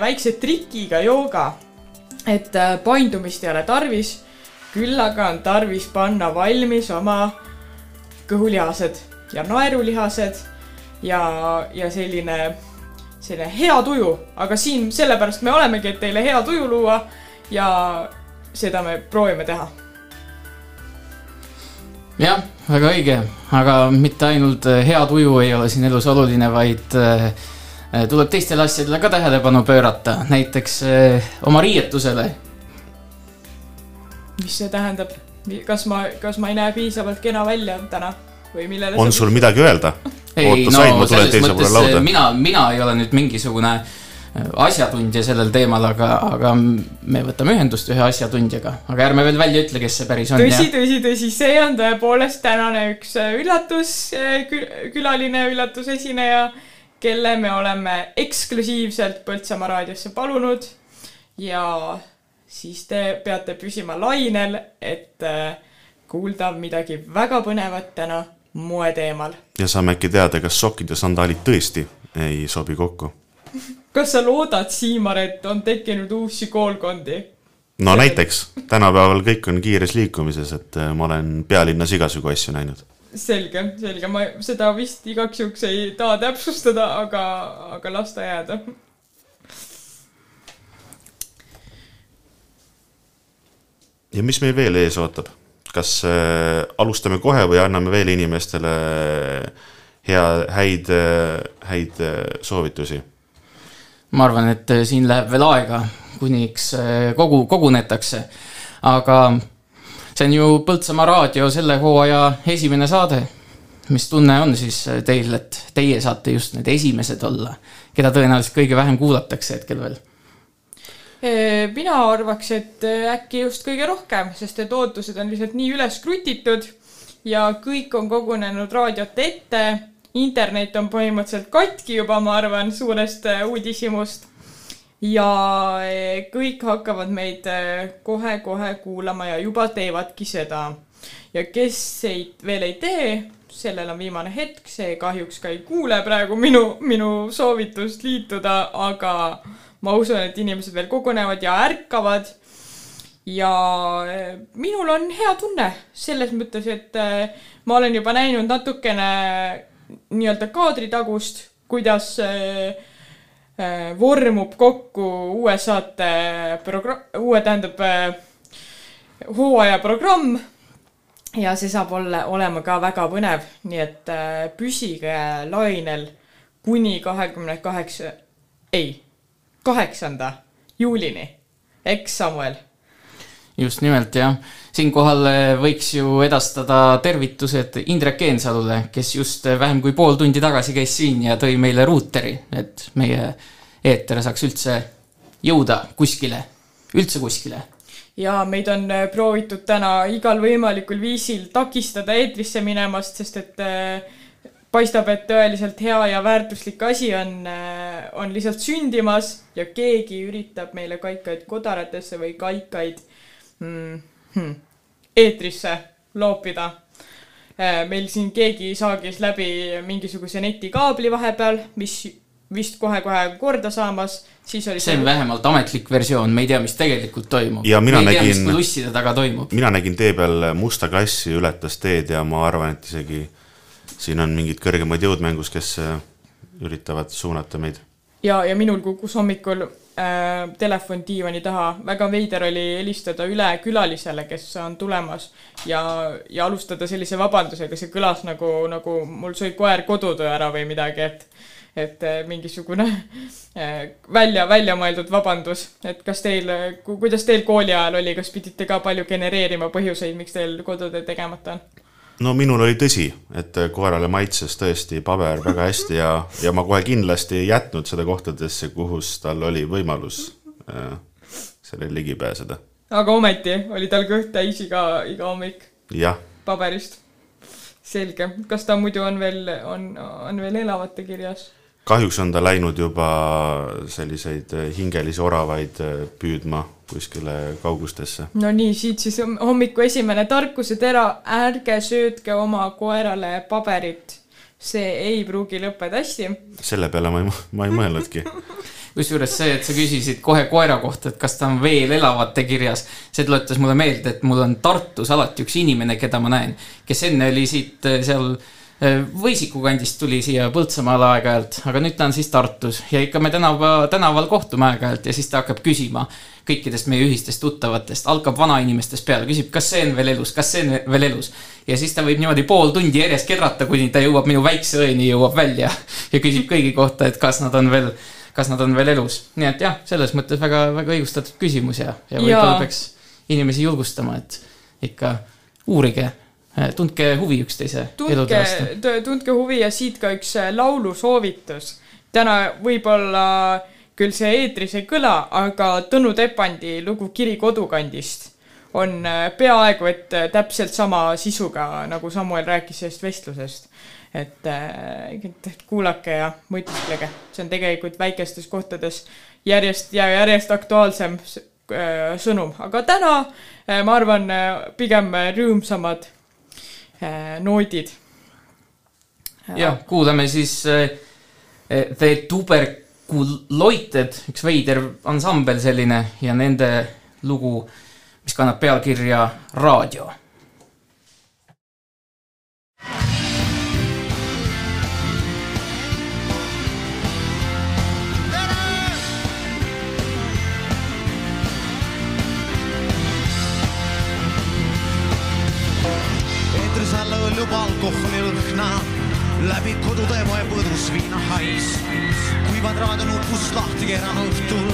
väikse trikiga jooga, et äh, paindumist ei ole tarvis, küll aga on tarvis panna valmis oma kõhulihased ja naerulihased ja, ja selline, selline hea tuju, aga siin sellepärast me olemegi, et teile hea tuju luua ja seda me proovime teha. Jah, väga õige, aga mitte ainult äh, hea tuju ei ole siin elus oluline, vaid äh, tuleb teistele asjadele ka tähelepanu pöörata, näiteks äh, oma riietusele. mis see tähendab, kas ma, kas ma ei näe piisavalt kena välja täna või millele? on sul midagi öelda? ei, no selles mõttes äh, mina, mina ei ole nüüd mingisugune asjatundja sellel teemal, aga, aga me võtame ühendust ühe asjatundjaga, aga ärme veel välja ütle, kes see päris on. tõsi, tõsi, tõsi, see on tõepoolest tänane üks üllatus, külaline üllatusesineja kelle me oleme eksklusiivselt Põltsamaa raadiosse palunud ja siis te peate püsima lainel, et äh, kuulda midagi väga põnevat täna moe teemal. ja saame äkki teada, kas sokid ja sandaalid tõesti ei sobi kokku kas sa loodad, Siimar, et on tekkinud uusi koolkondi? no näiteks, tänapäeval kõik on kiires liikumises, et äh, ma olen pealinnas igasugu asju näinud selge, selge, ma seda vist igaks juhuks ei taha täpsustada, aga, aga las ta jääda. ja mis meil veel ees ootab? kas äh, alustame kohe või anname veel inimestele hea, häid, häid äh, soovitusi? ma arvan, et äh, siin läheb veel aega, kuniks äh, kogu, kogunetakse, aga see on ju Põltsamaa raadio selle hooaja esimene saade. mis tunne on siis teil, et teie saate just need esimesed olla, keda tõenäoliselt kõige vähem kuulatakse hetkel veel? mina arvaks, et äkki just kõige rohkem, sest et ootused on lihtsalt nii üles krutitud ja kõik on kogunenud raadiote ette. internet on põhimõtteliselt katki juba, ma arvan, suurest uudishimust ja eh, kõik hakkavad meid kohe-kohe eh, kuulama ja juba teevadki seda. ja kes ei, veel ei tee, sellel on viimane hetk, see kahjuks ka ei kuule praegu minu, minu soovitust liituda, aga ma usun, et inimesed veel kogunevad ja ärkavad. ja eh, minul on hea tunne selles mõttes, et ma olen juba näinud natukene nii-öelda kaadritagust, kuidas äh, vormub kokku uue saate progra-, uue, tähendab, äh, hooaja programm ja see saab olla, olema ka väga põnev, nii et äh, püsige lainel kuni kahekümne kaheksa, ei, kaheksanda juulini. eks, Samuel? just nimelt, jah. Siinkohal võiks ju edastada tervitused Indrek Eensalule, kes just vähem kui pool tundi tagasi käis siin ja tõi meile ruuteri, et meie eeter saaks üldse jõuda kuskile, üldse kuskile. ja meid on äh, proovitud täna igal võimalikul viisil takistada eetrisse minemast, sest et paistab, et tõeliselt hea ja väärtuslik asi on, on lihtsalt sündimas ja keegi üritab meile kaikaid kodaratesse või kaikaid mm, hmm, eetrisse loopida. meil siin keegi saagis läbi mingisuguse netikaabli vahepeal, mis vist kohe-kohe korda saamas, siis oli see on vähemalt ametlik versioon, me ei tea, mis tegelikult toimub. ja mina me nägin, lusside taga toimub. mina nägin tee peal musta klassi, ületas teed ja ma arvan, et isegi siin on mingid kõrgemad jõud mängus, kes äh, üritavad suunata meid. ja, ja minul kukkus hommikul äh, telefon diivani taha, väga veider oli helistada üle külalisele, kes on tulemas ja, ja alustada sellise vabandusega, see kõlas nagu, nagu mul sõi koer kodutöö ära või midagi, et et eh, mingisugune eh, välja, välja mõeldud vabandus, et kas teil, kuidas teil kooli ajal oli, kas pidite ka palju genereerima põhjuseid, miks teil kodutöö tegemata on? No minul oli tõsi, et koerale maitses tõesti paber väga hästi ja, ja ma kohe kindlasti ei jätnud seda kohtadesse, kus tal oli võimalus äh, sellele ligi pääseda. aga ometi oli tal kõht täis iga, iga hommik? paberist? selge, kas ta muidu on veel, on, on veel elavate kirjas? kahjuks on ta läinud juba selliseid hingelisi oravaid äh, püüdma kuskile kaugustesse. no nii, siit siis hommiku esimene tarkusetera, ärge söötke oma koerale paberit. see ei pruugi lõppeda hästi. selle peale ma ei, ma ei mõelnudki kusjuures see, et sa küsisid kohe koera kohta, et kas ta on veel elavate kirjas, see tuletas mulle meelde, et mul on Tartus alati üks inimene, keda ma näen, kes enne oli siit äh, seal äh, Võisiku kandist tuli siia Põltsamaale aeg-ajalt, aga nüüd ta on siis Tartus ja ikka me tänava, tänaval kohtume aeg-ajalt ja siis ta hakkab küsima kõikidest meie ühistest tuttavatest, algab vanainimestest peale, küsib, kas see on veel elus, kas see on veel elus. ja siis ta võib niimoodi pool tundi järjest kedrata, kuni ta jõuab minu väikse õeni, jõuab välja ja küsib kõigi kohta, et kas nad on veel, kas nad on veel elus. nii et jah, selles mõttes väga, väga õigustatud küsimus ja, ja võib-olla peaks inimesi julgustama, et ikka uurige tundke huvi üksteise elude vastu. tundke huvi ja siit ka üks laulusoovitus. täna võib-olla küll see eetris ei kõla, aga Tõnu Tepandi lugu Kiri kodukandist on äh, peaaegu et äh, täpselt sama sisuga, nagu Samuel rääkis sellest vestlusest. et, äh, et kuulake ja mõtisklege, see on tegelikult väikestes kohtades järjest ja järjest aktuaalsem sõnum, aga täna ma arvan, pigem rõõmsamad noodid. jah, kuulame siis The Tuber Kuloited, üks veider ansambel selline ja nende lugu, mis kannab pealkirja Raadio. Eetris alla õllub alkoholi lõhna läbi kodude moe põdus viinahais. kuivad raadionupust lahti keeran õhtul,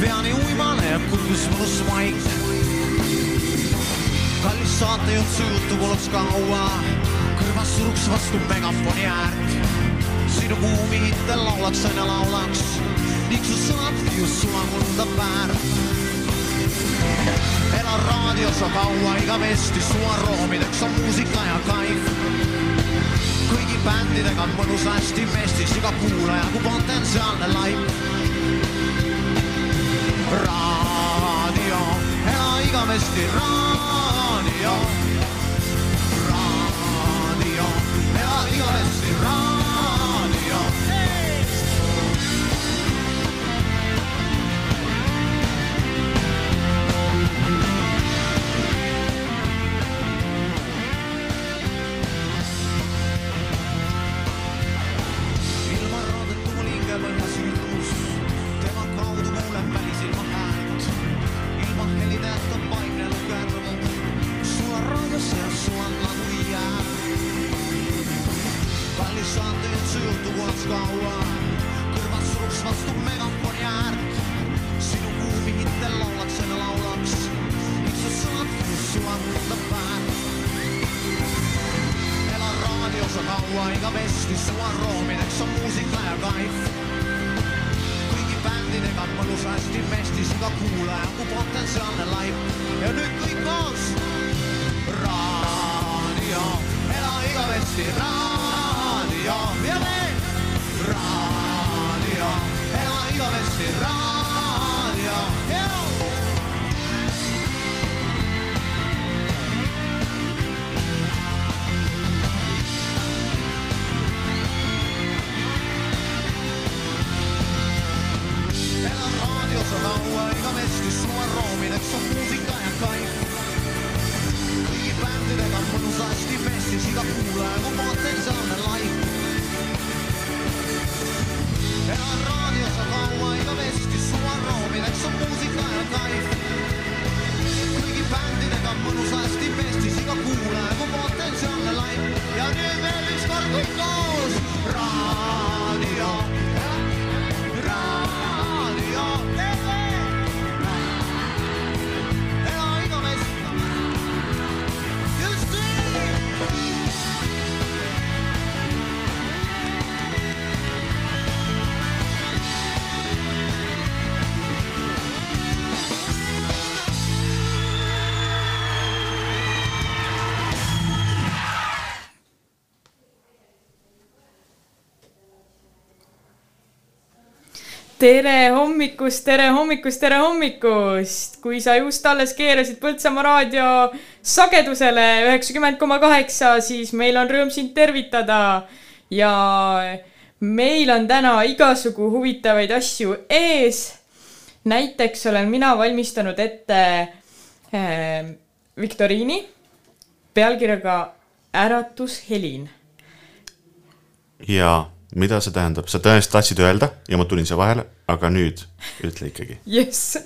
peani uimale jääb kurgus mõnus maik. kallis saatejuht, su juttu poleks kaua, kõrvas suruks vastu megafoni äärt. sinu kuumi hitte laulaks aina laulaks, ning su sõnad just sulamulda väärt ela raadios on kaua igavesti, su aroomideks on muusika ja kaif kõigi bändidega on mõnus hästi mestis, iga kuulaja kui potentsiaalne laip. raadio, ela igavesti raadio. raadio, ela igavesti raadio tere hommikust, tere hommikust, tere hommikust! kui sa just alles keerasid Põltsamaa raadio sagedusele üheksakümmend koma kaheksa, siis meil on rõõm sind tervitada. ja meil on täna igasugu huvitavaid asju ees. näiteks olen mina valmistanud ette äh, viktoriini pealkirjaga Äratushelin ja mida see tähendab, sa tõenäoliselt tahtsid öelda ja ma tulin siia vahele, aga nüüd ütle ikkagi. jess,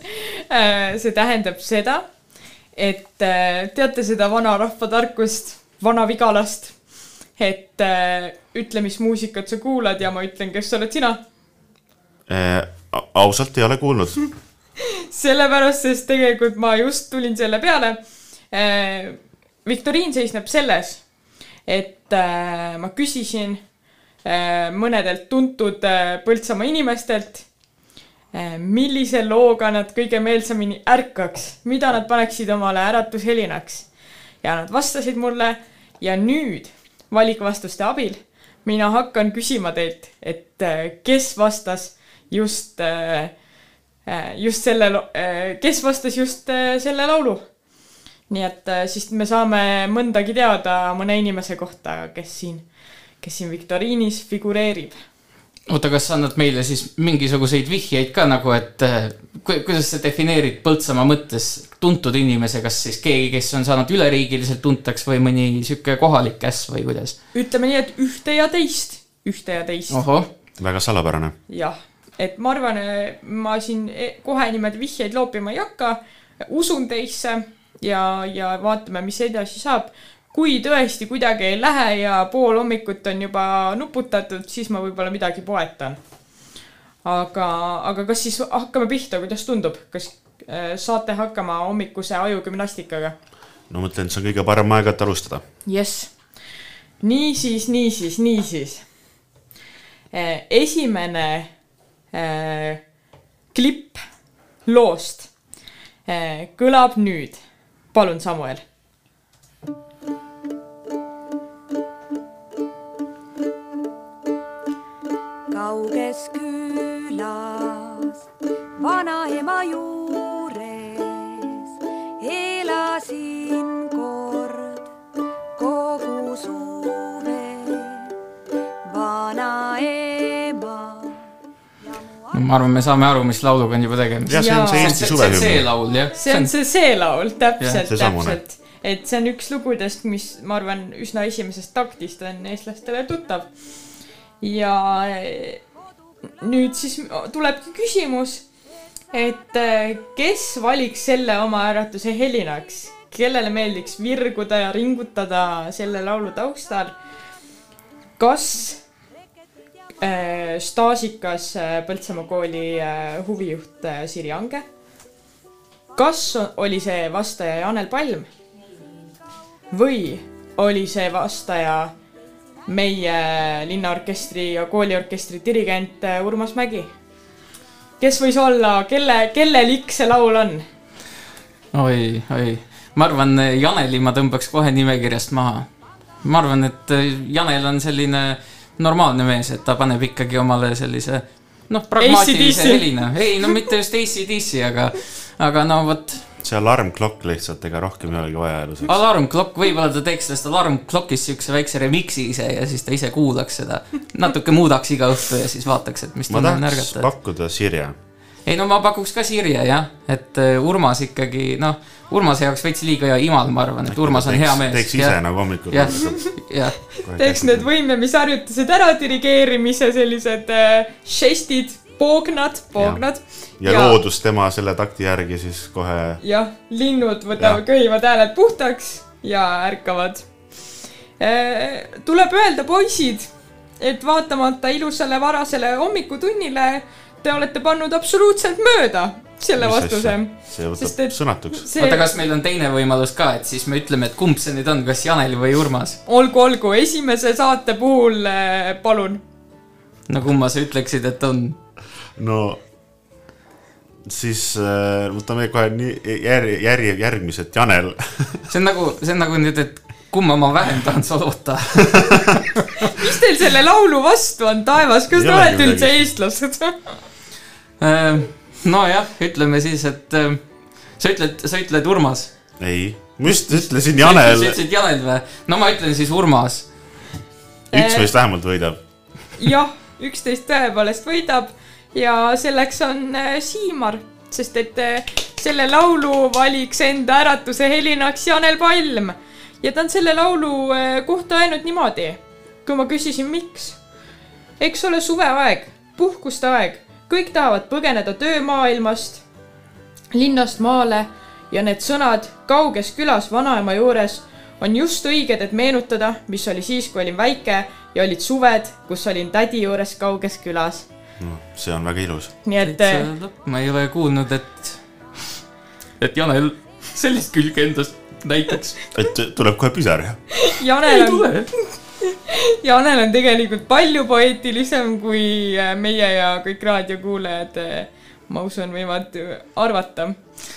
see tähendab seda, et äh, teate seda vanarahva tarkust, vana-Vigalast, et äh, ütle, mis muusikat sa kuulad ja ma ütlen, kes oled sina äh,. ausalt ei ole kuulnud sellepärast, sest tegelikult ma just tulin selle peale äh,. viktoriin seisneb selles, et äh, ma küsisin Äh, mõnedelt tuntud äh, Põltsamaa inimestelt, äh, millise looga nad kõige meelsamini ärkaks, mida nad paneksid omale äratushelinaks. ja nad vastasid mulle ja nüüd valikvastuste abil mina hakkan küsima teilt, et kes vastas just, just selle, kes vastas just selle laulu. nii et siis me saame mõndagi teada mõne inimese kohta, kes siin kes siin viktoriinis figureerib. oota, kas sa annad meile siis mingisuguseid vihjeid ka nagu, et äh, ku, kuidas sa defineerid Põltsamaa mõttes tuntud inimese, kas siis keegi, kes on saanud üleriigiliselt tuntaks või mõni sihuke kohalik käss või kuidas? ütleme nii, et ühte ja teist, ühte ja teist. väga salapärane. jah, et ma arvan, ma siin e-, kohe niimoodi vihjeid loopima ei hakka, usun teisse ja, ja vaatame, mis edasi saab kui tõesti kuidagi ei lähe ja pool hommikut on juba nuputatud, siis ma võib-olla midagi poetan. aga, aga kas siis hakkame pihta, kuidas tundub, kas äh, saate hakkama hommikuse ajugümnastikaga? no ma mõtlen, et see on kõige parem aeg, et alustada. jess. niisiis, niisiis, niisiis. Äh, esimene äh, klipp loost äh, kõlab nüüd. palun, Samuel kauges külas vanaema juures elasin kord kogu suve. vanaema. no ma arvan, me saame aru, mis lauluga on juba tegemist. jah, see on see Eesti suvehümn. see laul, jah. see on see see laul, täpselt, täpselt. et see on üks lugudest, mis ma arvan, üsna esimesest taktist on eestlastele tuttav ja nüüd siis tulebki küsimus, et eh, kes valiks selle oma äratuse helinaks, kellele meeldiks virguda ja ringutada selle laulu taustal. kas äh, staažikas Põltsamaa kooli äh, huvijuht äh, Siri Ange? kas oli see vastaja Janel Palm? või oli see vastaja meie linnaorkestri ja kooliorkestri dirigent äh, Urmas Mägi. kes võis olla, kelle, kellelik see laul on? oi, oi, ma arvan, Janeli ma tõmbaks kohe nimekirjast maha. ma arvan, et äh, Janel on selline normaalne mees, et ta paneb ikkagi omale sellise noh, pragmaatilise helina. ei, no mitte just ACDC, aga, aga no vot see alarmklokk lihtsalt, ega rohkem ei olegi vaja elus. alarmklokk, võib-olla ta teeks sellest alarmklokist siukse väikse remix'i ise ja siis ta ise kuulaks seda. natuke muudaks iga õhtu ja siis vaataks, et mis tunne on ärgata. pakkuda Sirje. ei no ma pakuks ka Sirje jah, et äh, Urmas ikkagi noh, Urmase jaoks veits liiga imal, ma arvan, et Urmas on hea mees. teeks ise nagu hommikul. jah, jah. teeks need võimlemisharjutused ära, dirigeerimise sellised äh, žestid poognad, poognad. ja, ja loodus tema selle takti järgi siis kohe. jah, linnud võtavad, köhivad hääled puhtaks ja ärkavad. tuleb öelda, poisid, et vaatamata ilusale varasele hommikutunnile, te olete pannud absoluutselt mööda selle Mis vastuse. see võtab sõnatuks see.... oota, kas meil on teine võimalus ka, et siis me ütleme, et kumb see nüüd on, kas Janel või Urmas? olgu, olgu, esimese saate puhul palun. no kumma sa ütleksid, et on? No siis äh, võtame kohe nii järg, järg, järgmised, Janel see on nagu, see on nagu nüüd, et kumma ma vähem tahan solvuta mis teil selle laulu vastu on, taevas, kas te olete üldse eestlased äh, nojah, ütleme siis, et äh, sa ütled, sa ütled Urmas. ei, ma just ütlesin Janel. sa ütlesid Janel või? no ma ütlen siis Urmas. üks meist vähemalt võidab. jah üksteist tõepoolest võidab ja selleks on äh, Siimar, sest et äh, selle laulu valiks enda äratuse helinaks Janel Palm ja ta on selle laulu äh, kohta öelnud niimoodi, kui ma küsisin, miks. eks ole suveaeg, puhkuste aeg, kõik tahavad põgeneda töömaailmast, linnast maale ja need sõnad kauges külas vanaema juures on just õiged, et meenutada, mis oli siis, kui olin väike ja olid suved, kus olin tädi juures kauges külas. No see on väga ilus. nii et äh, ma ei ole kuulnud, et, et Janel sellist külge endast näitaks. et tuleb kohe pisar, jah? Janel on, Janel on tegelikult palju poeetilisem kui äh, meie ja kõik raadiokuulajad, ma usun, võivad arvata.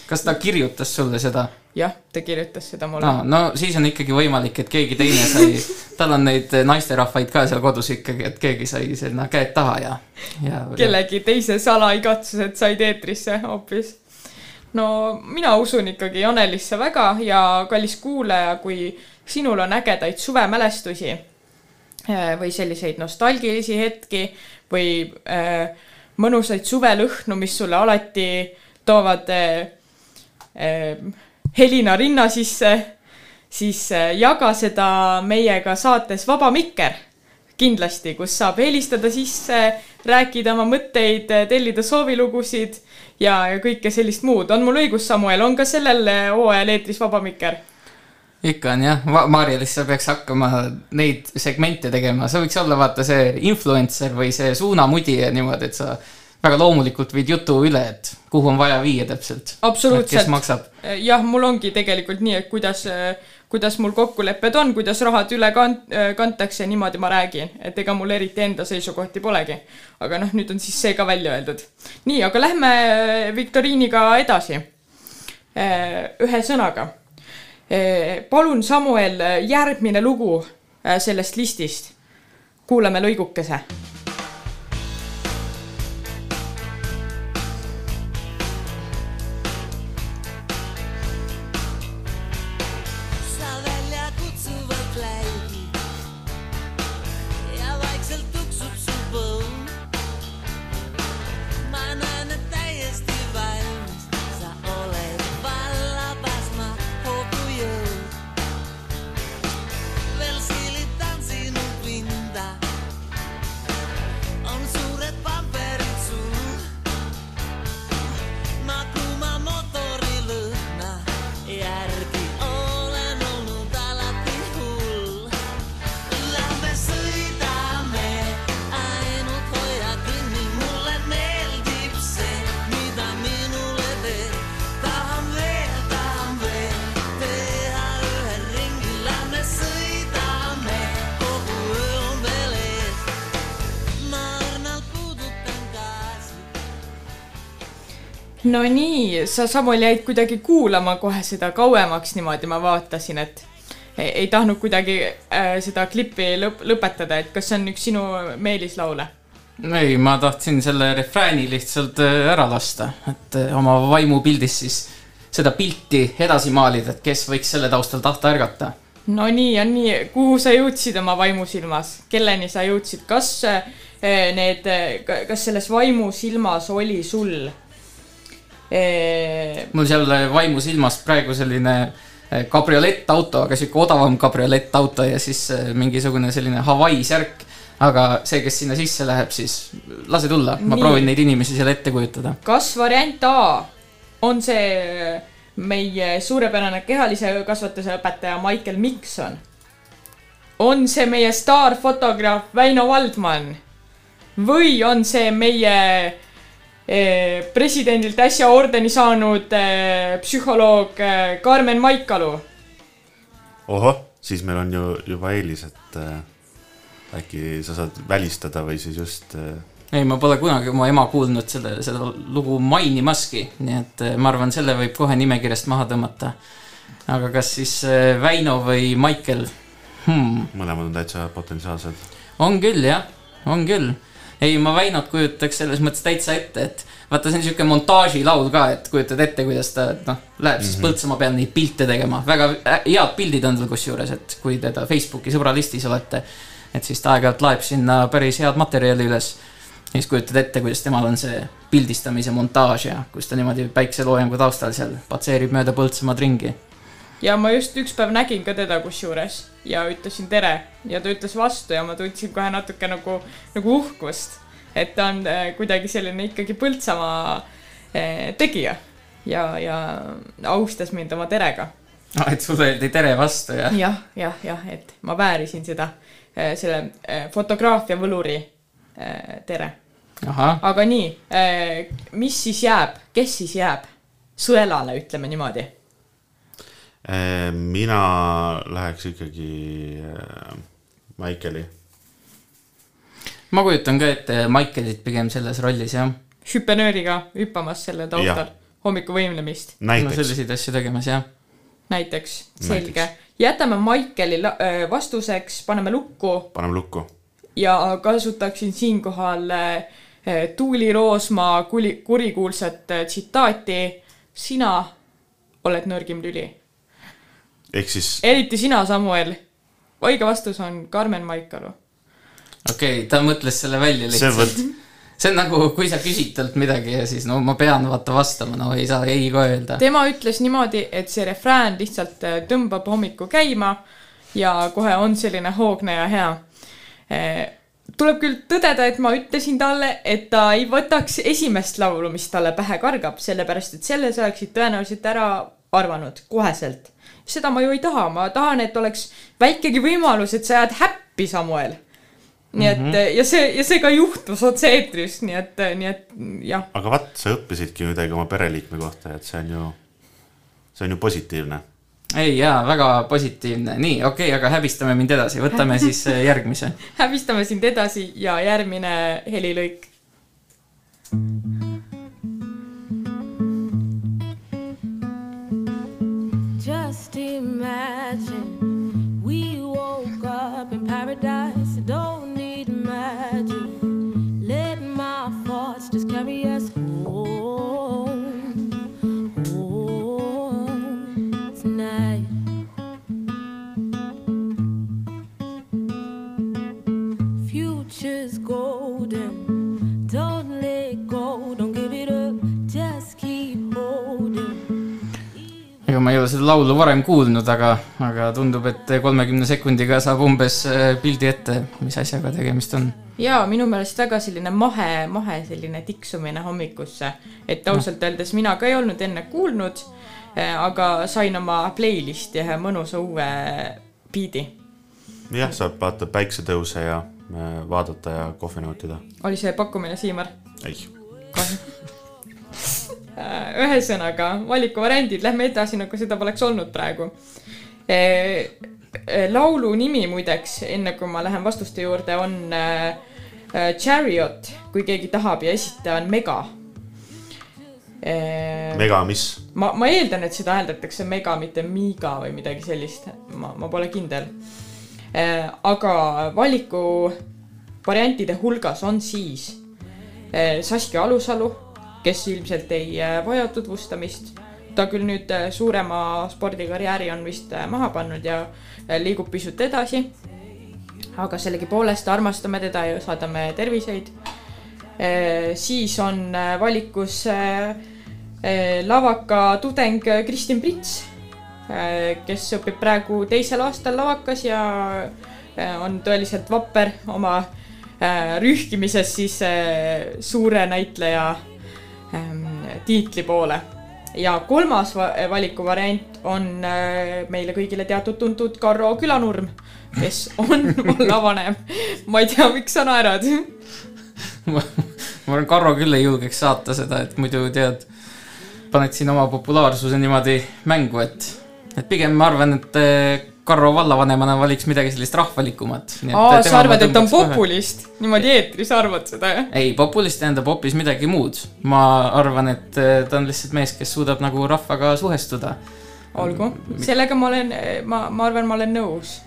kas ta kirjutas sulle seda? jah, ta kirjutas seda mulle no, no siis on ikkagi võimalik, et keegi teine sai, tal on neid naisterahvaid ka seal kodus ikkagi, et keegi sai sinna käed taha ja, ja. kellegi teise salaigatsused said eetrisse hoopis. no mina usun ikkagi Janelisse väga ja kallis kuulaja, kui sinul on ägedaid suvemälestusi eh, või selliseid nostalgilisi hetki või äh, mõnusaid suvelõhnu, mis sulle alati toovad äh, äh, helina rinna sisse, siis äh, jaga seda meiega saates Vaba Mikker kindlasti, kus saab helistada sisse, rääkida oma mõtteid, tellida soovilugusid ja, ja kõike sellist muud. on mul õigus, Samuel, on ka sellel eh, hooajal eetris Vaba Mikker? ikka on jah, Marja-Liis, sa peaks hakkama neid segmente tegema, sa võiks olla vaata see influencer või see suunamudija niimoodi, et sa väga loomulikult viid jutu üle, et kuhu on vaja viia täpselt. absoluutselt. maksab. jah, mul ongi tegelikult nii, et kuidas, kuidas mul kokkulepped on, kuidas rahad üle kant-, kantakse, niimoodi ma räägin, et ega mul eriti enda seisukohti polegi. aga noh, nüüd on siis see ka välja öeldud. nii, aga lähme viktoriiniga edasi. ühe sõnaga. palun, Samuel, järgmine lugu sellest listist. kuulame lõigukese no nii, sa Samuel jäid kuidagi kuulama kohe seda kauemaks niimoodi, ma vaatasin, et ei, ei tahtnud kuidagi äh, seda klippi lõp lõpetada, et kas see on üks sinu meelislaule? ei, ma tahtsin selle refrääni lihtsalt äh, ära lasta, et äh, oma vaimupildis siis seda pilti edasi maalida, et kes võiks selle taustal tahta ärgata. no nii ja nii, kuhu sa jõudsid oma vaimusilmas, kelleni sa jõudsid, kas need, kas selles vaimusilmas oli sul mul seal vaimusilmas praegu selline äh, kabriolettauto, aga sihuke odavam kabriolettauto ja siis äh, mingisugune selline Hawaii särk. aga see, kes sinna sisse läheb, siis lase tulla, ma Nii. proovin neid inimesi seal ette kujutada. kas variant A on see meie suurepärane kehalise kasvatuse õpetaja Michael Mikson? on see meie staarfotograaf Väino Valdman? või on see meie eh, presidendilt äsja ordeni saanud eh, psühholoog eh, Karmen Maikalu? ohoh, siis meil on ju juba eelis, et äkki sa saad välistada või siis just ei, ma pole kunagi oma ema kuulnud selle, seda lugu mainimaski, nii et ma arvan, selle võib kohe nimekirjast maha tõmmata. aga kas siis Väino või Maicel hmm.? mõlemad on täitsa potentsiaalsed. on küll jah, on küll. ei, ma Väinot kujutaks selles mõttes täitsa ette, et vaata, see on siuke montaažilaul ka, et kujutad ette, kuidas ta noh, läheb siis mm -hmm. Põltsamaa peal neid pilte tegema, väga hä- head pildid on tal kusjuures, et kui teda Facebooki sõbralistis olete et siis ta aeg-ajalt laeb sinna päris head materjali üles. ja siis kujutad ette, kuidas temal on see pildistamise montaaž ja kus ta niimoodi päikseloojangu taustal seal patseerib mööda Põltsamaad ringi. Ja ma just üks päev nägin ka teda kusjuures ja ütlesin tere. Ja ta ütles vastu ja ma tundsin kohe natuke nagu, nagu uhkust, et ta on äh, kuidagi selline ikkagi Põltsamaa äh, tegija ja, ja austas mind oma terega. et sulle öeldi tere vastu ja jah, jah, jah, et ma väärisin seda, selle äh, fotograafia võluri tere. aga nii, mis siis jääb, kes siis jääb? Sõelale, ütleme niimoodi mina läheks ikkagi äh, Maikeli. ma kujutan ka ette Michaelit pigem selles rollis jah. hüppenööriga hüppamas selle taustal hommikuvõimlemist no näiteks, selliseid asju tegemas jah. näiteks, selge. jätame Maikeli öö, vastuseks, paneme lukku paneme lukku. ja kasutaksin siinkohal äh, Tuuli Roosmaa kuli, kurikuulsat äh, tsitaati. sina oled nõrgim lüli. Ehk siis eriti sina, Samuel. õige vastus on Karmen Maikalu. okei okay,, ta mõtles selle välja see lihtsalt. see on nagu, kui sa küsid talt midagi ja siis no ma pean vaata vastama, no ei saa ei ka öelda. tema ütles niimoodi, et see refrään lihtsalt äh, tõmbab hommiku käima ja kohe on selline hoogne ja hea. tuleb küll tõdeda, et ma ütlesin talle, et ta ei võtaks esimest laulu, mis talle pähe kargab, sellepärast et selle sa oleksid tõenäoliselt ära arvanud koheselt. Seda ma ju ei taha, ma tahan, et oleks väikegi võimalus, et sa jääd häppi, Samuel. nii et mm -hmm. ja see, ja see ka juhtus otse-eetris, nii et, nii et jah aga vaat, sa õppisidki midagi oma pereliikme kohta, et see on ju, see on ju positiivne. ei jaa, väga positiivne, nii okei okay,, aga häbistame mind edasi, võtame siis äh, järgmise. häbistame sind edasi ja järgmine helilõik. Just imagine we woke up in paradise. Don't need magic. Let my thoughts just carry us ega ma ei ole seda laulu varem kuulnud, aga, aga tundub, et kolmekümne sekundiga saab umbes äh, pildi ette, mis asjaga tegemist on. ja minu meelest väga selline mahe, mahe selline tiksumine hommikusse, et ausalt öeldes mina ka ei olnud enne kuulnud, aga sain oma playlist'i ühe mõnusa uue biidi. jah, saab vaata päiksetõuse ja äh, vaadata ja kohvi nautida. oli see pakkumine, Siimar? ei, ühesõnaga, valikuvariandid, lähme edasi, nagu seda poleks olnud praegu. laulu nimi muideks, enne kui ma lähen vastuste juurde, on äh, äh, Chariot, kui keegi tahab ja esitaja on Mega. mega mis? ma, ma eeldan, et seda hääldatakse Mega, mitte Miga või midagi sellist, ma, ma pole kindel. aga valiku variantide hulgas on siis Saskia Alusalu, kes ilmselt ei eh, vaja tutvustamist. ta küll nüüd eh, suurema spordikarjääri on vist eh, maha pannud ja liigub pisut edasi. aga sellegipoolest armastame teda ja saadame terviseid. siis on valikus lavaka tudeng Kristin Prits, kes õpib praegu teisel aastal lavakas ja on tõeliselt vapper oma rühkimises siis suure näitleja tiitli poole. ja kolmas va- valikuvariant on eh, meile kõigile teatud-tuntud Karro Külanurm, kes on vallavanem. ma ei tea, miks sa naerad. ma ma arvan, Karro küll ei julgeks saata seda, et muidu tead, paned siin oma populaarsuse niimoodi mängu, et, et pigem ma arvan, et eh, Karro vallavanemana valiks midagi sellist rahvalikumat. aa, sa arvad, et ta on? populist? niimoodi eetris arvad seda, jah? ei, populist tähendab hoopis midagi muud. ma arvan, et eh, ta on lihtsalt mees, kes suudab nagu rahvaga suhestuda. olgu, sellega ma olen, ma, ma arvan, ma olen nõus.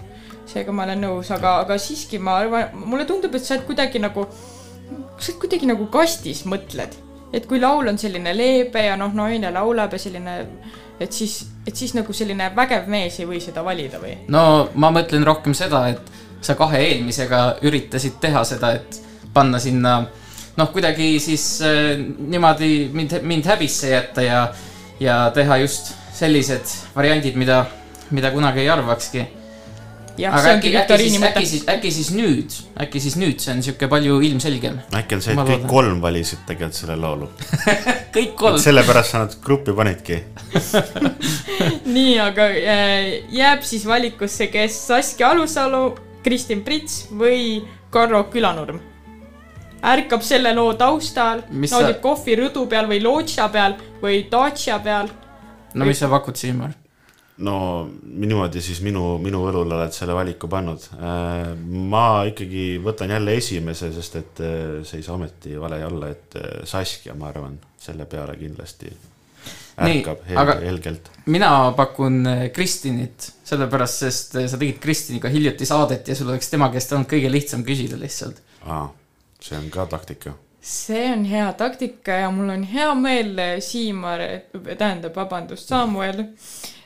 seega ma olen nõus, aga, aga siiski ma arvan, mulle tundub, et sa oled kuidagi nagu, sa oled kuidagi nagu kastis mõtled. et kui laul on selline leebe ja noh, naine laulab ja selline, et siis, et siis nagu selline vägev mees ei või seda valida või? no ma mõtlen rohkem seda, et sa kahe eelmisega üritasid teha seda, et panna sinna noh, kuidagi siis äh, niimoodi mind, mind häbisse jätta ja, ja teha just sellised variandid, mida, mida kunagi ei arvakski. jah, aga see äkki, ongi äkki siis viktoriini, äkki mõte. siis, äkki siis nüüd, äkki siis nüüd see on sihuke palju ilmselgem. äkki on see, et kõik loodan. kolm valisid tegelikult selle laulu. kõik kolm. sellepärast sa nad gruppi panidki. nii, aga äh, jääb siis valikusse, kes Saskia Alusalu, Kristin Prits või Karro Külanurm. ärkab selle loo taustal, Mis sa- naudib kohvi rõdu peal või lootša peal või daatša peal. no mis sa pakud, Siimar? No niimoodi siis minu, minu õlule oled selle valiku pannud. ma ikkagi võtan jälle esimese, sest et äh, see ei saa ometi vale olla, et äh, Saskia, ma arvan, selle peale kindlasti Nii, ärkab aga- aga... helgelt. mina pakun äh, Kristinit, sellepärast, sest äh, sa tegid Kristiniga hiljuti saadet ja sul oleks tema käest olnud kõige lihtsam küsida lihtsalt. aa, see on ka taktika. see on hea taktika ja mul on hea meel, Siimar, tähendab, vabandust, Samuel,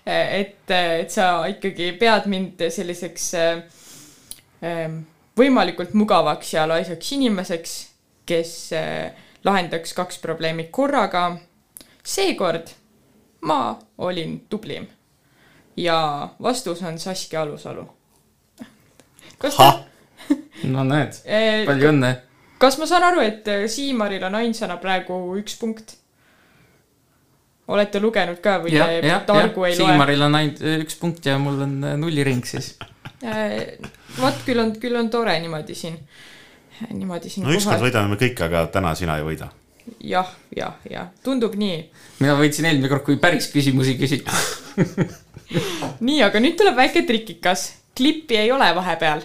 et, et sa ikkagi pead mind selliseks ähm, võimalikult mugavaks ja laisaks inimeseks, kes lahendaks kaks probleemi korraga. seekord ma olin tublim ja vastus on Saskia Alusalu. kas Hah! no näed, palju õnne. kas ma saan aru, et Siimaril on ainsana praegu üks punkt? Olete lugenud ka või jah, te jah, targu ei loe? Siimaril on ainult äh, üks punkt ja mul on äh, nulliring siis. vot küll on, küll on tore niimoodi siin, niimoodi siin no ükskord võidame me kõik, aga täna sina ei võida. jah, jah, jah, tundub nii. mina võitsin eelmine kord, kui päris küsimusi küsiti. nii, aga nüüd tuleb väike trikikas. klippi ei ole vahepeal.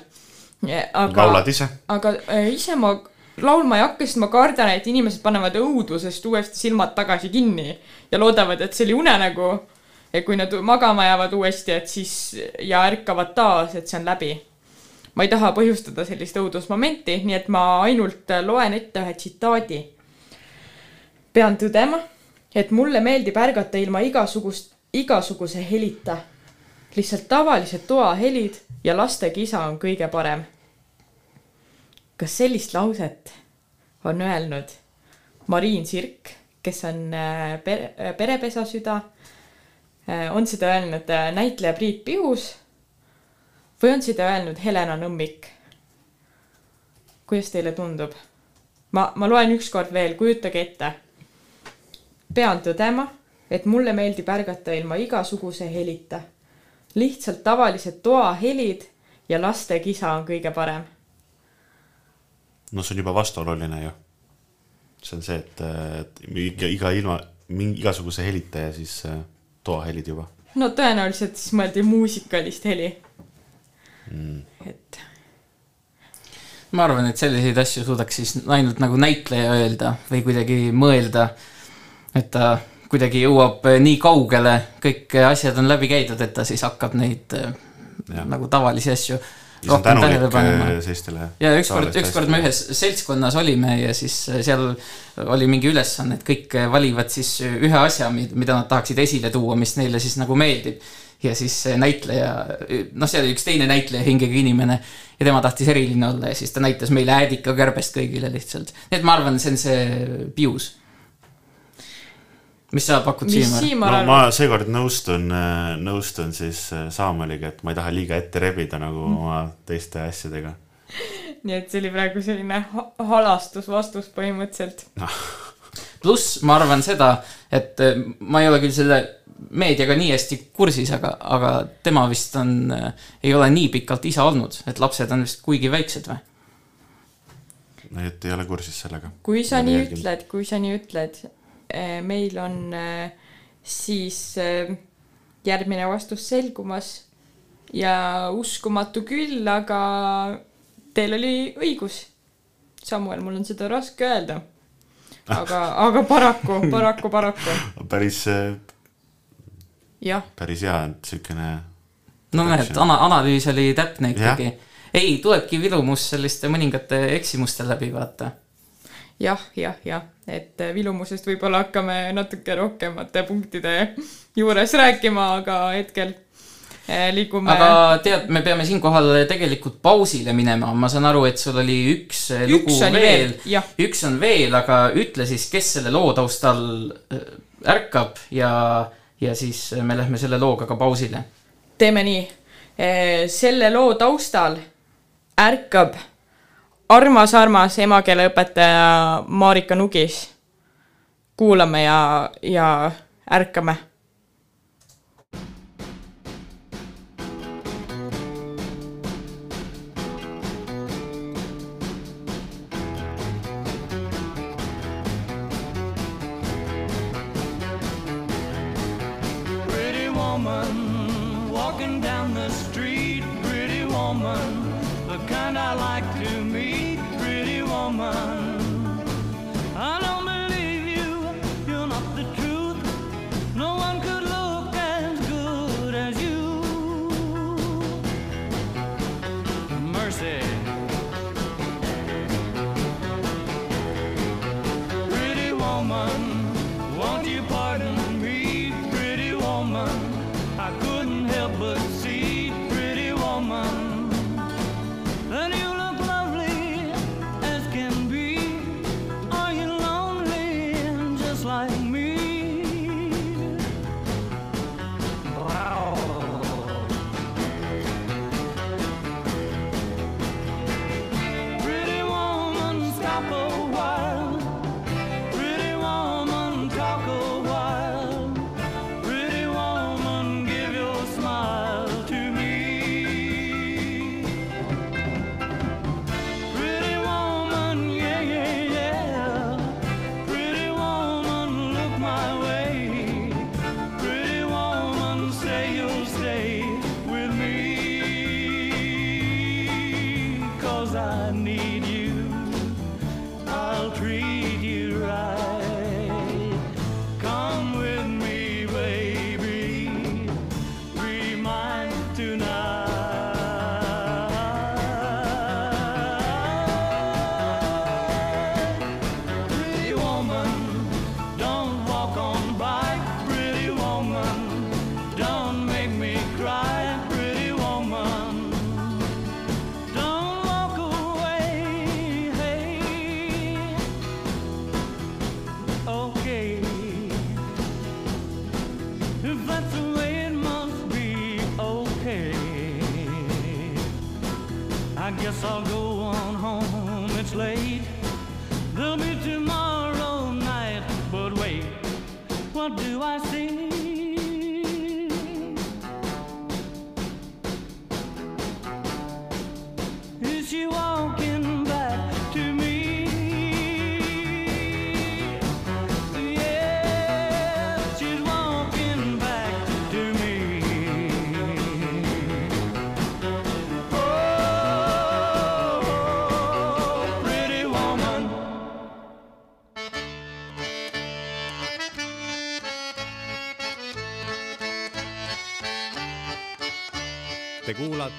aga, laulad ise? aga äh, ise ma laulma ei hakka, sest ma kardan, et inimesed panevad õudusest uuesti silmad tagasi kinni ja loodavad, et see oli unenägu. ja kui nad magama jäävad uuesti, et siis ja ärkavad taas, et see on läbi. ma ei taha põhjustada sellist õudusmomenti, nii et ma ainult loen ette ühe tsitaadi. pean tõdema, et mulle meeldib ärgata ilma igasugust, igasuguse helita. lihtsalt tavalised toahelid ja laste kisa on kõige parem kas sellist lauset on öelnud Mariin Sirk, kes on äh, pere, perepesasüda? on seda öelnud äh, näitleja Priit Pihus või on seda öelnud Helena Nõmmik? kuidas teile tundub? ma, ma loen ükskord veel, kujutage ette. pean tõdema, et mulle meeldib ärgata ilma igasuguse helita. lihtsalt tavalised toahelid ja laste kisa on kõige parem no see on juba vastuoluline ju. see on see, et, et iga, iga ilma, mingi igasuguse helita ja siis äh, toahelid juba. no tõenäoliselt siis mõeldi muusikalist heli mm.. et ma arvan, et selliseid asju suudaks siis ainult nagu näitleja öelda või kuidagi mõelda, et ta kuidagi jõuab eh, nii kaugele, kõik asjad on läbi käidud, et ta siis hakkab neid eh, Jah. nagu tavalisi asju rohkem tähele panema äh, ja ükskord, ükskord me ühes seltskonnas olime ja siis äh, seal oli mingi ülesanne, et kõik äh, valivad siis ühe asja, mida nad tahaksid esile tuua, mis neile siis nagu meeldib. ja siis näitleja, noh, seal oli üks teine näitleja hingega inimene ja tema tahtis eriline olla ja siis ta näitas meile äädikakärbest kõigile lihtsalt. nii et ma arvan, see on see pius. Mis sa pakud, Siimar? No ma seekord nõustun, nõustun siis äh, Saamoliga, et ma ei taha liiga ette rebida nagu oma teiste asjadega. nii et see oli praegu selline ha halastusvastus põhimõtteliselt. pluss ma arvan seda, et äh, ma ei ole küll selle meediaga nii hästi kursis, aga, aga tema vist on, ei ole nii pikalt isa olnud, et lapsed on vist kuigi väiksed või? nii et ei ole kursis sellega. kui sa nii. ütled, kui sa nii ütled, meil on eh, siis eh, järgmine vastus selgumas ja uskumatu küll, aga teil oli õigus. Samuel, mul on seda raske öelda. aga, aga paraku, paraku, paraku, päris, jah, päris hea, et siukene. no näed, ana-, analüüs oli täpne ikkagi. ei, tulebki vilumus selliste mõningate eksimuste läbi, vaata. jah, jah, jah, et eh, vilumusest võib-olla hakkame natuke rohkemate punktide juures rääkima, aga hetkel liigume aga tead, me peame siinkohal tegelikult pausile minema, ma saan aru, et sul oli üks äh, lugu Üks oli veel veel, üks on veel, aga ütle siis, kes selle loo taustal äh, ärkab ja, ja siis me lähme selle looga ka pausile. teeme nii. selle loo taustal ärkab armas-armas emakeeleõpetaja Marika Nugis. kuulame ja, ja ärkame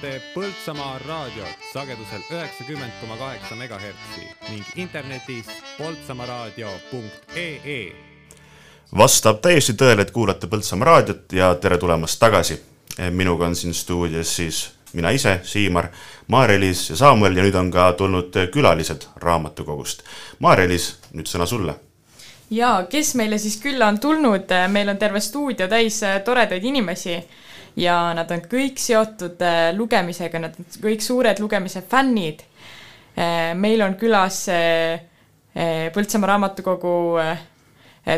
kuulate Põltsamaa raadiot sagedusel üheksakümmend koma kaheksa megahertsi ning internetis poltsamaaraadio.ee vastab täiesti tõele, et kuulate Põltsamaa raadiot ja tere tulemast tagasi. minuga on siin stuudios siis mina ise, Siimar, Maarja-Liis ja Saamuel ja nüüd on ka tulnud külalised raamatukogust. Maarja-Liis, nüüd sõna sulle. ja kes meile siis külla on tulnud, meil on terve stuudio täis toredaid inimesi ja nad on kõik seotud äh, lugemisega, nad on kõik suured lugemise fännid. meil on külas äh, äh, Põltsamaa raamatukogu äh,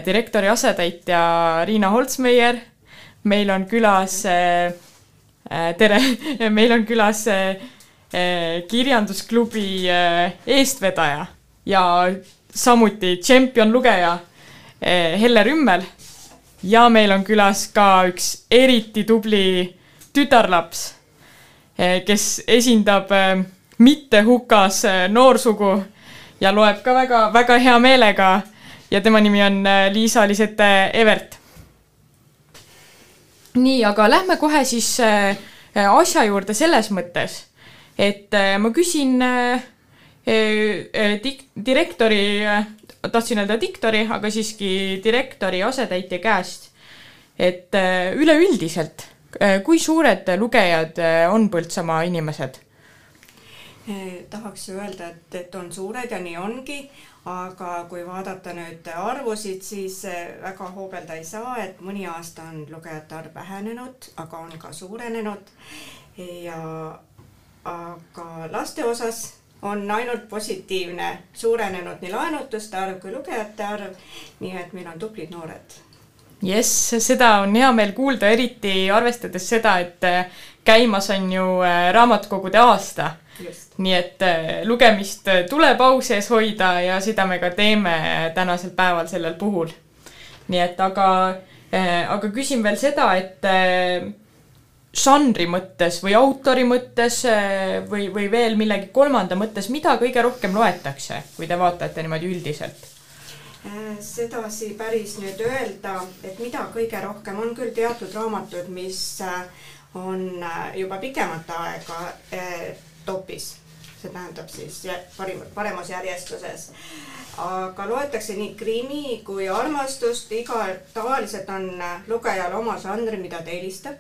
direktori asetäitja Riina Holtsmeier, meil on külas äh, äh, tere, meil on külas äh, äh, kirjandusklubi äh, eestvedaja ja samuti tšempion lugeja Helle Rümmel ja meil on külas ka üks eriti tubli tütarlaps, kes esindab eh, mitte hukas eh, noorsugu ja loeb ka väga-väga hea meelega ja tema nimi on eh, Liisa-Lisette Evert. nii, aga lähme kohe siis eh, asja juurde selles mõttes, et eh, ma küsin eh, eh, direktori, tahtsin öelda diktori, aga siiski direktori asetäitja käest, et eh, üleüldiselt, kui suured lugejad äh, on Põltsamaa inimesed? Tahaks öelda, et, et on suured ja nii ongi, aga kui vaadata nüüd arvusid, siis väga hoobelda ei saa, et mõni aasta on lugejate arv vähenenud, aga on ka suurenenud ja aga laste osas on ainult positiivne, suurenenud nii laenutuste arv kui lugejate arv, nii et meil on tublid noored jess, seda on hea meel kuulda, eriti arvestades seda, et äh, käimas on ju äh, raamatukogude aasta. nii et äh, lugemist tuleb au sees hoida ja seda me ka teeme tänasel päeval sellel puhul. nii et aga, aga küsin veel seda, et žanri mõttes või autori mõttes või, või veel millegi kolmanda mõttes, mida kõige rohkem loetakse, kui te vaatate niimoodi üldiselt? Äh, sedasi päris nüüd öelda, et mida kõige rohkem, on küll teatud raamatud, mis äh, on juba pikemat aega topis, see tähendab siis parim, paremas järjestuses. aga loetakse nii krimi kui armastust, iga, tavaliselt on lugejal oma žanr, mida ta eelistab.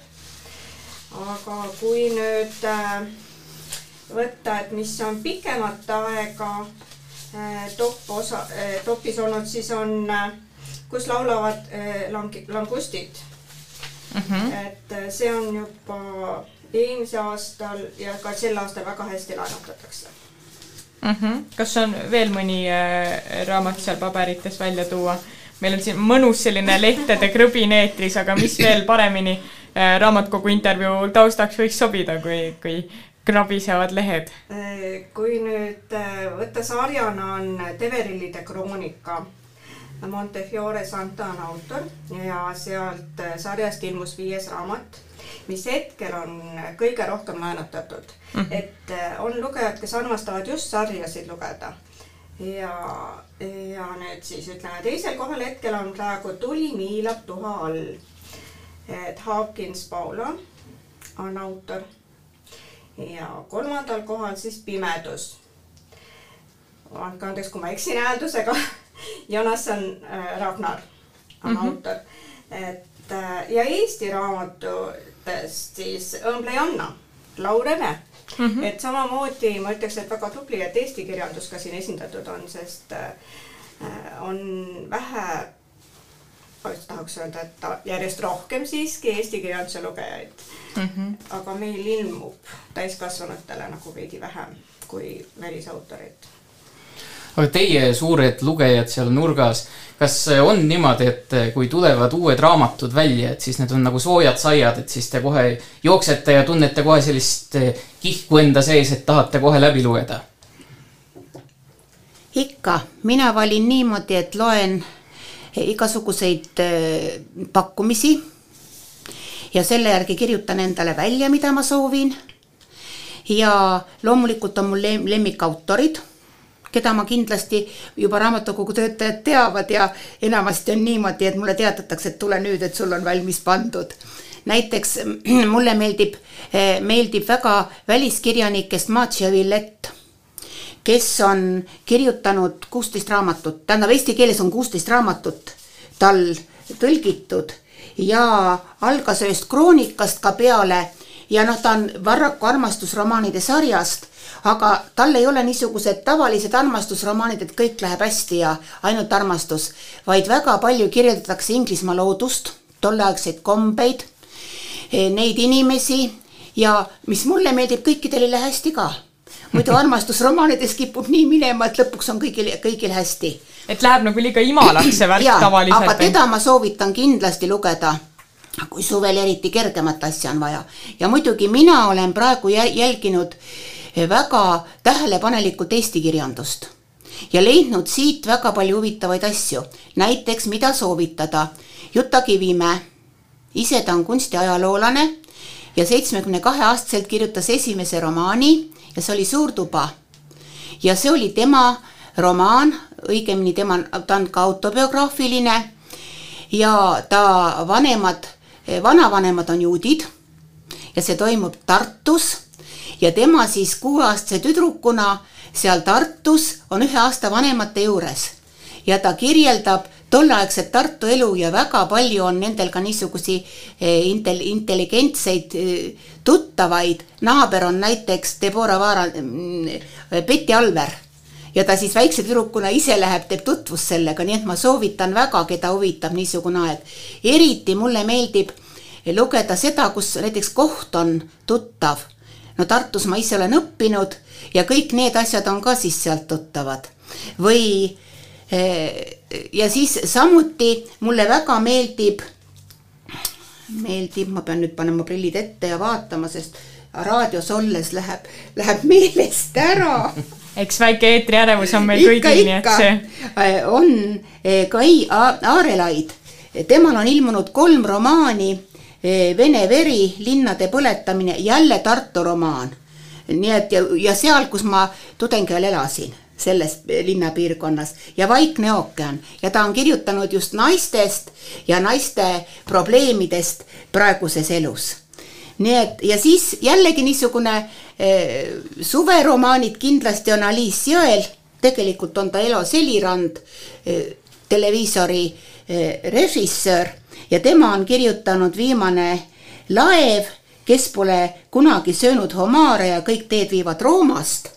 Aga kui nüüd võtta, et mis on pikemat aega Äh, top osa, äh, topis olnud, siis on, äh, kus laulavad lang-, langustid mm. -hmm. et see on juba eelmisel aastal ja ka sel aastal väga hästi laenutatakse mm. -hmm. kas on veel mõni raamat seal paberites välja tuua? meil on siin mõnus selline lehtede krõbin eetris, aga mis veel paremini raamatukogu intervjuu taustaks võiks sobida, kui, kui krabisevad lehed? kui nüüd äh, võtta sarjana on Teverillide kroonika. Montefiore Santa on autor ja sealt äh, sarjast ilmus viies raamat, mis hetkel on kõige rohkem laenutatud mm. -hmm. et äh, on lugejad, kes armastavad just sarjasid lugeda ja, ja nüüd siis ütleme, teisel kohal hetkel on praegu Tuli miilab tuha all. Et Hawkins Paula on autor ja kolmandal kohal siis Pimedus. andke andeks, kui ma eksin hääldusega Jonasson äh, Ragnar on mm -hmm. autor, et äh, ja Eesti raamatutest siis Õmblejanna, Laur Eve mm. -hmm. et samamoodi ma ütleks, et väga tubli, et eesti kirjandus ka siin esindatud on, sest äh, on vähe tahaks öelda, et järjest rohkem siiski eesti kirjanduse lugejaid mm. -hmm. aga meil ilmub täiskasvanutele nagu veidi vähem kui välisautoreid. aga teie suured lugejad seal nurgas, kas on niimoodi, et kui tulevad uued raamatud välja, et siis need on nagu soojad saiad, et siis te kohe jooksete ja tunnete kohe sellist kihku enda sees, et tahate kohe läbi lugeda? ikka, mina valin niimoodi, et loen igasuguseid äh, pakkumisi ja selle järgi kirjutan endale välja, mida ma soovin. ja loomulikult on mul lemmikautorid, keda ma kindlasti juba raamatukogu töötajad teavad ja enamasti on niimoodi, et mulle teatatakse, et tule nüüd, et sul on valmis pandud. näiteks mulle meeldib, äh, meeldib väga väliskirjanik Estmacia Villett kes on kirjutanud kuusteist raamatut, tähendab eesti keeles on kuusteist raamatut tal tõlgitud ja algas ühest kroonikast ka peale ja noh, ta on Varraku armastusromaanide sarjast, aga tal ei ole niisugused tavalised armastusromaanid, et kõik läheb hästi ja ainult armastus, vaid väga palju kirjeldatakse Inglismaa loodust, tolleaegseid kombeid, neid inimesi ja mis mulle meeldib, kõikidel ei lähe hästi ka muidu armastusromaanides kipub nii minema, et lõpuks on kõigil, kõigil hästi. et läheb nagu liiga imalaks see värk tavaliselt. aga teda ma soovitan kindlasti lugeda kui suvel eriti kergemat asja on vaja. ja muidugi mina olen praegu jälginud väga tähelepanelikult eesti kirjandust ja leidnud siit väga palju huvitavaid asju. näiteks, mida soovitada. Juta Kivimäe, ise ta on kunstiajaloolane ja seitsmekümne kahe aastaselt kirjutas esimese romaani ja see oli Suurtuba. ja see oli tema romaan, õigemini tema, ta on ka autobiograafiline. Ja ta vanemad, vanavanemad on juudid. Ja see toimub Tartus. Ja tema siis kuueaastase tüdrukuna seal Tartus on ühe aasta vanemate juures. Ja ta kirjeldab tolleaegset Tartu elu ja väga palju on nendel ka niisugusi eh, intel-, intelligentseid eh, tuttavaid. naaber on näiteks Debora Vaara, Betty Alver ja ta siis väikse tüdrukuna ise läheb, teeb tutvust sellega, nii et ma soovitan väga, keda huvitab niisugune aeg. eriti mulle meeldib lugeda seda, kus näiteks koht on tuttav. no Tartus ma ise olen õppinud ja kõik need asjad on ka siis sealt tuttavad või eh, ja siis samuti mulle väga meeldib, meeldib, ma pean nüüd panema prillid ette ja vaatama, sest raadios olles läheb, läheb meelest ära eks väike eetriärevus on meil kõigil, nii et see. Äh, on eh, Kai Aarelaid, temal on ilmunud kolm romaani, Vene veri, linnade põletamine, jälle Tartu romaan. nii et ja, ja seal, kus ma tudeng ajal elasin, selles linnapiirkonnas. Ja Vaikne ookean. Ja ta on kirjutanud just naistest ja naiste probleemidest praeguses elus. Nii et ja siis jällegi niisugune eh, suveromaanid kindlasti on Alice Jõel, tegelikult on ta Elo Selirand eh,, televiisori eh, režissöör. Ja tema on kirjutanud viimane laev, kes pole kunagi söönud homaare ja kõik teed viivad Roomast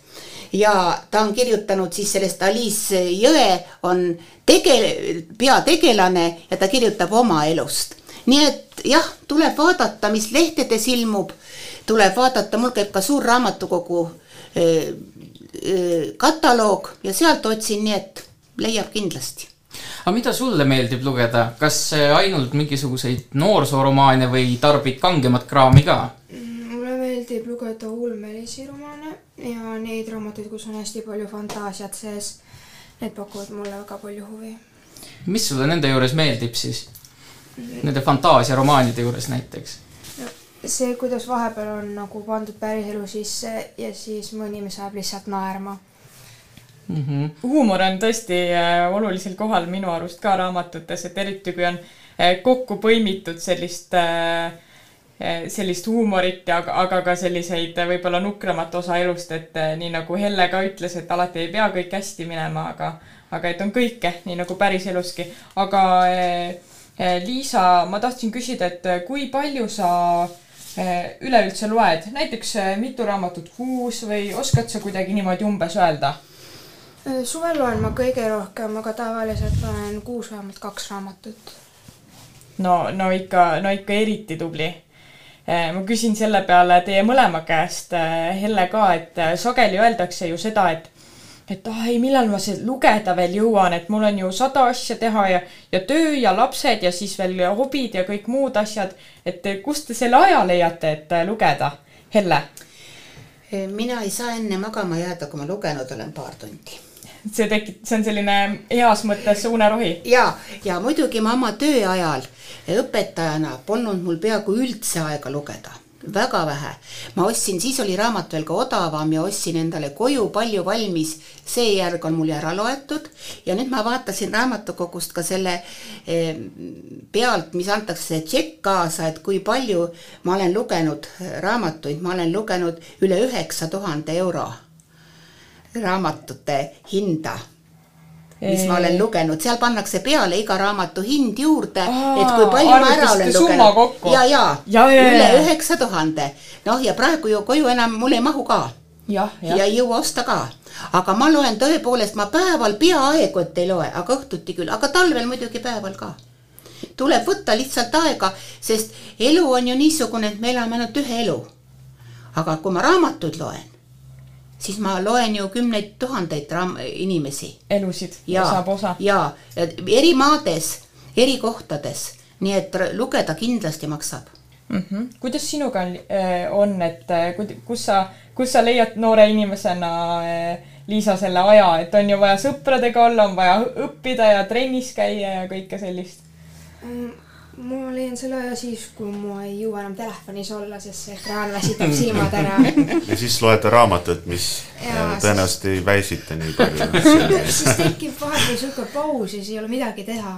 ja ta on kirjutanud siis sellest Alice Jõe on tege-, peategelane ja ta kirjutab oma elust. nii et jah, tuleb vaadata, mis lehtedes ilmub, tuleb vaadata, mul käib ka suur raamatukogu eh, eh, kataloog ja sealt otsin, nii et leiab kindlasti. aga mida sulle meeldib lugeda, kas äh, ainult mingisuguseid noorsooromaane või tarbid kangemat kraami ka? mulle meeldib lugeda ulmelisi romaane ja neid raamatuid, kus on hästi palju fantaasiat sees. Need pakuvad mulle väga palju huvi. mis sulle nende juures meeldib siis? Nende fantaasiaromaanide juures näiteks? see, kuidas vahepeal on nagu pandud päriselu sisse ja siis mõni, mis ajab lihtsalt naerma. Mm -hmm. huumor on tõesti äh, olulisel kohal minu arust ka raamatutes, et eriti kui on äh, kokku põimitud sellist äh, sellist huumorit ja, aga ka selliseid äh, võib-olla nukramat osa elust, et äh, nii nagu Helle ka ütles, et alati ei pea kõik hästi minema, aga, aga et on kõike, nii nagu päriseluski. aga Liisa, ma tahtsin küsida, et kui palju sa üleüldse loed, näiteks mitu raamatut kuus või oskad sa kuidagi niimoodi umbes öelda? suvel loen ma kõige rohkem, aga tavaliselt loen kuus vähemalt kaks raamatut. no, no ikka, no ikka eriti tubli. Ma küsin selle peale teie mõlema käest, Helle ka, et äh, sageli öeldakse ju seda, et et ah ei, millal ma see lugeda veel jõuan, et mul on ju sada asja teha ja, ja töö ja lapsed ja siis veel hobid ja kõik muud asjad. et äh, kust te selle aja leiate, et äh, lugeda? Helle, mina ei saa enne magama jääda, kui ma lugenud olen paar tundi see tekib, see on selline heas mõttes unerohi. ja, ja muidugi ma oma töö ajal õpetajana polnud mul peaaegu üldse aega lugeda, väga vähe. ma ostsin, siis oli raamat veel ka odavam ja ostsin endale koju palju valmis, see järg on mul ära loetud ja nüüd ma vaatasin raamatukogust ka selle eh, pealt, mis antakse tšekk kaasa, et kui palju ma olen lugenud raamatuid, ma olen lugenud üle üheksa tuhande euro raamatute hinda mis ma olen lugenud, seal pannakse peale iga raamatu hind juurde, et kui palju ma ära olen lugenud ja, ja, Ja, ja, ja, üle ja. üheksa tuhande. noh, ja praegu ju koju enam mul ei mahu ka jah, ja jah. ei jõua osta ka. aga ma loen tõepoolest, ma päeval peaaegu et ei loe, aga õhtuti küll, aga talvel muidugi päeval ka. tuleb võtta lihtsalt aega, sest elu on ju niisugune, et me elame ainult ühe elu. aga kui ma raamatuid loen, siis ma loen ju kümneid tuhandeid inimesi elusid ja saab osa,. ja ja eri maades, eri kohtades, nii et lugeda kindlasti maksab. mm. -hmm. kuidas sinuga on, äh, on, et äh, kus sa, kus sa leiad noore inimesena äh, Liisa selle aja, et on ju vaja sõpradega olla, on vaja õppida ja trennis käia ja kõike sellist. Ma leian selle aja siis, kui ma ei jõua enam telefonis olla, sest see ekraan väsitab silmad ära. ja siis loete raamatut, mis Jaa, äh, tõenäoliselt ei väsita nii palju. siis tekib vahepeal sihuke paus ja siis ei ole midagi teha.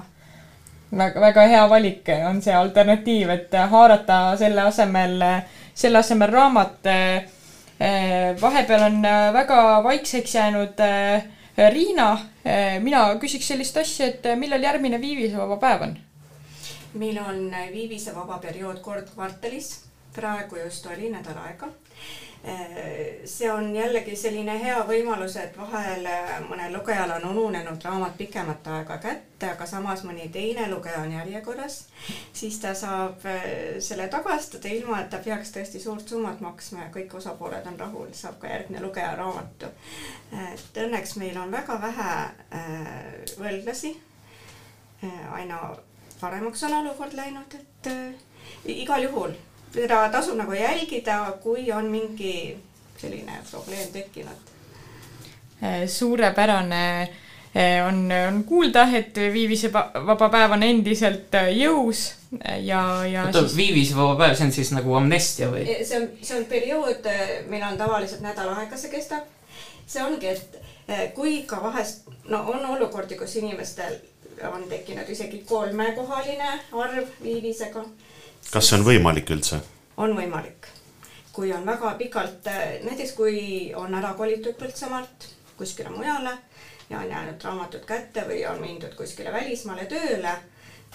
väga, väga hea valik on see alternatiiv, et haarata selle asemel, selle asemel raamat. vahepeal on äh, väga vaikseks jäänud äh, Riina, mina küsiks sellist asja, et millal järgmine Viivisevaba päev on? Meil on viivisevaba periood kord kvartalis, praegu just oli nädal aega. see on jällegi selline hea võimalus, et vahel mõnel lugejal on ununenud raamat pikemat aega kätte, aga samas mõni teine lugeja on järjekorras, siis ta saab eh, selle tagastada, ilma et ta peaks tõesti suurt summat maksma ja kõik osapooled on rahul, saab ka järgmine lugeja raamatu. et õnneks meil on väga vähe võlglasi, aina paremaks on olukord läinud, et äh, igal juhul seda tasub nagu jälgida, kui on mingi selline probleem tekkinud. suurepärane eh, on, on kuulda, et Viivisevaba päev on endiselt jõus ja, ja oota, siis Viivisevaba päev, see on siis nagu amnestia või? see on, see on periood, meil on tavaliselt nädal aega see kestab. see ongi, et kui ka vahest, no on olukordi, kus inimestel on tekkinud isegi kolmekohaline arv viivisega, kas see on võimalik üldse? on võimalik. kui on väga pikalt, näiteks kui on ära kolitud Põltsamaalt kuskile mujale ja on jäänud raamatud kätte või on mindud kuskile välismaale tööle,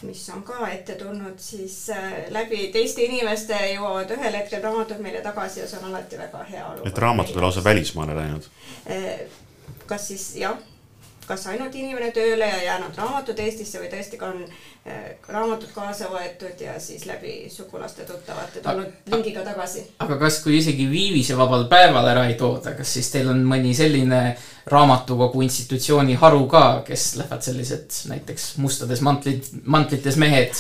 mis on ka ette tulnud, siis äh, läbi teiste inimeste jõuavad ühel hetkel raamatud meile tagasi ja see on alati väga hea olukord. et raamatud on lausa välismaale läinud? kas siis jah, kas ainult inimene tööle ja jäänud raamatud Eestisse või tõesti ka on eh, raamatud kaasa võetud ja siis läbi sugulaste-tuttavate tulnud lingiga tagasi. aga kas, kui isegi Viivisevabal päeval ära ei tooda, kas siis teil on mõni selline raamatukogu institutsiooni haru ka, kes lähevad sellised näiteks mustades mantlit, mantlites mehed.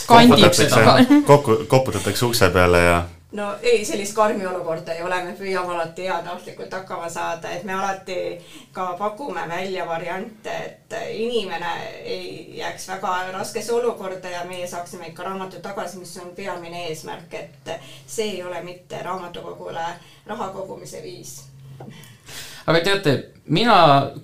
kokku, koputatakse ukse peale ja no ei, sellist karmi olukorda ei ole, me püüame alati heatahtlikult hakkama saada, et me alati ka pakume välja variante, et inimene ei jääks väga raskesse olukorda ja meie saaksime ikka raamatu tagasi, mis on peamine eesmärk, et see ei ole mitte raamatukogule raha kogumise viis aga teate, mina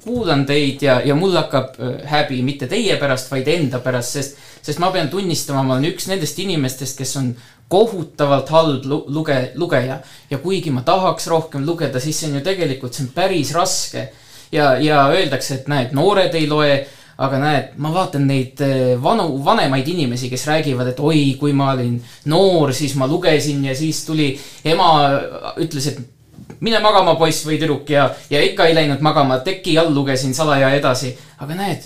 kuulan teid ja, ja mul hakkab äh, häbi mitte teie pärast, vaid enda pärast, sest, sest ma pean tunnistama, ma olen üks nendest inimestest, kes on kohutavalt halb lu- luge-, lugeja ja kuigi ma tahaks rohkem lugeda, siis see on ju tegelikult, see on päris raske. ja, ja öeldakse, et näed, noored ei loe, aga näed, ma vaatan neid eh, vanu, vanemaid inimesi, kes räägivad, et oi, kui ma olin noor, siis ma lugesin ja siis tuli ema, ütles, et mine magama, poiss või tüdruk ja, ja ikka ei läinud magama, teki all lugesin salaja edasi. aga näed,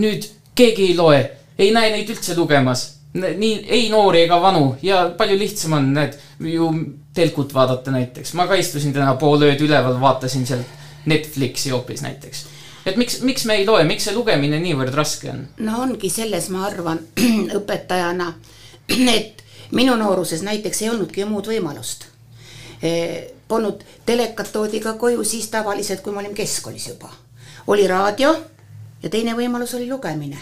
nüüd keegi ei loe, ei näe neid üldse lugemas. nii, ei noori ega vanu ja palju lihtsam on, näed, ju telkut vaadata näiteks. ma ka istusin täna pool ööd üleval, vaatasin sealt Netflixi hoopis näiteks. et miks, miks me ei loe, miks see lugemine niivõrd raske on? no ongi selles, ma arvan õpetajana, et minu nooruses näiteks ei olnudki muud võimalust. Polnud telekat toodi ka koju siis tavaliselt, kui me olime keskkoolis juba. oli raadio ja teine võimalus oli lugemine.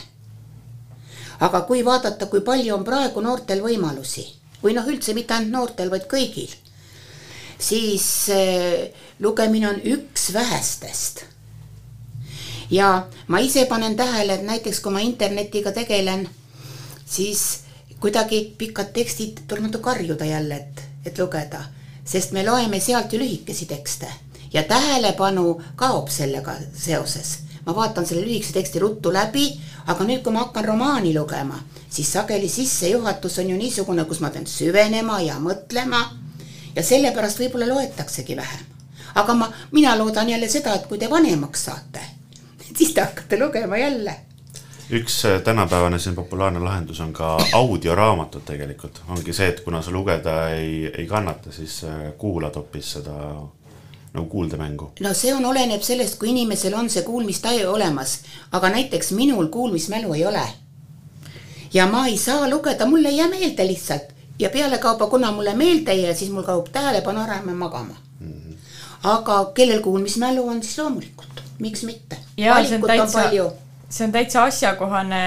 aga kui vaadata, kui palju on praegu noortel võimalusi või noh, üldse mitte ainult noortel, vaid kõigil, siis eh, lugemine on üks vähestest ja ma ise panen tähele, et näiteks kui ma internetiga tegelen, siis kuidagi pikad tekstid tuleb natuke karjuda jälle, et, et lugeda, sest me loeme sealt ju lühikesi tekste ja tähelepanu kaob sellega seoses. ma vaatan selle lühikese teksti ruttu läbi, aga nüüd, kui ma hakkan romaani lugema, siis sageli sissejuhatus on ju niisugune, kus ma pean süvenema ja mõtlema ja sellepärast võib-olla loetaksegi vähem. aga ma, mina loodan jälle seda, et kui te vanemaks saate, siis te hakkate lugema jälle. Üks äh, tänapäevane siin populaarne lahendus on ka audioraamatud tegelikult, ongi see, et kuna sa lugeda ei, ei kannata, siis äh, kuulad hoopis seda nagu kuuldemängu. no see on, oleneb sellest, kui inimesel on see kuulmistaju olemas, aga näiteks minul kuulmismälu ei ole. ja ma ei saa lugeda, mul ei jää meelde lihtsalt ja pealekauba, kuna mulle meelde ei jää, siis mul kaob tähelepanu ära ja ma magama. aga kellel kuulmismälu on, siis loomulikult, miks mitte. ja see on täitsa, see on täitsa asjakohane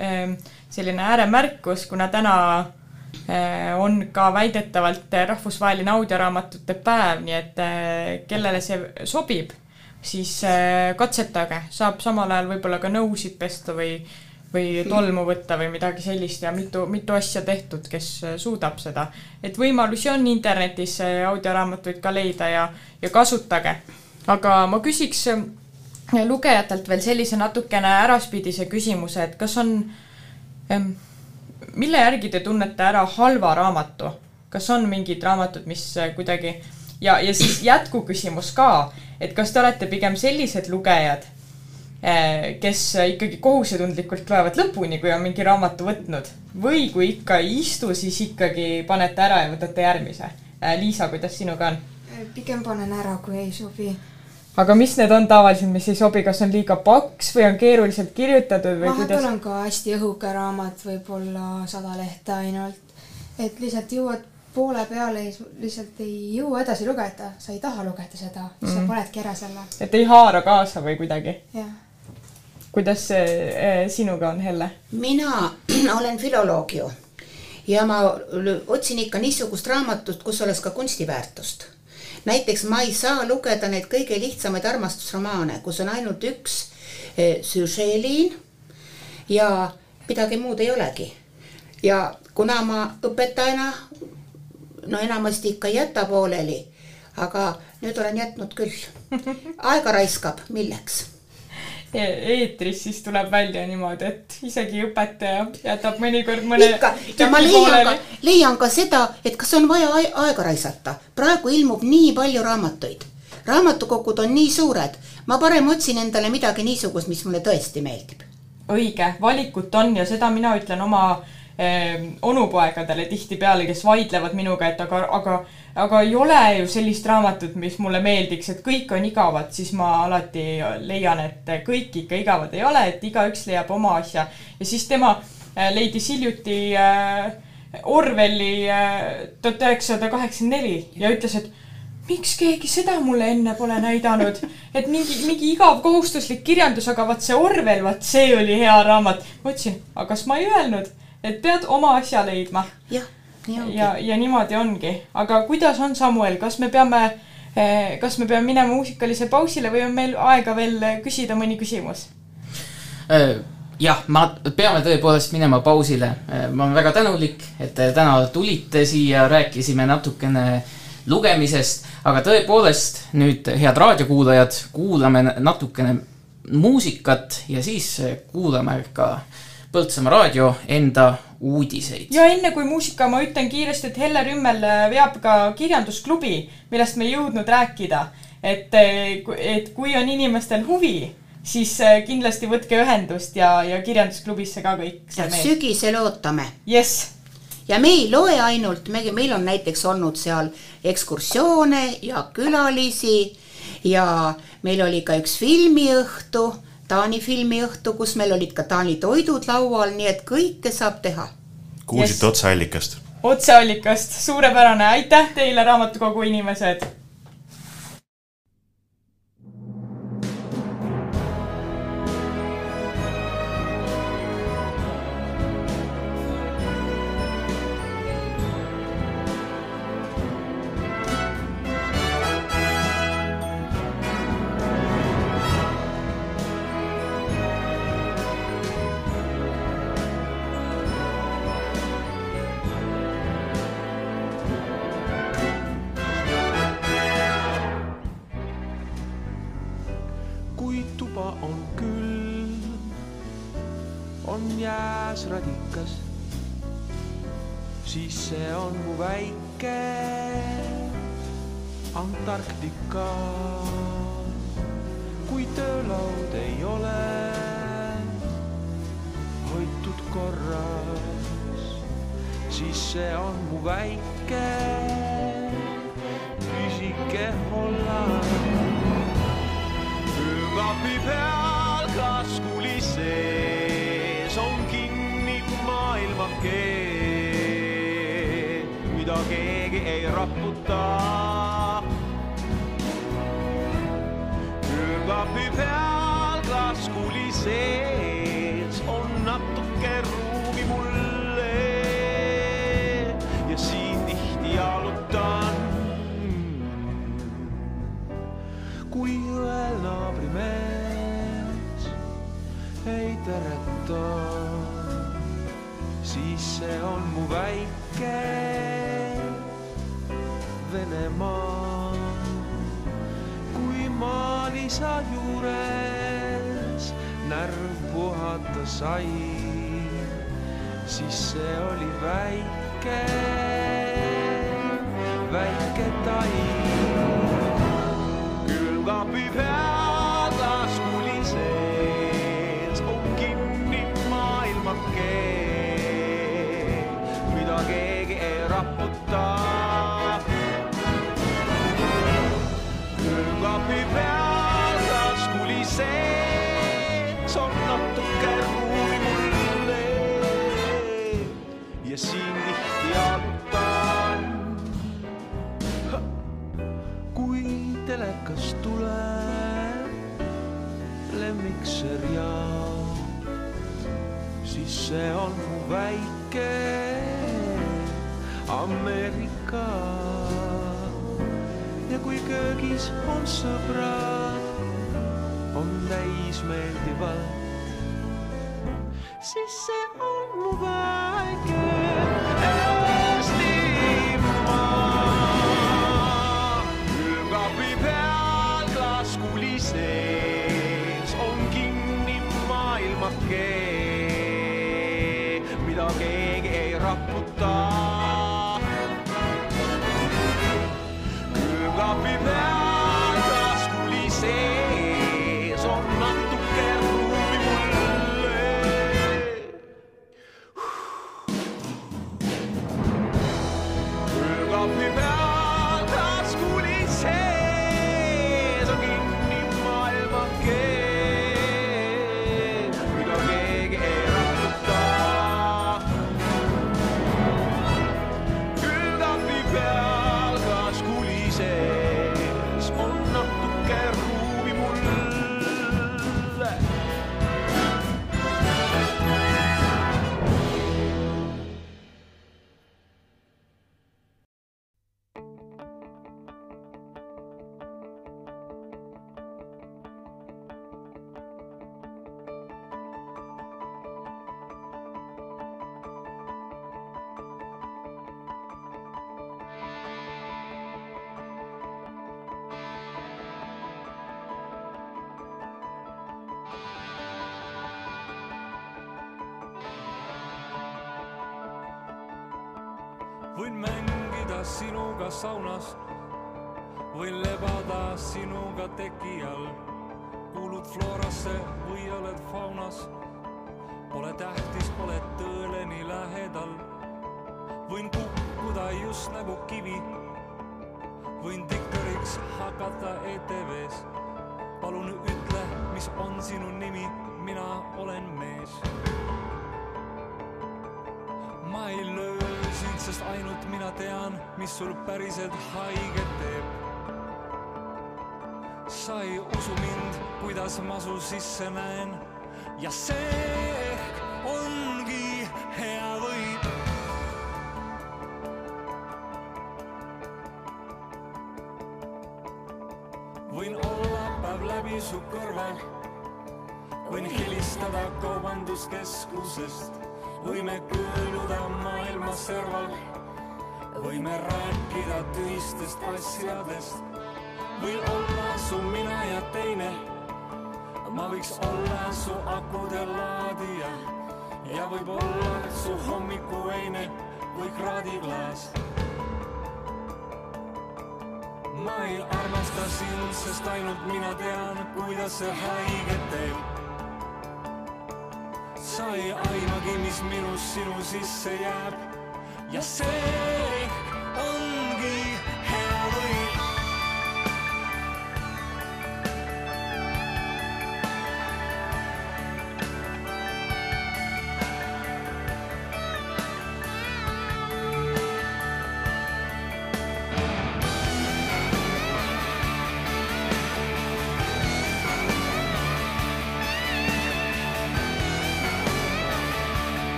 ähm, selline ääremärkus, kuna täna äh, on ka väidetavalt rahvusvaheline audioraamatute päev, nii et äh, kellele see sobib, siis äh, katsetage, saab samal ajal võib-olla ka nõusid pesta või või tolmu võtta või midagi sellist ja mitu, mitu asja tehtud, kes suudab seda. et võimalusi on internetis audioraamatuid ka leida ja, ja kasutage. aga ma küsiks lugejatelt veel sellise natukene äraspidise küsimuse, et kas on, mille järgi te tunnete ära halva raamatu? kas on mingid raamatud, mis äh, kuidagi ja, ja siis jätkuküsimus ka, et kas te olete pigem sellised lugejad, äh, kes ikkagi kohusetundlikult loevad lõpuni, kui on mingi raamatu võtnud või kui ikka ei istu, siis ikkagi panete ära ja võtate järgmise. Liisa, kuidas sinuga on? pigem panen ära, kui ei sobi aga mis need on tavaliselt, mis ei sobi, kas on liiga paks või on keeruliselt kirjutatud või vahepeal kuidas? on ka hästi õhuke raamat, võib-olla sada lehte ainult. et lihtsalt jõuad poole peale, lihtsalt ei jõua edasi lugeda, sa ei taha lugeda seda mm, -hmm. sa panedki ära selle. et ei haara kaasa või kuidagi? jah. kuidas see eh, sinuga on, Helle? mina olen filoloog ju ja ma otsin ikka niisugust raamatut, kus oleks ka kunstiväärtust. Näiteks ma ei saa lugeda neid kõige lihtsamaid armastusromaane, kus on ainult üks eh, süžeeliin ja midagi muud ei olegi. ja kuna ma õpetajana no enamasti ikka ei jäta pooleli, aga nüüd olen jätnud küll. aega raiskab, milleks? Eetris siis tuleb välja niimoodi, et isegi õpetaja jätab mõnikord mõne ikka ja ma leian ka, leian ka seda, et kas on vaja aega raisata. praegu ilmub nii palju raamatuid. raamatukogud on nii suured, ma parem otsin endale midagi niisugust, mis mulle tõesti meeldib. õige, valikut on ja seda mina ütlen oma eh, onupoegadele tihtipeale, kes vaidlevad minuga, et aga, aga, aga ei ole ju sellist raamatut, mis mulle meeldiks, et kõik on igavad, siis ma alati leian, et kõik ikka igavad ei ole, et igaüks leiab oma asja. ja siis tema eh, leidis hiljuti eh, Orwelli tuhat üheksasada kaheksakümmend neli ja ütles, et miks keegi seda mulle enne pole näidanud, et mingi, mingi igav kohustuslik kirjandus, aga vaat see Orwell, vaat see oli hea raamat. ma ütlesin, aga kas ma ei öelnud, et pead oma asja leidma. jah, nii ongi. ja, ja niimoodi ongi, aga kuidas on, Samuel, kas me peame, kas me peame minema muusikalise pausile või on meil aega veel küsida mõni küsimus? jah, ma, peame tõepoolest minema pausile. ma olen väga tänulik, et te täna tulite siia, rääkisime natukene lugemisest, aga tõepoolest nüüd, head raadiokuulajad, kuulame natukene muusikat ja siis kuulame ka Põltsamaa raadio enda uudiseid. ja enne kui muusika, ma ütlen kiiresti, et Helle Rümmel veab ka kirjandusklubi, millest me ei jõudnud rääkida. et, et kui on inimestel huvi, siis kindlasti võtke ühendust ja, ja kirjandusklubisse ka kõik. sügisel ootame. jess. ja me ei loe ainult, me, meil on näiteks olnud seal ekskursioone ja külalisi ja meil oli ka üks filmiõhtu Taani filmiõhtu, kus meil olid ka Taani toidud laual, nii et kõike saab teha. kuulsite yes. otseallikast? otseallikast, suurepärane, aitäh teile, raamatukogu inimesed. Külmkapi peal saunas, võin lebada sinuga teki all. kuulud Florasse või oled faunas, pole tähtis, oled tõele nii lähedal. võin kukkuda just nagu kivi, võin diktoriks hakata ETV-s. palun ütle, mis on sinu nimi, mina olen mees sest ainult mina tean, mis sul päriselt haiget teeb. sa ei usu mind, kuidas ma su sisse näen ja see ongi hea võit. võin olla päev läbi su kõrval, võin helistada kaubanduskeskusest võime maailma serval, võime rääkida tühistest asjadest, võin olla su mina ja teine. ma võiks olla su akude laadija. Ja võib-olla su hommikuveine või kraadiklaas. ma ei armasta sind, sest ainult mina tean, kuidas see haiget teeb. Sa ei aimagi, mis minust sinu sisse jääb ja see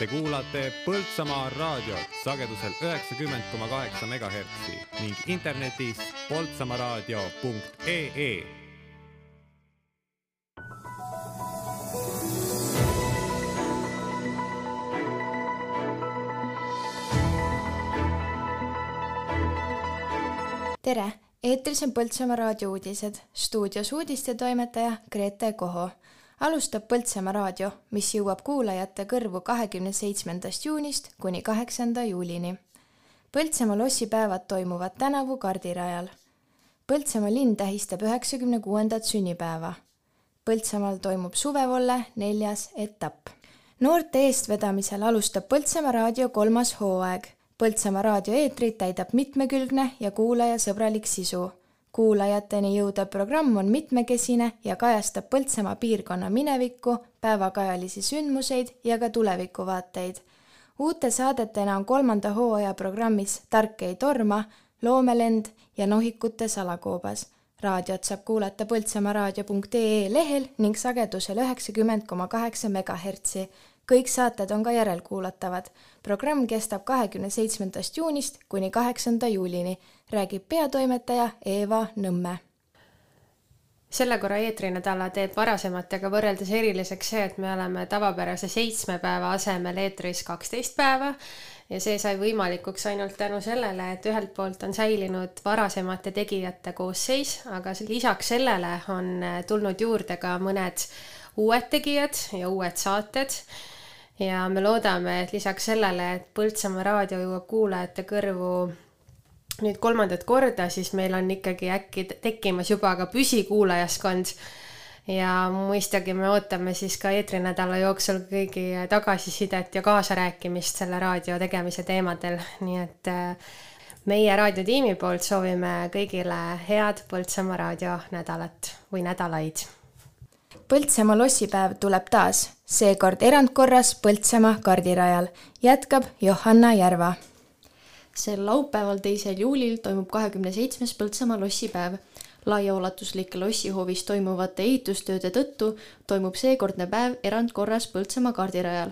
Te kuulate Põltsamaa raadiot sagedusel üheksakümmend koma kaheksa megahertsi ning internetis poltsamaaraadio.ee tere, eetris on Põltsamaa raadiouudised, stuudios uudistetoimetaja Grete Koho. Alustab Põltsamaa raadio, mis jõuab kuulajate kõrvu kahekümne seitsmendast juunist kuni kaheksanda juulini. Põltsamaa lossipäevad toimuvad tänavu kardirajal. Põltsamaa linn tähistab üheksakümne kuuendat sünnipäeva. Põltsamaal toimub suvevolle neljas etapp. noorte eestvedamisel alustab Põltsamaa raadio kolmas hooaeg Põltsamaa raadio eetrit täidab mitmekülgne ja kuulajasõbralik sisu. Kuulajateni jõudev programm on mitmekesine ja kajastab Põltsamaa piirkonna minevikku, päevakajalisi sündmuseid ja ka tulevikuvaateid. uute saadetena on kolmanda hooaja programmis Tark ei torma, Loomelend ja Nohikute salakoobas. raadiot saab kuulata põltsamaaraadio.ee lehel ning sagedusel üheksakümmend koma kaheksa megahertsi kõik saated on ka järelkuulatavad. programm kestab kahekümne seitsmendast juunist kuni kaheksanda juulini, räägib peatoimetaja Eeva Nõmme. selle korra eetrinädala teeb varasematega võrreldes eriliseks see, et me oleme tavapärase seitsme päeva asemel eetris kaksteist päeva ja see sai võimalikuks ainult tänu sellele, et ühelt poolt on säilinud varasemate tegijate koosseis, aga lisaks sellele on tulnud juurde ka mõned uued tegijad ja uued saated ja me loodame, et lisaks sellele, et Põltsamaa raadio jõuab kuulajate kõrvu nüüd kolmandat korda, siis meil on ikkagi äkki tekkimas juba ka püsikuulajaskond. ja mõistagi me ootame siis ka eetrinädala jooksul kõigi tagasisidet ja kaasarääkimist selle raadio tegemise teemadel, nii et äh, meie raadiotiimi poolt soovime kõigile head Põltsamaa raadio nädalat või nädalaid Põltsamaa lossipäev tuleb taas, seekord erandkorras Põltsamaa kardirajal, jätkab Johanna Järva. Sel laupäeval, teisel juulil toimub kahekümne seitsmes Põltsamaa lossipäev. laiaulatuslike lossihoovis toimuvate ehitustööde tõttu toimub seekordne päev erandkorras Põltsamaa kardirajal.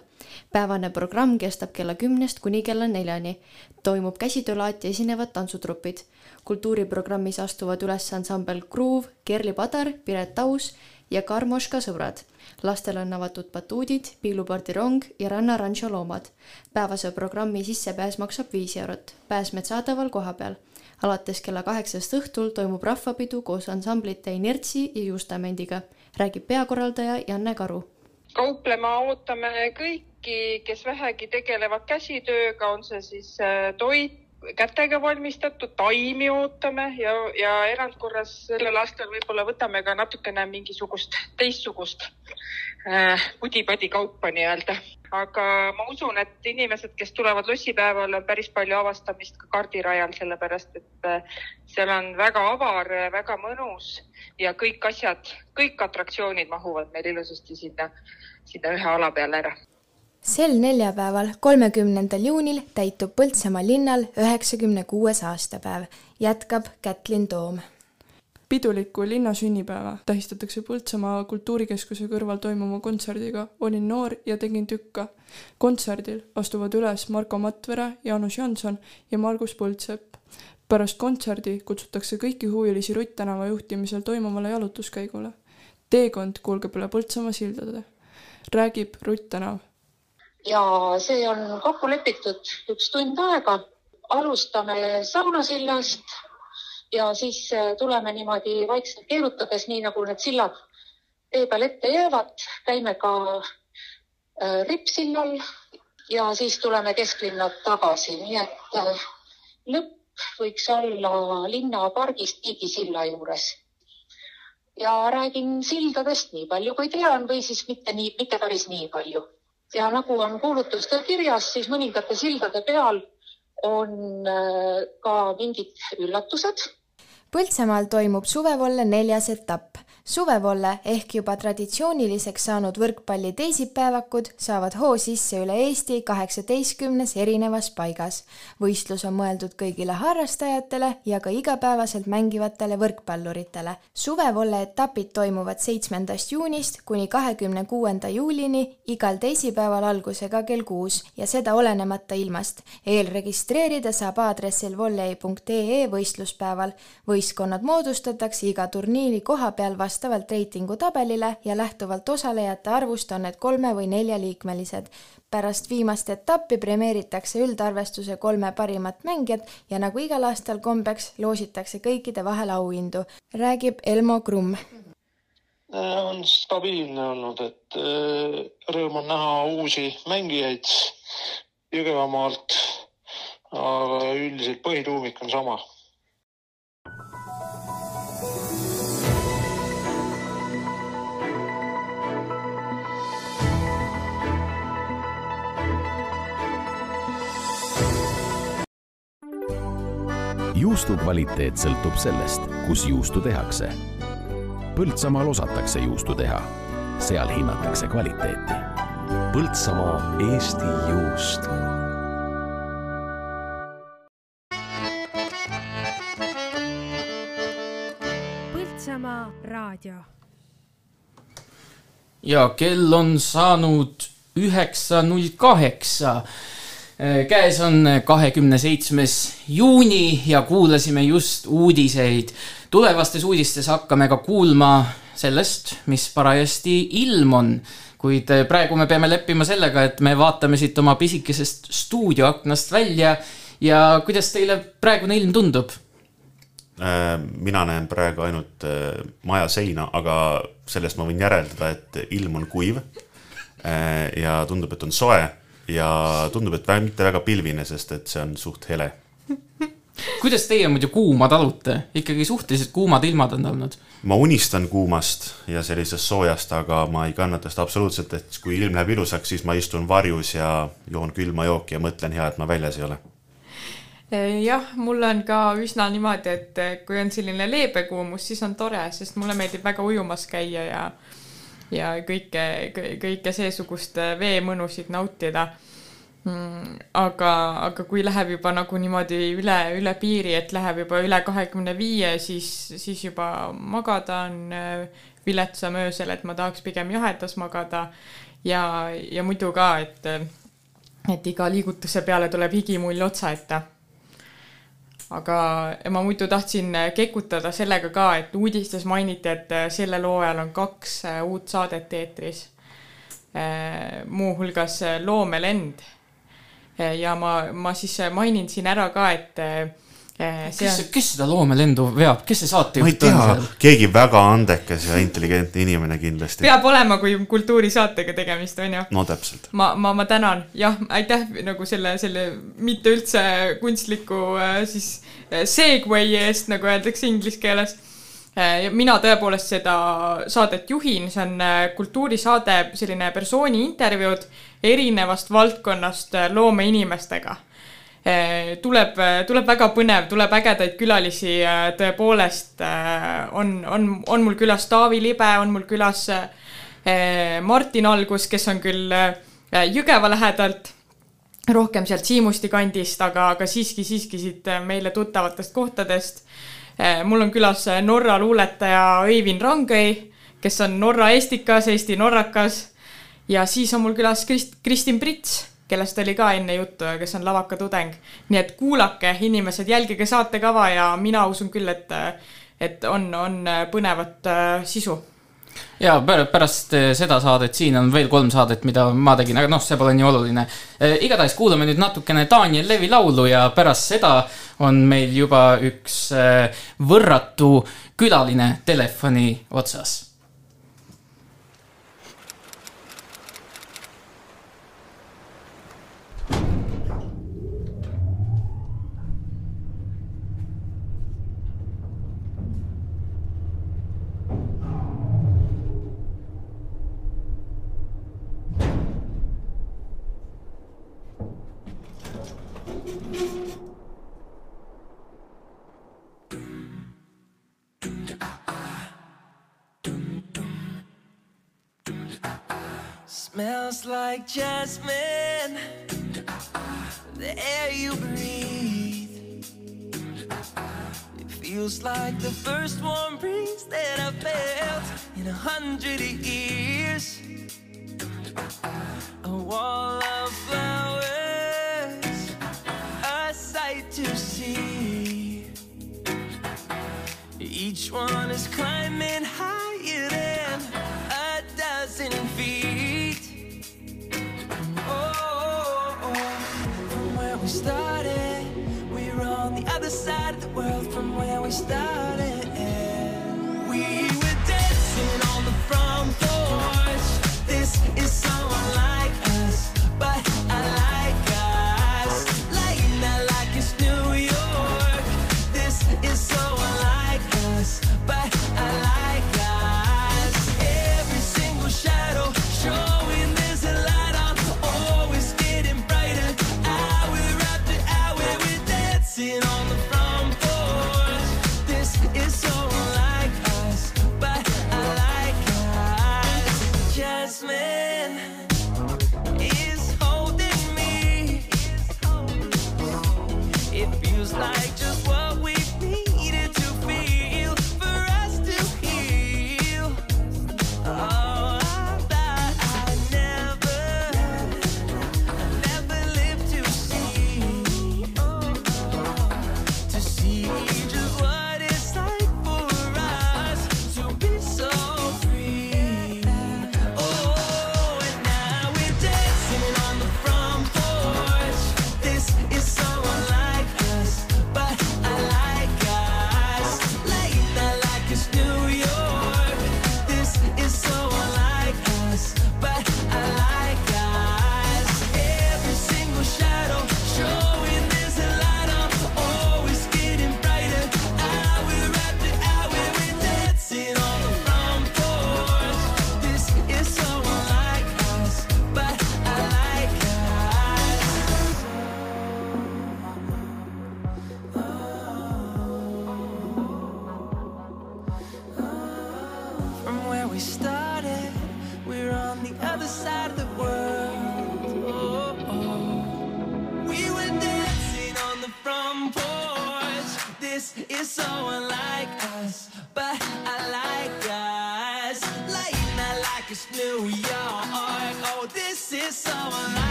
päevane programm kestab kella kümnest kuni kella neljani. toimub käsitöölaati esinevad tantsutrupid. kultuuriprogrammis astuvad üles ansambel Gruuv, Kerli Padar, Piret Aus ja Karmoška sõbrad. lastele on avatud batuudid, piilupardirong ja rannaranšo loomad. päevase programmi sissepääs maksab viis eurot, pääsmed saadaval kohapeal. alates kella kaheksast õhtul toimub rahvapidu koos ansamblite Inertsi ja Justamendiga, räägib peakorraldaja Janne Karu. kauplema ootame kõiki, kes vähegi tegelevad käsitööga, on see siis äh, toit, kätega valmistatud, taimi ootame ja, ja erandkorras sellel aastal võib-olla võtame ka natukene mingisugust teistsugust äh, pudi-padi kaupa nii-öelda. aga ma usun, et inimesed, kes tulevad lossipäeval, on päris palju avastamist ka kardirajal, sellepärast et äh, seal on väga avar, väga mõnus ja kõik asjad, kõik atraktsioonid mahuvad meil ilusasti sinna, sinna ühe ala peale ära sel neljapäeval, kolmekümnendal juunil täitub Põltsamaa linnal üheksakümne kuues aastapäev, jätkab Kätlin Toom. pidulikku linna sünnipäeva tähistatakse Põltsamaa kultuurikeskuse kõrval toimuva kontserdiga Olin noor ja tegin tükka. kontserdil astuvad üles Marko Matvere, Jaanus Janson ja Margus Põldsepp. pärast kontserdi kutsutakse kõiki huvilisi Rutt tänava juhtimisel toimuvale jalutuskäigule. teekond kulgeb üle Põltsamaa sildade. räägib Rutt Tänav ja see on kokku lepitud üks tund aega. alustame saunasillast ja siis tuleme niimoodi vaikselt keerutades, nii nagu need sillad tee peal ette jäävad, käime ka äh, rippsillal ja siis tuleme kesklinna tagasi, nii et äh, lõpp võiks olla linnapargis Tiigi silla juures. ja räägin sildadest nii palju, kui tean või siis mitte nii, mitte päris nii palju ja nagu on kuulutustel kirjas, siis mõningate sildade peal on ka mingid üllatused. Põltsamaal toimub suvevolle neljas etapp. Suvevolle ehk juba traditsiooniliseks saanud võrkpalli teisipäevakud saavad hoo sisse üle Eesti kaheksateistkümnes erinevas paigas. võistlus on mõeldud kõigile harrastajatele ja ka igapäevaselt mängivatele võrkpalluritele. suvevolle etapid toimuvad seitsmendast juunist kuni kahekümne kuuenda juulini igal teisipäeval algusega kell kuus ja seda olenemata ilmast. eelregistreerida saab aadressil volley.ee võistluspäeval. võistkonnad moodustatakse iga turniiri koha peal vastavalt reitingutabelile ja lähtuvalt osalejate arvust on need kolme- või neljaliikmelised. pärast viimast etappi premeeritakse üldarvestuse kolme parimat mängijat ja nagu igal aastal kombeks, loositakse kõikide vahel auhindu, räägib Elmo Krumm on stabiilne olnud, et äh, rõõm on näha uusi mängijaid Jõgevamaalt. aga üldiselt põhituumik on sama. Juustu kvaliteet sõltub sellest, kus juustu tehakse. Põltsamaal osatakse juustu teha, seal hinnatakse kvaliteeti. Põltsamaa Eesti juust. Põltsamaa raadio ja kell on saanud üheksa null kaheksa. Käes on kahekümne seitsmes juuni ja kuulasime just uudiseid. tulevastes uudistes hakkame ka kuulma sellest, mis parajasti ilm on. kuid praegu me peame leppima sellega, et me vaatame siit oma pisikesest stuudioaknast välja ja kuidas teile praegune ilm tundub? Äh, mina näen praegu ainult äh, maja seina, aga sellest ma võin järeldada, et ilm on kuiv. Äh, ja tundub, et on soe ja tundub, et vä- mitte väga pilvine, sest et see on suht hele. kuidas teie muidu kuuma talute? ikkagi suhteliselt kuumad ilmad on olnud. ma unistan kuumast ja sellisest soojast, aga ma ei kannata seda absoluutselt, et kui ilm läheb ilusaks, siis ma istun varjus ja joon külma jooki ja mõtlen, hea, et ma väljas ei ole jah, mul on ka üsna niimoodi, et kui on selline leebe kuumus, siis on tore, sest mulle meeldib väga ujumas käia ja ja kõike, kõike seesugust veemõnusid nautida. aga, aga kui läheb juba nagu niimoodi üle, üle piiri, et läheb juba üle kahekümne viie, siis, siis juba magada on viletsam öösel, et ma tahaks pigem jahedas magada. ja, ja muidu ka, et, et iga liigutuse peale tuleb higimull otsa ette aga ma muidu tahtsin kekutada sellega ka, et uudistes mainiti, et sellel hooajal on kaks äh, uut saadet eetris. muuhulgas äh, Loomelend. ja ma, ma siis mainin siin ära ka, et äh, kes on, kes seda loomelendu veab, kes see saatejuht on seal?, keegi väga andekas ja intelligentne inimene kindlasti. peab olema, kui kultuurisaatega tegemist on ju no täpselt. ma, ma, ma tänan, jah, aitäh nagu selle, selle mitte üldse kunstliku äh, siis äh, segway eest, nagu öeldakse inglise keeles. ja mina tõepoolest seda saadet juhin, see on äh, kultuurisaade, selline persooni intervjuud erinevast valdkonnast äh, loomeinimestega Eh, tuleb, tuleb väga põnev, tuleb ägedaid külalisi, tõepoolest eh, on, on, on mul külas Taavi Libe, on mul külas eh, Martin Algus, kes on küll eh, Jõgeva lähedalt, rohkem sealt Siimusti kandist, aga, aga siiski, siiski siit meile tuttavatest kohtadest. mul on külas Norra luuletaja Õivin Rangõi, kes on Norra eestikas, Eesti norrakas. ja siis on mul külas Krist-, Kristin Prits kellest oli ka enne juttu ja kes on lavaka tudeng. nii et kuulake, inimesed, jälgige saatekava ja mina usun küll, et, et on, on põnevat äh, sisu. ja pärast eh, seda saadet siin on veel kolm saadet, mida ma tegin, aga noh, see pole nii oluline. igatahes kuulame nüüd natukene Daniel Levi laulu ja pärast seda on meil juba üks võrratu külaline telefoni otsas smells like jasmine. The air you breathe. It feels like the first warm breeze that I've felt in a hundred years. A wall of flowers, a sight to see. Each one is climbing higher than a dozen feet. We started, we're on the other side of the world from where we started. We were dancing on the front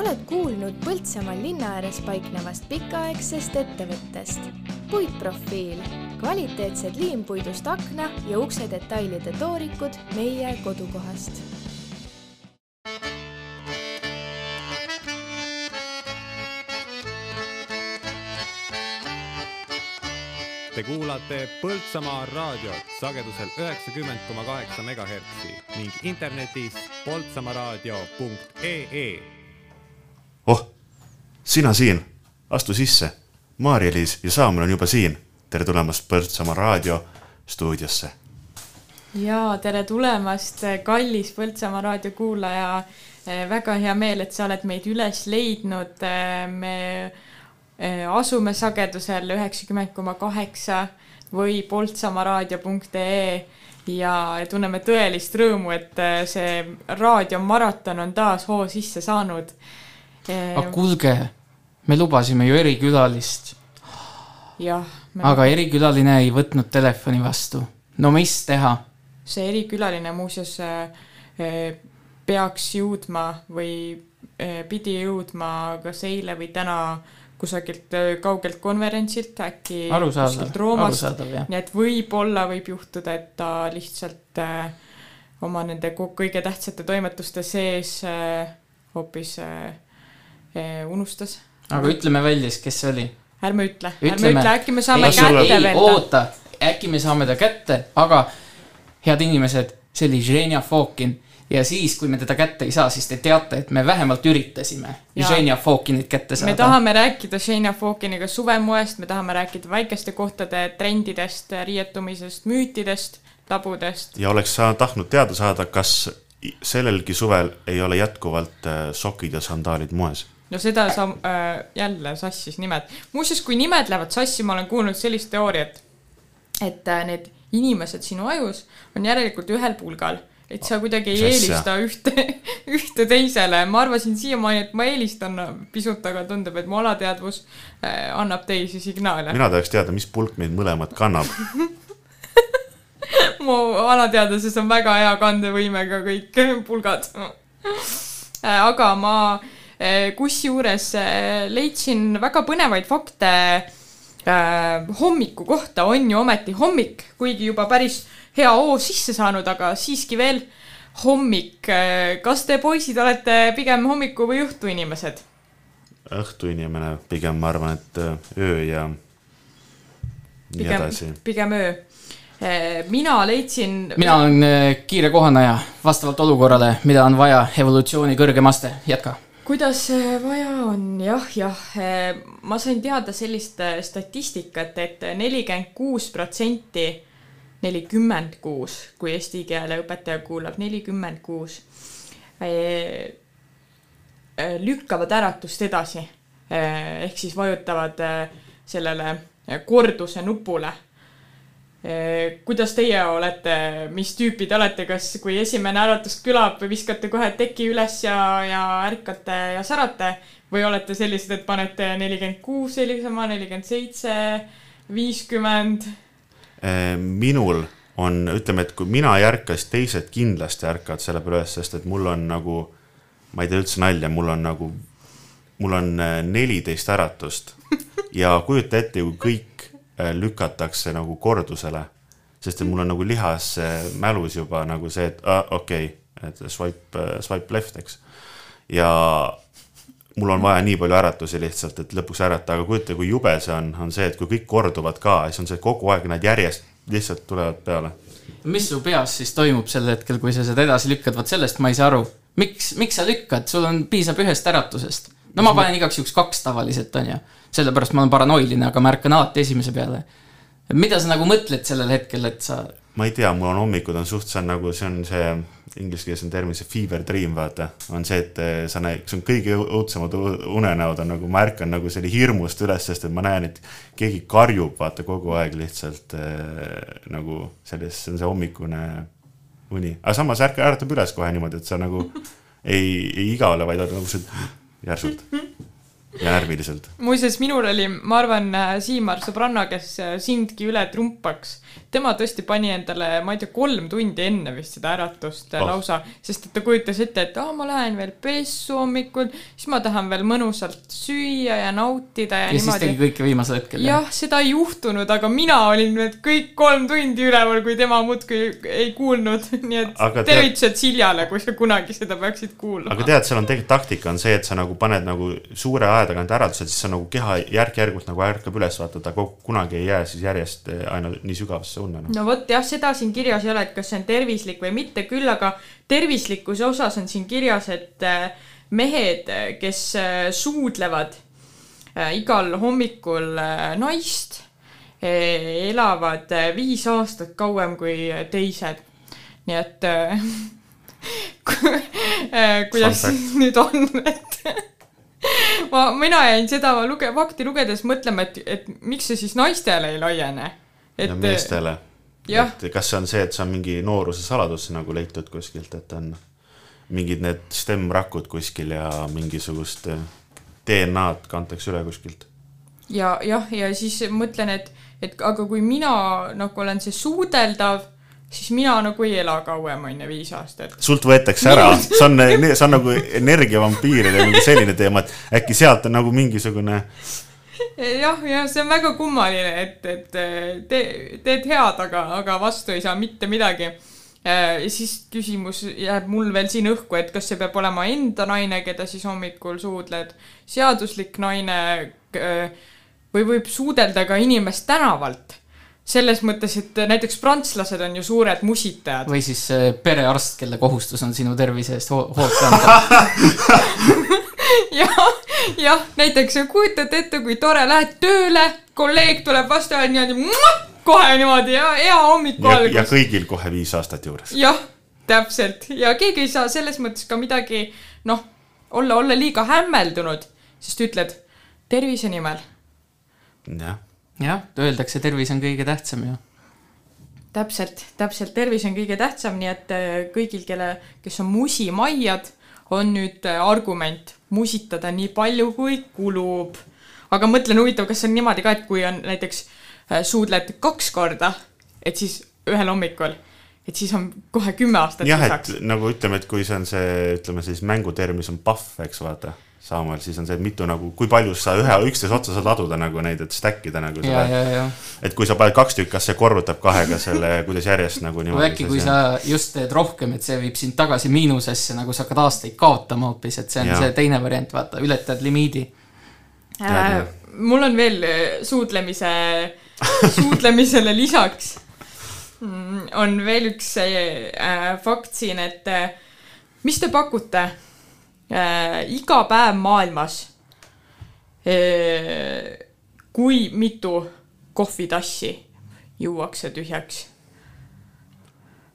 oled kuulnud Põltsamaal linna ääres paiknevast pikaaegsest ettevõttest? puitprofiil, kvaliteetsed liimpuidust akna ja ukse detailide toorikud meie kodukohast. Te kuulate Põltsamaa raadiot sagedusel üheksakümmend koma kaheksa megahertsi ning internetis poltsamaaraadio.ee sina siin, astu sisse. Maarja-Liis ja Saamon on juba siin. tere tulemast Põltsamaa raadio stuudiosse. ja tere tulemast, kallis Põltsamaa raadiokuulaja. väga hea meel, et sa oled meid üles leidnud. me eh, asume sagedusel üheksakümmend koma kaheksa või poltsamaaraadio.ee ja tunneme tõelist rõõmu, et eh, see raadiomaraton on taas hoo sisse saanud. Aga kuulge, me lubasime ju erikülalist, jah, aga erikülaline ei võtnud telefoni vastu. no mis teha? see erikülaline muuseas eh, eh, peaks jõudma või eh, pidi jõudma kas eile või täna kusagilt kaugelt konverentsilt, äkki Arusaadav, kuskilt Roomast nii et võib-olla võib juhtuda, et ta lihtsalt oma nende kõige tähtsate toimetuste sees hoopis eh, unustas. aga ütleme välja siis, kes see oli. ärme ütle, ärme ütle, äkki me saame kätte ei, veel ta. oota, äkki me saame ta kätte, aga head inimesed, see oli Ženja Fokin ja siis, kui me teda kätte ei saa, siis te teate, et me vähemalt üritasime. Ženja Fokinit kätte saada. me tahame rääkida Shania Fokiniga suvemoest, me tahame rääkida väikeste kohtade trendidest, riietumisest, müütidest, tabudest. ja oleks sa tahtnud teada saada, kas sellelgi suvel ei ole jätkuvalt äh, sokid ja sandaalid moes. No seda sa äh, jälle sassis nimed. muuseas, kui nimed lähevad sassi, ma olen kuulnud sellist teooriat, et äh, need inimesed sinu ajus on järelikult ühel pulgal, et sa kuidagi ei eelista ühte, ühte teisele. ma arvasin siiamaani, et ma eelistan pisut, aga tundub, et mu alateadvus äh, annab teisi signaale. mina tahaks teada, mis pulk meid mõlemat kannab. mu alateadvuses on väga hea kandevõimega kõik pulgad. aga ma eh, kusjuures eh, leidsin väga põnevaid fakte eh, hommiku kohta, on ju ometi hommik, kuigi juba päris hea hoo sisse saanud, aga siiski veel hommik. kas te poisid olete pigem hommiku või õhtu inimesed? õhtuinimene pigem, ma arvan, et äh, öö ja nii pigem edasi., pigem öö. mina leidsin. mina olen äh, kiire kohanaja vastavalt olukorrale, mida on vaja, evolutsiooni kõrgem aste, jätka. Kuidas vaja on, jah, jah, ma sain teada sellist äh, statistikat et, et nelikümmend kuus protsenti, nelikümmend kuus, kui eesti keele õpetaja kuulab, nelikümmend kuus lükkavad äratust edasi. ehk siis vajutavad sellele korduse nupule. Kuidas teie olete, mis tüüpi te olete, kas, kui esimene äratus kõlab, viskate kohe teki üles ja, ja ärkate ja särate või olete sellised, et panete nelikümmend kuus helisema, nelikümmend seitse, viiskümmend? Eh, minul on, ütleme, et kui mina ei ärka, siis teised kindlasti ärkavad selle peale üles, sest et mul on nagu, ma ei tee üldse nalja, mul on nagu, mul on eh, neliteist äratust ja kujuta ette, kui kõik eh, lükatakse nagu kordusele, sest et mul on nagu lihas eh, mälus juba nagu see, et ah, okei okay,, et swipe, swipe left, eks. ja mul on vaja nii palju äratusi lihtsalt, et lõpuks ärata, aga kujuta, kui jube see on, on see, et kui kõik korduvad ka, siis on see kogu aeg, nad järjest lihtsalt tulevad peale. mis su peas siis toimub sel hetkel, kui sa seda edasi lükkad, vot sellest ma ei saa aru. miks, miks sa lükkad, sul on, piisab ühest äratusest. No ma panen igaks juhuks kaks tavaliselt, on ju. sellepärast ma olen paranoiline, aga ma ärkan alati esimese peale. mida sa nagu mõtled sellel hetkel, et sa ma ei tea, mul on hommikud on suht, see on nagu, see on see inglise keeles on termin see fever dream, vaata. on see, et eh, sa näed, see on kõige õudsemad unenäod on nagu, ma ärkan nagu selle hirmust üles, sest et ma näen, et keegi karjub, vaata kogu aeg lihtsalt eh, nagu selles, see on see hommikune uni. aga samas ärka äratab üles kohe niimoodi, et sa nagu ei, ei igavale, vaid oled nagu see järsult ja närviliselt. muuseas, minul oli, ma arvan, Siimar sõbranna, kes äh, sindki üle trumpaks. Tema tõesti pani endale, ma ei tea, kolm tundi enne vist seda äratust oh. Lausa, sest et ta kujutas ette, et aa, ma lähen veel pessu hommikul, siis ma tahan veel mõnusalt süüa ja nautida ja, ja siis niimoodi tegi kõike viimasel hetkel. jah, seda ei juhtunud, aga mina olin need kõik kolm tundi üleval, kui tema muudkui ei kuulnud, nii et Aga tead- tervitused Siljale, kui sa kunagi seda peaksid kuulma. aga tead, seal on tegelikult taktika on see, et sa nagu paned nagu suure aja tagant äratused, siis sa nagu keha järk-järgult nagu ärkab üles, vaata, ta kogu- kunagi ei jää siis järjest eh, aina nii sügavasse unne no.. no vot jah, seda siin kirjas ei ole, et kas see on tervislik või mitte, küll aga tervislikkuse osas on siin kirjas, et äh, mehed, kes äh, suudlevad äh, igal hommikul äh, naist, elavad äh, viis aastat kauem kui teised. nii et äh, ku- äh, kuidas siis nüüd on, et ma, mina jäin seda luge-, fakti lugedes mõtlema, et, et miks see siis naistele ei laiene. Ja meestele. et kas see on see, et see on mingi nooruse saladus nagu leitud kuskilt, et on mingid need stemrakud kuskil ja mingisugust eh, DNA-d kantakse üle kuskilt. ja jah, ja siis mõtlen, et, et aga kui mina nagu olen see suudeldav, siis mina nagu ei ela kauem, on ju, viis aastat. sult võetakse ära, see on, see on nagu energiavampiiride mingi selline teema, et äkki sealt on nagu mingisugune jah, ja see on väga kummaline, et, et te, teed head, aga, aga vastu ei saa mitte midagi. ja siis küsimus jääb mul veel siin õhku, et kas see peab olema enda naine, keda siis hommikul suudled, seaduslik naine äh, või võib suudelda ka inimest tänavalt. selles mõttes, et näiteks prantslased on ju suured musitajad. või siis äh, perearst, kelle kohustus on sinu tervise eest ho hoolt kanda. jah, jah, näiteks kujutad ette, kui tore, lähed tööle, kolleeg tuleb vastu ja niimoodi kohe niimoodi ja hea hommiku ja, ja algus. kõigil kohe viis aastat juures. jah, täpselt ja keegi ei saa selles mõttes ka midagi noh, olla, olla liiga hämmeldunud, sest ütled tervise nimel. jah. jah, öeldakse, tervis on kõige tähtsam ju. täpselt, täpselt, tervis on kõige tähtsam, nii et äh, kõigil, kelle, kes on musimaiad, on nüüd äh, argument musitada nii palju, kui kulub. aga mõtlen, huvitav, kas see on niimoodi ka, et kui on näiteks äh, suudled kaks korda, et siis ühel hommikul, et siis on kohe kümme aastat jah, et lisaks. nagu ütleme, et kui see on see, ütleme siis mängutermis on pahv, eks vaata, Samuel, siis on see, et mitu nagu, kui palju sa ühe, üksteise otsa saad laduda nagu neid, et stack ida nagu Ja, ja, ja. et kui sa paned kaks tükki, kas see korrutab kahega selle, kuidas järjest nagu niimoodi äkki, kui sa just teed rohkem, et see viib sind tagasi miinusesse, nagu sa hakkad aastaid kaotama hoopis, et see on Jaa. see teine variant, vaata, ületad limiidi. Äh, mul on veel äh, suudlemise, suudlemisele lisaks mm, on veel üks äh, fakt siin, et äh, mis te pakute iga päev maailmas äh,, kui mitu kohvitassi juuakse tühjaks?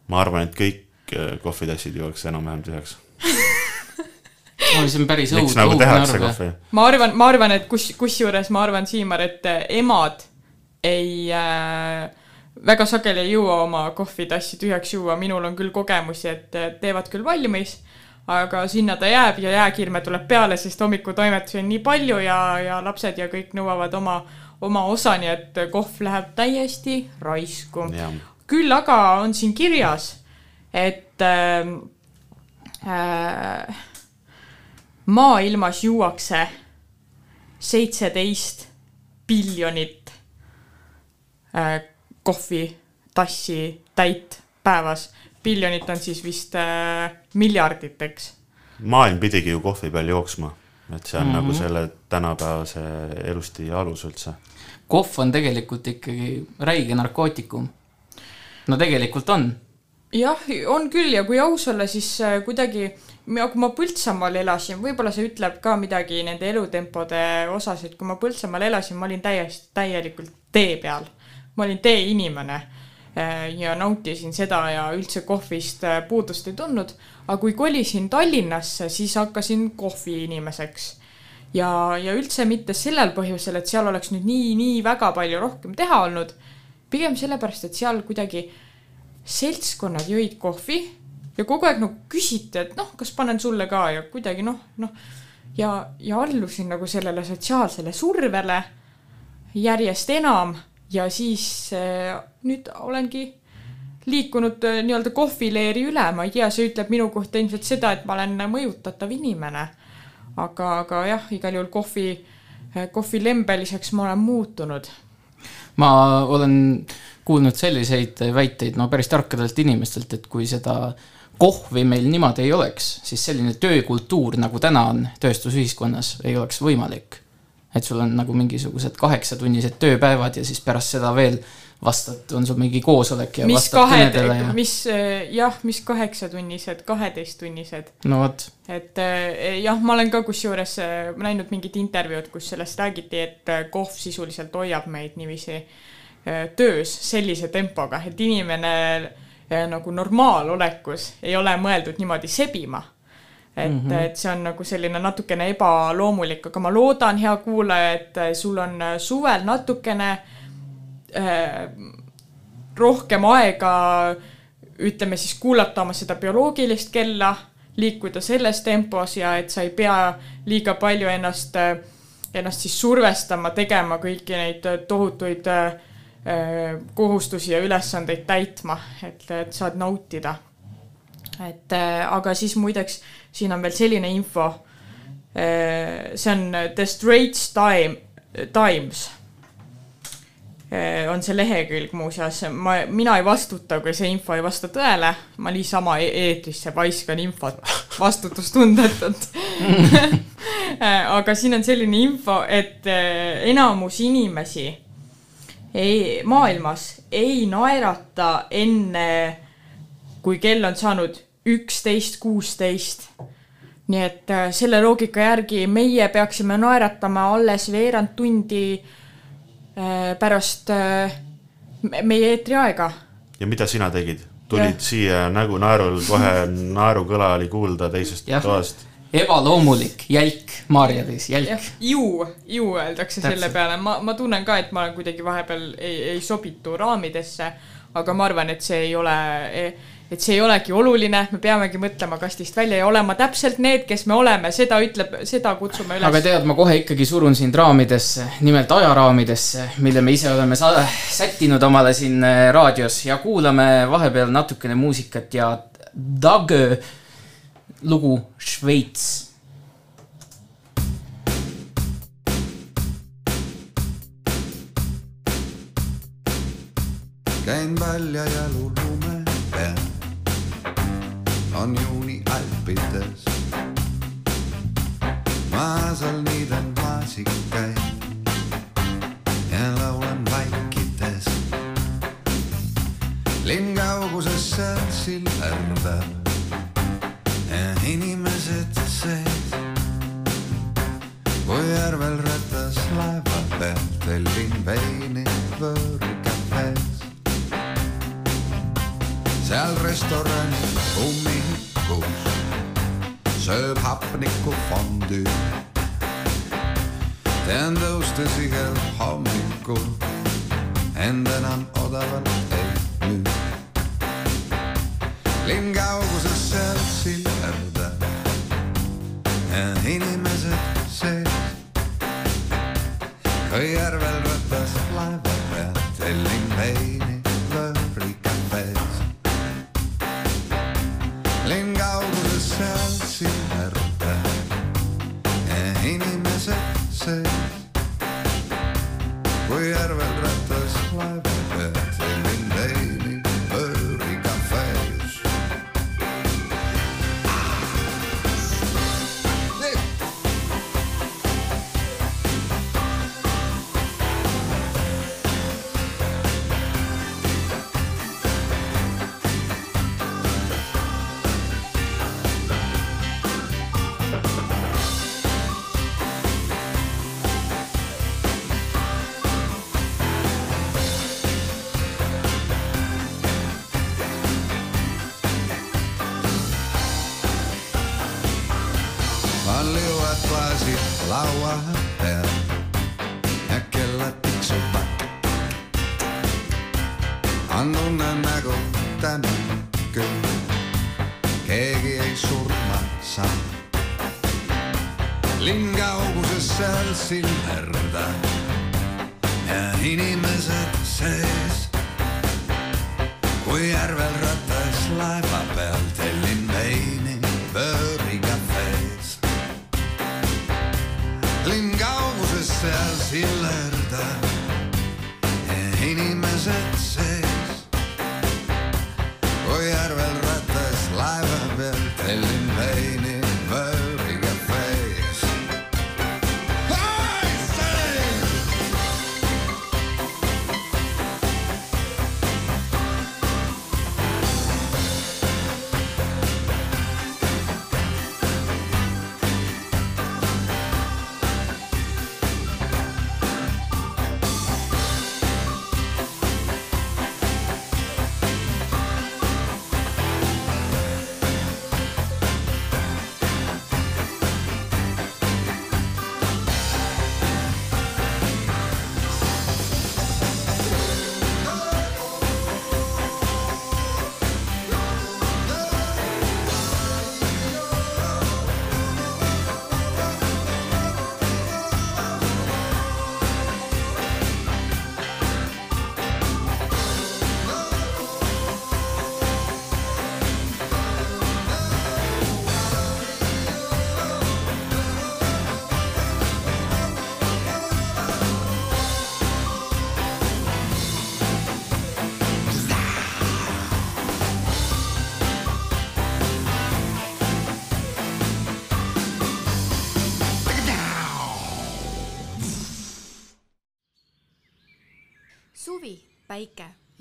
ma arvan, et kõik äh, kohvitassid jõuaks enam-vähem tühjaks. see on päris miks õudne nagu arv, ma arvan, ma arvan, et kus, kusjuures ma arvan, Siimar, et äh, emad ei äh,, väga sageli ei jõua oma kohvitassi tühjaks juua, minul on küll kogemusi, et äh, teevad küll valmis, aga sinna ta jääb ja jääkirme tuleb peale, sest hommikutoimetusi on nii palju ja, ja lapsed ja kõik nõuavad oma, oma osa, nii et kohv läheb täiesti raisku. küll aga on siin kirjas, et äh, äh, maailmas juuakse seitseteist biljonit äh, kohvitassi täit päevas. biljonit on siis vist äh, miljarditeks. maailm pidigi ju kohvi peal jooksma, et see on mm Mhm. -hmm. nagu selle tänapäevase elustiili alus üldse. kohv on tegelikult ikkagi räige narkootikum. no tegelikult on. jah, on küll ja kui aus olla, siis äh, kuidagi, kui ma Põltsamaal elasin, võib-olla see ütleb ka midagi nende elutempode osas, et kui ma Põltsamaal elasin, ma olin täiesti, täielikult tee peal. ma olin teeinimene äh, ja nautisin seda ja üldse kohvist äh, puudust ei tundnud. Aga kui kolisin Tallinnasse, siis hakkasin kohviinimeseks ja, ja üldse mitte sellel põhjusel, et seal oleks nüüd nii, nii väga palju rohkem teha olnud. pigem sellepärast, et seal kuidagi seltskonnad jõid kohvi ja kogu aeg nagu küsiti, et noh, kas panen sulle ka ja kuidagi noh, noh ja, ja allusin nagu sellele sotsiaalsele survele järjest enam ja siis äh, nüüd olengi liikunud äh, nii-öelda kohvileeri üle, ma ei tea, see ütleb minu kohta ilmselt seda, et ma olen mõjutatav inimene. aga, aga jah, igal juhul kohvi, kohvilembeliseks ma olen muutunud. ma olen kuulnud selliseid väiteid no päris tarkadelt inimestelt, et kui seda kohvi meil niimoodi ei oleks, siis selline töökultuur, nagu täna on tööstusühiskonnas, ei oleks võimalik. et sul on nagu mingisugused kaheksatunnised tööpäevad ja siis pärast seda veel vastad, on sul mingi koosolek ja mis vastad kahe kõnedele, ja mis äh, jah, mis kaheksatunnised, kaheteisttunnised. no vot, et äh, jah, ma olen ka kusjuures äh, näinud mingit intervjuud, kus sellest räägiti, et kohv sisuliselt hoiab meid niiviisi töös sellise tempoga, et inimene nagu normaalolekus ei ole mõeldud niimoodi sebima. et mm. -hmm. et see on nagu selline natukene ebaloomulik, aga ma loodan, hea kuulaja, et sul on suvel natukene äh, rohkem aega ütleme siis kuulata oma seda bioloogilist kella, liikuda selles tempos ja et sa ei pea liiga palju ennast, ennast siis survestama, tegema kõiki neid tohutuid äh, kohustusi ja ülesandeid täitma, et, et saad nautida. et äh, aga siis muideks siin on veel selline info. see on The Straits Time, Times on see lehekülg muuseas, ma, mina ei vastuta, kui see info ei vasta tõele, ma niisama e- eetrisse paiskan infot vastutustundetult aga siin on selline info, et eh, enamus inimesi ei, maailmas ei naerata enne, kui kell on saanud üksteist, kuusteist. nii et äh, selle loogika järgi meie peaksime naeratama alles veerand tundi äh, pärast äh, me- meie eetriaega. ja mida sina tegid? tulid Jah. siia nägu naerul, kohe naerukõla oli kuulda teisest Jah. toast. ebaloomulik, jälk, Maarjadis, jälk ju, ju öeldakse Täpselt. selle peale, ma, ma tunnen ka, et ma olen kuidagi vahepeal ei, ei sobitu raamidesse, aga ma arvan, et see ei ole, et see ei olegi oluline, me peamegi mõtlema kastist välja ja olema täpselt need, kes me oleme, seda ütleb, seda kutsume üles. aga tead, ma kohe ikkagi surun sind raamidesse, nimelt ajaraamidesse, mille me ise oleme sa- sättinud omale siin äh, raadios ja kuulame vahepeal natukene muusikat ja Dagö lugu Šveits käin välja jalu lume peal. On juuni Alpides. ma seal niidan maasikaid ja laulan vaikides. linn kauguses seal sillerdab ja inimesed sees. kui järvel ratas laeva peal tellin veini võõrikafees. Seal restorani ummikus sööb hapnikku fondüü. tean tõustes igal hommikul, end enam odavalt ei müü. linn kauguses seal sillerdab ja inimesed sees. kui seal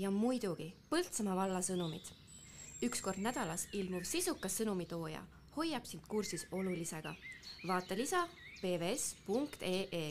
ja muidugi Põltsamaa valla sõnumid. üks kord nädalas ilmuv sisukas sõnumitooja hoiab sind kursis olulisega. vaata lisa pvs.ee.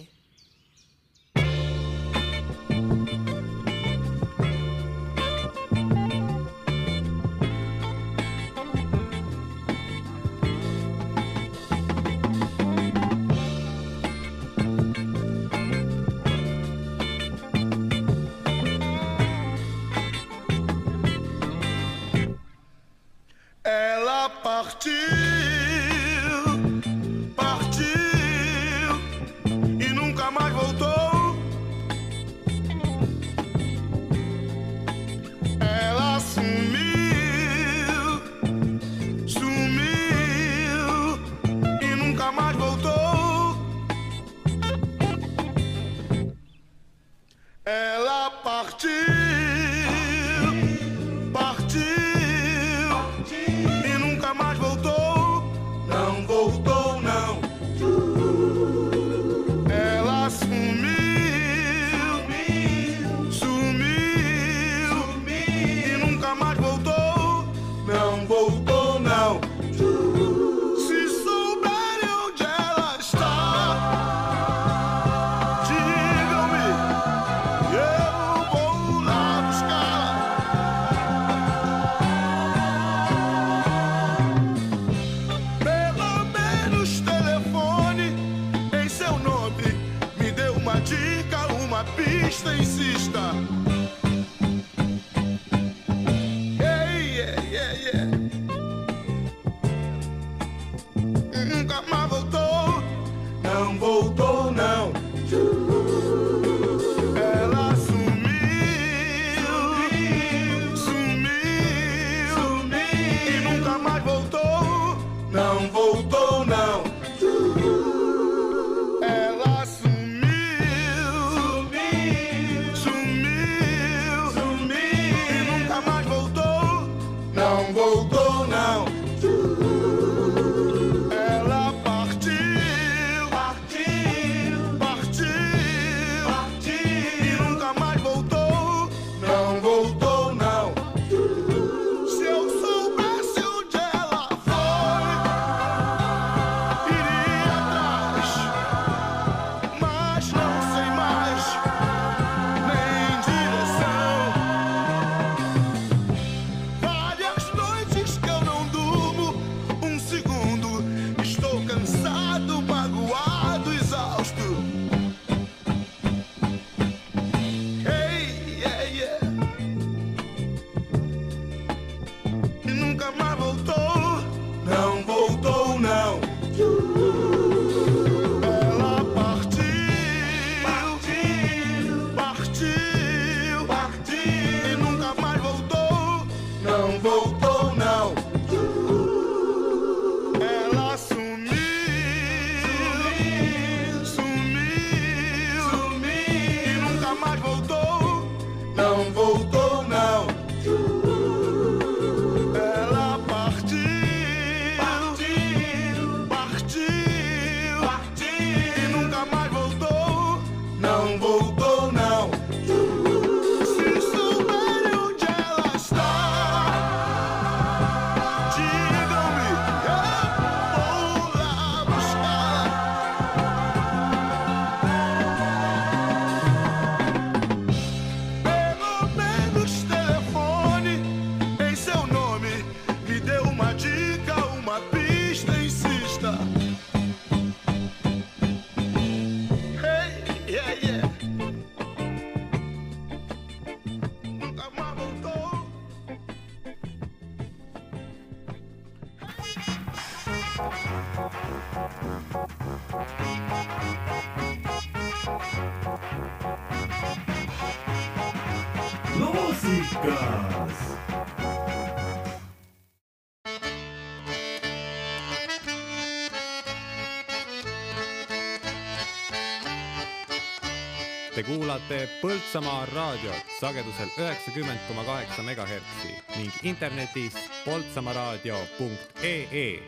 kuulate Põltsamaa raadiot sagedusel üheksakümmend koma kaheksa megahertsi ning internetis poltsamaaraadio.ee.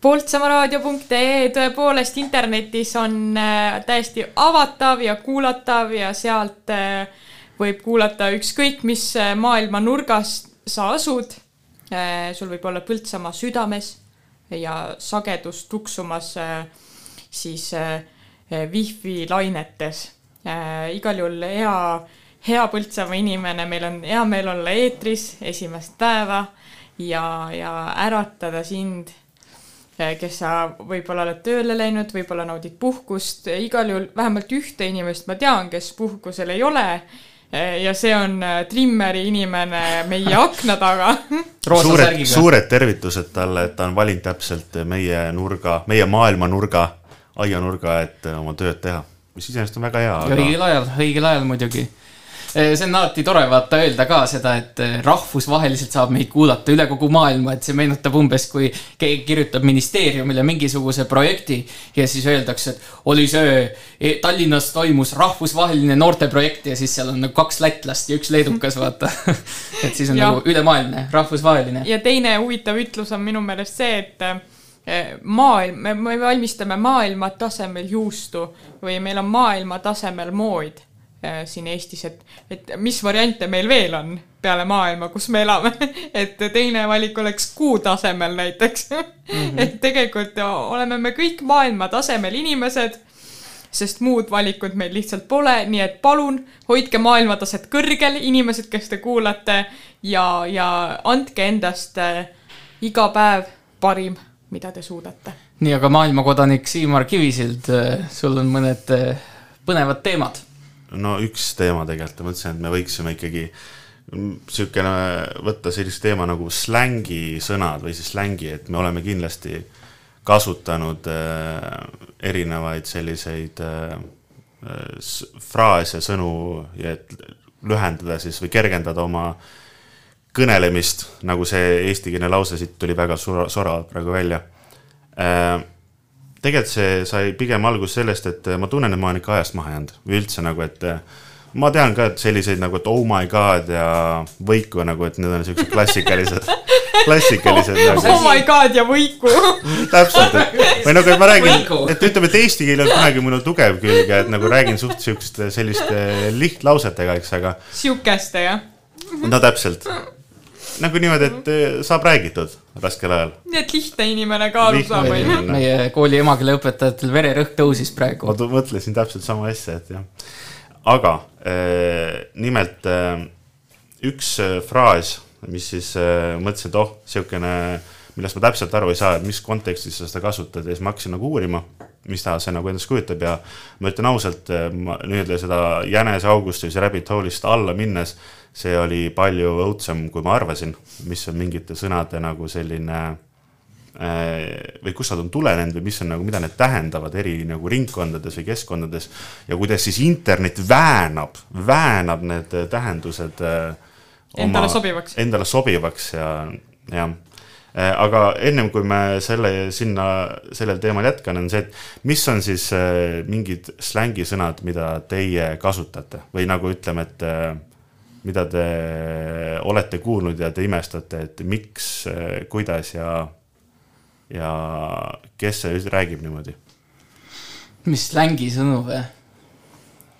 poltsamaaraadio.ee tõepoolest internetis on äh, täiesti avatav ja kuulatav ja sealt äh, võib kuulata ükskõik mis äh, maailma nurgas sa asud. sul võib olla Põltsamaa südames ja sagedus tuksumas siis äh, wifi lainetes. igal juhul hea, hea Põltsamaa inimene, meil on hea meel olla eetris esimest päeva ja, ja äratada sind kes sa võib-olla oled tööle läinud, võib-olla naudid puhkust, igal juhul vähemalt ühte inimest ma tean, kes puhkusel ei ole. ja see on trimmeri inimene meie akna taga. suured, suured tervitused talle, et ta on valinud täpselt meie nurga, meie maailma nurga, aianurga, et oma tööd teha. mis iseenesest on väga hea aga.... õigel ajal, õigel ajal muidugi Eh, see on alati tore vaata öelda ka seda, et eh, rahvusvaheliselt saab meid kuulata üle kogu maailma, et see meenutab umbes, kui keegi kirjutab ministeeriumile mingisuguse projekti ja siis öeldakse, et oli see, e, Tallinnas toimus rahvusvaheline noorteprojekt ja siis seal on nagu kaks lätlast ja üks leedukas, vaata et siis on ja. nagu ülemaailmne, rahvusvaheline. ja teine huvitav ütlus on minu meelest see, et maailm, me valmistame maailma tasemel juustu või meil on maailma tasemel mood Äh, siin Eestis, et, et mis variante meil veel on peale maailma, kus me elame et teine valik oleks kuu tasemel näiteks mm. -hmm. et tegelikult oleme me kõik maailma tasemel inimesed, sest muud valikut meil lihtsalt pole, nii et palun hoidke maailmataset kõrgel, inimesed, kes te kuulate ja, ja andke endast äh, iga päev parim, mida te suudate. nii, aga maailmakodanik Siimar Kivisild, äh, sul on mõned põnevad teemad no üks teema tegelikult, ma mõtlesin, et me võiksime ikkagi niisugune võtta sellist teema nagu slängisõnad või siis slängi, et me oleme kindlasti kasutanud äh, erinevaid selliseid äh, fraase, sõnu ja et lühendada siis või kergendada oma kõnelemist, nagu see eestikeelne lause siit tuli väga soravalt praegu välja äh, tegelikult see sai pigem alguse sellest, et ma tunnen, et ma olen ikka ajast maha jäänud või üldse nagu, et ma tean ka, et selliseid nagu, et oh my god ja võiku nagu, et need on siuksed klassikalised, klassikalised nagu. oh my god ja võiku täpselt, et või nagu, et ma räägin, et ütleme, et eesti keel on kunagi minu tugev külg ja et nagu räägin suht siukeste selliste lihtlausetega, eks, aga. sihukeste jah. no täpselt nagu niimoodi, et eh, saab räägitud raskel ajal. nii et lihtne inimene ka aru saab, onju. meie kooli emakeeleõpetajatel vererõhk tõusis praegu. ma mõtlesin täpselt sama asja, et jah. aga äh, nimelt äh, üks äh, fraas, mis siis äh, mõtlesin, et oh, siukene, millest ma täpselt aru ei saa, et mis kontekstis sa seda kasutad ja siis ma hakkasin nagu uurima, mis ta see nagu endast kujutab ja ma ütlen ausalt, ma nii-öelda seda jäneseaugust või see rabbit hole'ist alla minnes see oli palju õudsem, kui ma arvasin, mis on mingite sõnade nagu selline äh, või kust nad on tulenenud või mis on nagu, mida need tähendavad eri nagu ringkondades või keskkondades ja kuidas siis internet väänab, väänab need tähendused äh, oma, endale sobivaks. Endale sobivaks ja, jah äh, aga ennem kui me selle, sinna, sellel teemal jätkan, on see, et mis on siis mingid slängisõnad, mida teie kasutate või nagu ütleme, et mida te olete kuulnud ja te imestate, et miks, kuidas ja, ja kes see räägib niimoodi? mis slängisõnu või?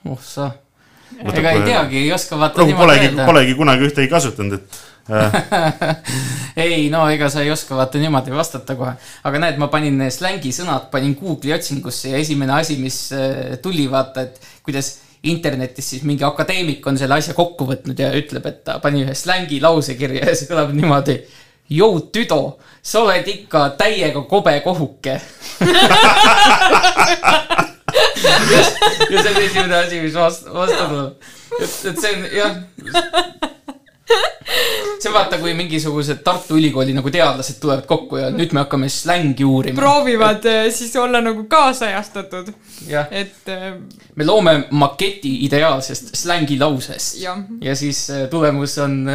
oh sa. ega ei teagi, ei oska vaata no, polegi, polegi kunagi ühtegi kasutanud, et ei, no ega sa ei oska vaata niimoodi vastata kohe. aga näed, ma panin slängisõnad, panin Google'i otsingusse ja esimene asi, mis äh, tuli, vaata, et kuidas internetis siis mingi akadeemik on selle asja kokku võtnud ja ütleb, et ta pani ühe slängi lause kirja ja see kõlab niimoodi. Jou tüdo, sa oled ikka täiega kobe kohuke ja see on esimene asi, mis vastu, vastu tuleb. et, et see on jah see vaata, kui mingisugused Tartu Ülikooli nagu teadlased tulevad kokku ja nüüd me hakkame slängi uurima. proovivad et... Äh, siis olla nagu kaasajastatud. et. Äh, me loome maketi ideaalsest slängilausest ja. ja siis äh, tulemus on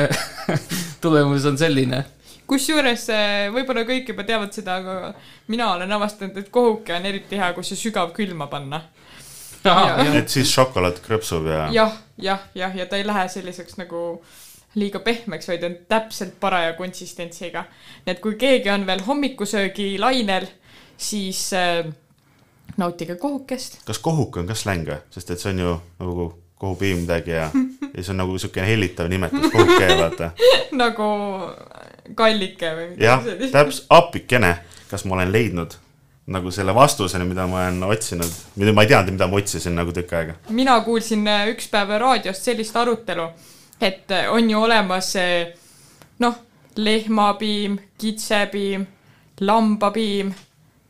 tulemus on selline kusjuures võib-olla kõik juba teavad seda, aga mina olen avastanud, et kohuke on eriti hea, kui see sügav külma panna. et siis šokolaad krõpsub ja. jah, jah, jah, ja ta ei lähe selliseks nagu äh, liiga pehmeks, vaid on täpselt paraja konsistentsiga. nii et kui keegi on veel hommikusöögi lainel, siis äh, nautige kohukest. kas kohuk on ka släng või, sest et see on ju nagu kohupiim midagi ja, ja see on nagu siukene hellitav nimetus, kohukee, vaata. nagu kallike või jah midagi, sellist. täpselt, appikene, kas ma olen leidnud nagu selle vastuseni, mida ma olen otsinud, mida ma ei teadnud, mida ma otsisin nagu tükk aega. mina kuulsin äh, üks päev raadiost sellist arutelu, et äh, on ju olemas see noh, lehmapiim, kitsepiim, lambapiim,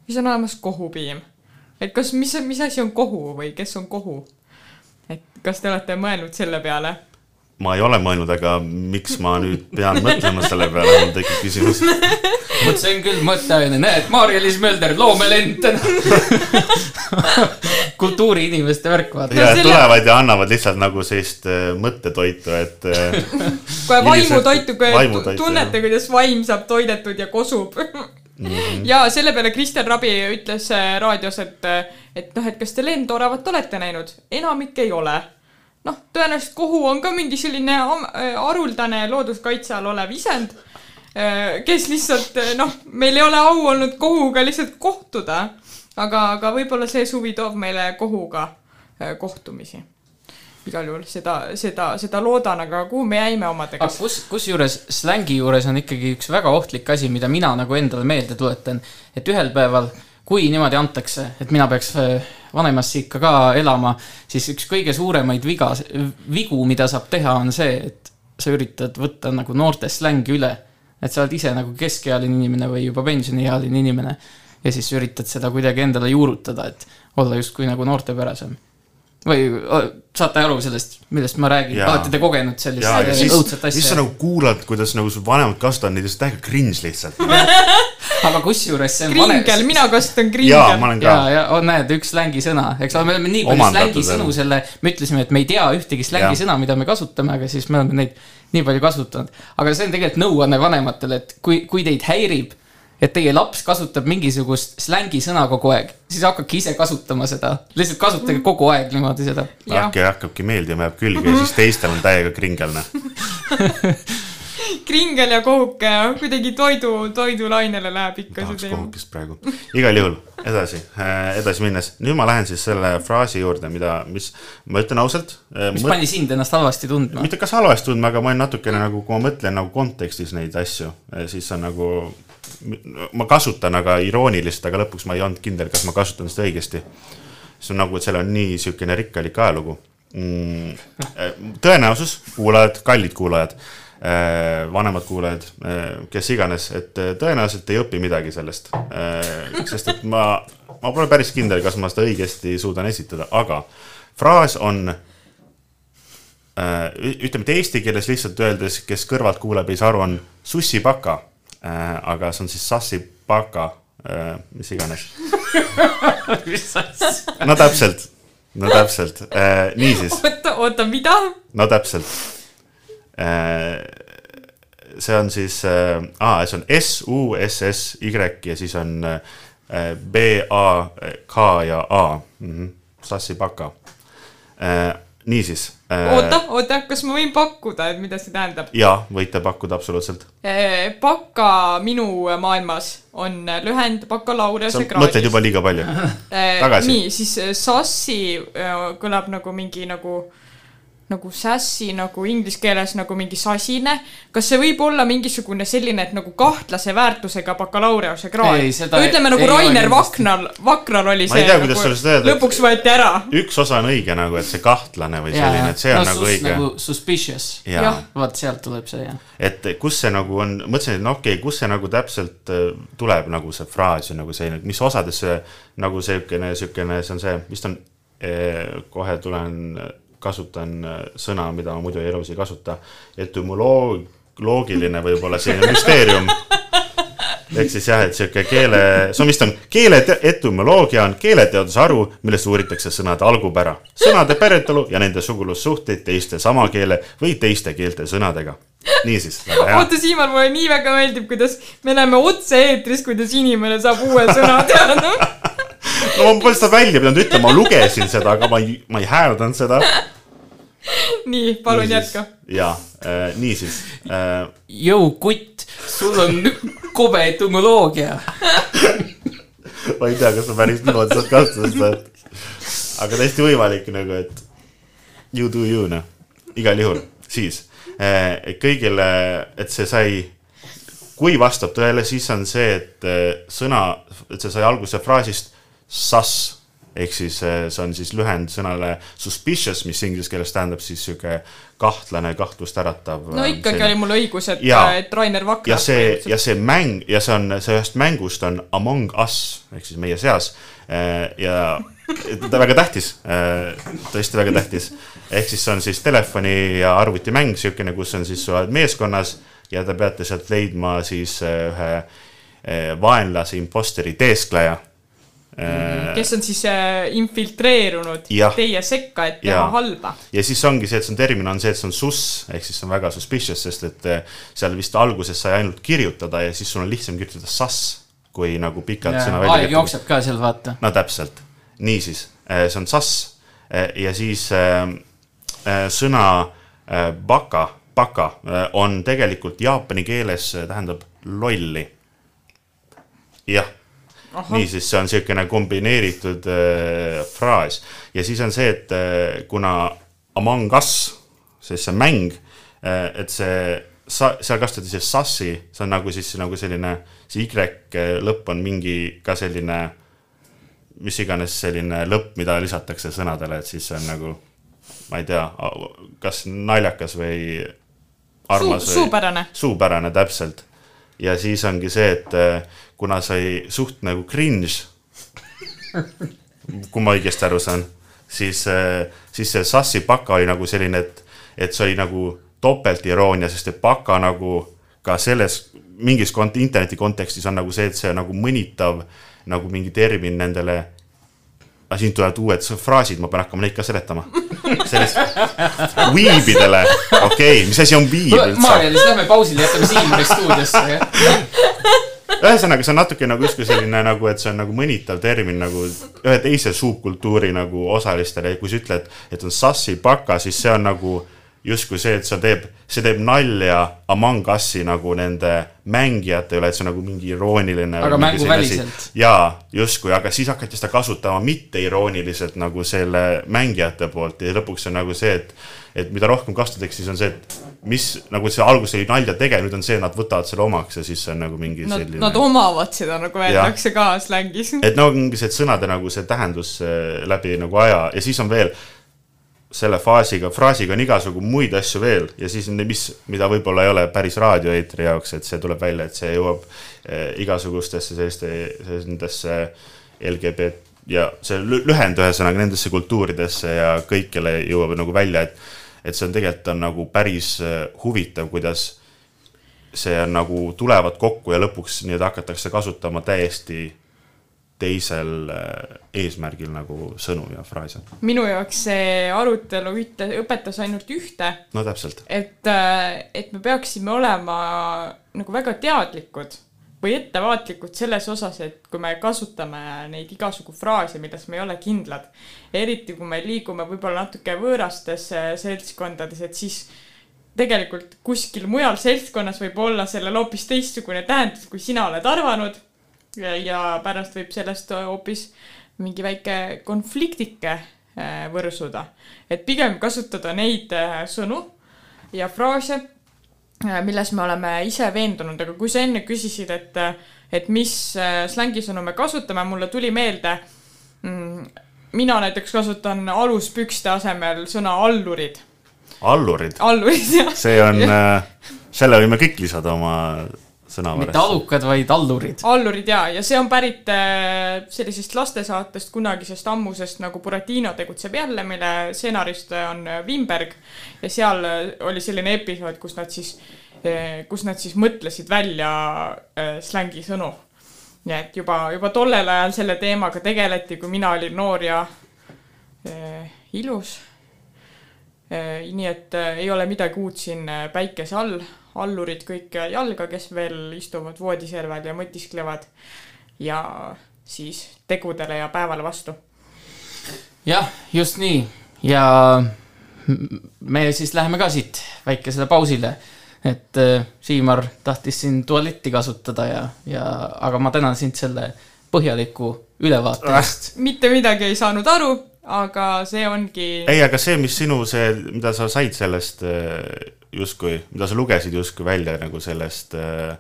siis on olemas kohupiim. et kas, mis, mis asi on kohu või kes on kohu? et kas te olete mõelnud selle peale? Ma ei ole mõelnud, aga miks ma nüüd pean mõtlema selle peale, mul tekib küsimus. see on küll mõtteaine, näed, Maarja-Liis Mölder, loomelend kultuuriinimeste värk, vaata. ja tulevad ja annavad lihtsalt nagu sellist äh, mõttetoitu, et. äh, kohe vaimutoitu, tunnete, kuidas vaim saab toidetud ja kosub. Mhm. ja selle peale Kristjan Rabi ütles äh, raadios, et, et noh, et kas te lendoravat olete näinud, enamik ei ole. noh, tõenäoliselt kohu on ka mingi selline äh, haruldane looduskaitse all olev isend, kes lihtsalt äh, noh, meil ei ole au olnud kohuga lihtsalt kohtuda. aga, aga võib-olla see suvi toob meile kohuga äh, kohtumisi. igal juhul seda, seda, seda loodan, aga kuhu me jäime omadega aga? kus, kusjuures slängi juures on ikkagi üks väga ohtlik asi, mida mina nagu endale meelde tuletan, et ühel päeval, kui niimoodi antakse, et mina peaks äh, vanemasse ikka ka elama, siis üks kõige suuremaid viga, vigu, mida saab teha, on see, et sa üritad võtta nagu noorte slängi üle. et sa oled ise nagu keskealine inimene või juba pensioniealine inimene ja siis üritad seda kuidagi endale juurutada, et olla justkui nagu noortepärasem. Või saate aru sellest, millest ma räägin, olete te kogenud sellist ja, ja äh, siis õudset, sa asja? nagu kuulad, kuidas nagu su vanemad kasutavad neid ja see on täiega cringe lihtsalt. aga kusjuures see on kringel, mina kasutan kringel. Ja, ja on, näed, üks slängisõna, eks ole, me oleme nii palju slängisõnu selle, me ütlesime, et me ei tea ühtegi slängisõna, mida me kasutame, aga siis me oleme neid nii palju kasutanud. aga see on tegelikult nõuanne vanematele, et kui, kui teid häirib, et teie laps kasutab mingisugust slängisõna kogu aeg, siis hakake ise kasutama seda, lihtsalt kasutage kogu aeg niimoodi seda. hakka, hakkabki meeldima, jääb külge ja siis teistel on täiega kringelne. kringel ja kohuke kuidagi toidu, toidulainele läheb ikka see tahaks teema. kohukest praegu. igal juhul, edasi, edasi minnes, nüüd ma lähen siis selle fraasi juurde, mida, mis ma ütlen ausalt. mis pani sind ennast halvasti tundma? mitte kas halvasti tundma, aga ma olen natukene nagu, kui ma mõtlen nagu kontekstis neid asju, siis on nagu, ma kasutan aga irooniliselt, aga lõpuks ma ei olnud kindel, kas ma kasutan seda õigesti. see on nagu, et seal on nii niisugune rikkalik ajalugu mm,. tõenäosus, kuulajad, kallid kuulajad, vanemad kuulajad, kes iganes, et tõenäoliselt ei õpi midagi sellest. sest et ma, ma pole päris kindel, kas ma seda õigesti suudan esitada, aga fraas on ütleme, et eesti keeles lihtsalt öeldes, kes kõrvalt kuuleb, ei saa aru, on sussipaka. Aga see on siis sassipaka, mis iganes. mis asja? no täpselt, no täpselt, niisiis, oota, oota, mida? no täpselt. see on siis, aa, see on S U S S Y ja siis on äh, B A K ja A mm. -hmm. sassipaka. niisiis. oota, oota, kas ma võin pakkuda, et mida see tähendab? jaa, võite pakkuda absoluutselt. Baka minu maailmas on lühend sa bakalaureusekraadist. mõtled juba liiga palju. tagasi. nii, siis äh, sassi äh, kõlab nagu mingi nagu, nagu sassy nagu inglise keeles nagu mingi sasine. kas see võib olla mingisugune selline, et nagu kahtlase väärtusega bakalaureuse-kraad Ei,? seda ütleme ei- nagu ei Rainer kindlasti. Vakral, oli ma ei see tea, kuidas sulle seda öelda. lõpuks võeti ära. üks osa on õige nagu, et see kahtlane või selline, et see on no, nagu sus, õige. nagu suspicious. Vaat sealt tuleb see jah. et kus see nagu on, mõtlesin, et no okei okay,, kus see nagu täpselt äh, tuleb nagu see fraas ja nagu selline, mis osades see nagu siukene, siukene, see on see, vist on eh,, kohe tulen, kasutan äh, sõna, mida ma muidu elus ei kasuta. etümoloog-, loogiline võib-olla selline müsteerium. ehk siis jah, et sihuke keele, see on vist on keele etümoloogia on keeleteaduse haru, milles uuritakse sõnade algupära, sõnade päritolu ja nende sugulussuhteid teiste sama keele või teiste keelte sõnadega. niisiis, väga hea. oota, Siimann, mulle nii väga meeldib, kuidas me näeme otse-eetris, kuidas inimene saab uue sõna teada. no ma pole seda välja pidanud ütlema, ma lugesin seda, aga ma ei, ma ei hääldanud seda. nii, palun jätka. jaa, niisiis äh,. Jõu kutt, sul on kobe etümoloogia. ma ei tea, kas sa päris niimoodi saad kasutada seda, et aga täiesti võimalik nagu, et you do you noh, igal juhul, siis eh, kõigile, et see sai, kui vastab tõele, siis on see, et eh, sõna, et see sai alguse fraasist sus ehk siis eh, see on siis lühend sõnale suspicious, mis inglise keeles tähendab siis sihuke kahtlane, kahtlust äratav. no ikkagi oli mul õigus, et, Jaa. et Rainer Vakra. ja see, ja see mäng ja see on, see ühest mängust on Among Us ehk siis meie seas. ja ta väga tähtis, tõesti väga tähtis. ehk siis see on siis telefoni ja arvutimäng, siukene, kus on siis, sa oled meeskonnas ja te peate sealt leidma siis ühe vaenlase imposteri teeskleja. Kes on siis äh, infiltreerunud Jah. teie sekka, et teha Jaa. halba. ja siis ongi see, et see on termin on see, et see on sus ehk siis see on väga suspicious, sest et eh, seal vist alguses sai ainult kirjutada ja siis sul on lihtsam kirjutada sus, kui nagu pikalt sõna välja aeg jookseb ka seal, vaata. no täpselt, niisiis, see on sass ja siis äh, äh, sõna äh, baka, baka äh, on tegelikult jaapani keeles äh, tähendab lolli. jah. niisiis, see on niisugune kombineeritud äh, fraas ja siis on see, et äh, kuna Among Us, siis see mäng äh,, et see sa-, seal kasutati siis sassi, see on nagu siis nagu selline, see Y äh, lõpp on mingi ka selline mis iganes selline lõpp, mida lisatakse sõnadele, et siis see on nagu, ma ei tea, kas naljakas või armas Suu- suupärane. suupärane, täpselt. ja siis ongi see, et eh, kuna sai suht nagu cringe, kui ma õigesti aru saan, siis, siis see Sassi Baka oli nagu selline, et, et see oli nagu topeltiroonia, sest et Baka nagu ka selles mingis kont-, interneti kontekstis on nagu see, et see nagu mõnitav nagu mingi termin nendele aga siin tulevad uued fraasid, ma pean hakkama neid ka seletama. sellest, viibidele, okei okay,, mis asi on viib üldse? Maarja, siis lähme pausile, jätame Siimari stuudiosse. ühesõnaga, see on natuke nagu justkui selline nagu, et see on nagu mõnitav termin nagu ühe teise subkultuuri nagu osalistele. Kui sa ütled, et on sassi baka, siis see on nagu justkui see, et see teeb, see teeb nalja Among Us'i nagu nende mängijate üle, et see on nagu mingi irooniline. Aga mänguväliselt. jaa, justkui, aga siis hakati seda kasutama mitte irooniliselt nagu selle mängijate poolt ja lõpuks on nagu see, et et mida rohkem kasutatakse, siis on see, et mis nagu see alguses oli nalja tegev, nüüd on see, nad võtavad selle omaks ja siis see on nagu mingi Nad, selline nad omavad seda, nagu öeldakse ka slängis. et no ongi see sõnade nagu see tähendus eh, läbi nagu aja ja siis on veel selle faasiga, fraasiga on igasugu muid asju veel ja siis on, mis, mida võib-olla ei ole päris raadioeetri jaoks, et see tuleb välja, et see jõuab eh, igasugustesse selliste, nendesse LGBT ja see lü- lühend ühesõnaga nendesse kultuuridesse ja kõikjale jõuab nagu välja, et et see on tegelikult on nagu päris eh, huvitav, kuidas see on nagu tulevad kokku ja lõpuks nii-öelda hakatakse kasutama täiesti teisel äh, eesmärgil nagu sõnu ja fraase. minu jaoks see arutelu ühte, õpetas ainult ühte, no täpselt, et, et me peaksime olema nagu väga teadlikud või ettevaatlikud selles osas, et kui me kasutame neid igasugu fraase, milles me ei ole kindlad, eriti kui me liigume võib-olla natuke võõrastes äh, seltskondades, et siis tegelikult kuskil mujal seltskonnas võib olla sellel hoopis teistsugune tähendus, kui sina oled arvanud ja, ja pärast võib sellest hoopis mingi väike konfliktike äh, võrsuda. et pigem kasutada neid äh, sõnu ja fraase, milles me oleme ise veendunud, aga kui sa enne küsisid, et, et mis äh, slängisõnu me kasutame, mulle tuli meelde mm, mina näiteks kasutan aluspükste asemel sõna allurid. allurid, allurid, jah. see on, selle võime kõik lisada oma sõnavarasse. mitte alukad, vaid allurid. allurid jaa, ja see on pärit äh, sellisest lastesaatest kunagisest ammusest nagu Buratino tegutseb jälle, mille stsenarist on äh, Wimberg ja seal äh, oli selline episood, kus nad siis, kus nad siis mõtlesid välja slängisõnu. nii et juba, juba tollel ajal selle teemaga tegeleti, kui mina olin noor ja ilus nii et ei ole midagi uut siin päikese all, allurid kõik jalga, kes veel istuvad voodiserval ja mõtisklevad ja siis tegudele ja päevale vastu. jah, just nii ja me siis läheme ka siit väikesele pausile. et äh, Siimar tahtis siin tualetti kasutada ja, ja, aga ma tänan sind selle põhjaliku ülevaate eest. mitte midagi ei saanud aru, aga see ongi. ei, aga see, mis sinu see, mida sa said sellest äh, justkui, mida sa lugesid justkui välja nagu sellest äh,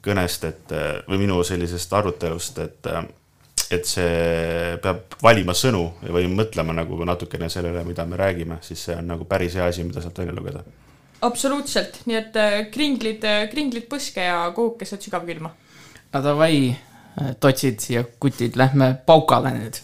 kõnest, et või minu sellisest arutelust, et et see peab valima sõnu või mõtlema nagu natukene sellele, mida me räägime, siis see on nagu päris hea asi, mida sealt välja lugeda. absoluutselt, nii et äh, kringlid, kringlid põske ja kuhukesed sügavkülma. no davai, totsid ja kutid, lähme paukale nüüd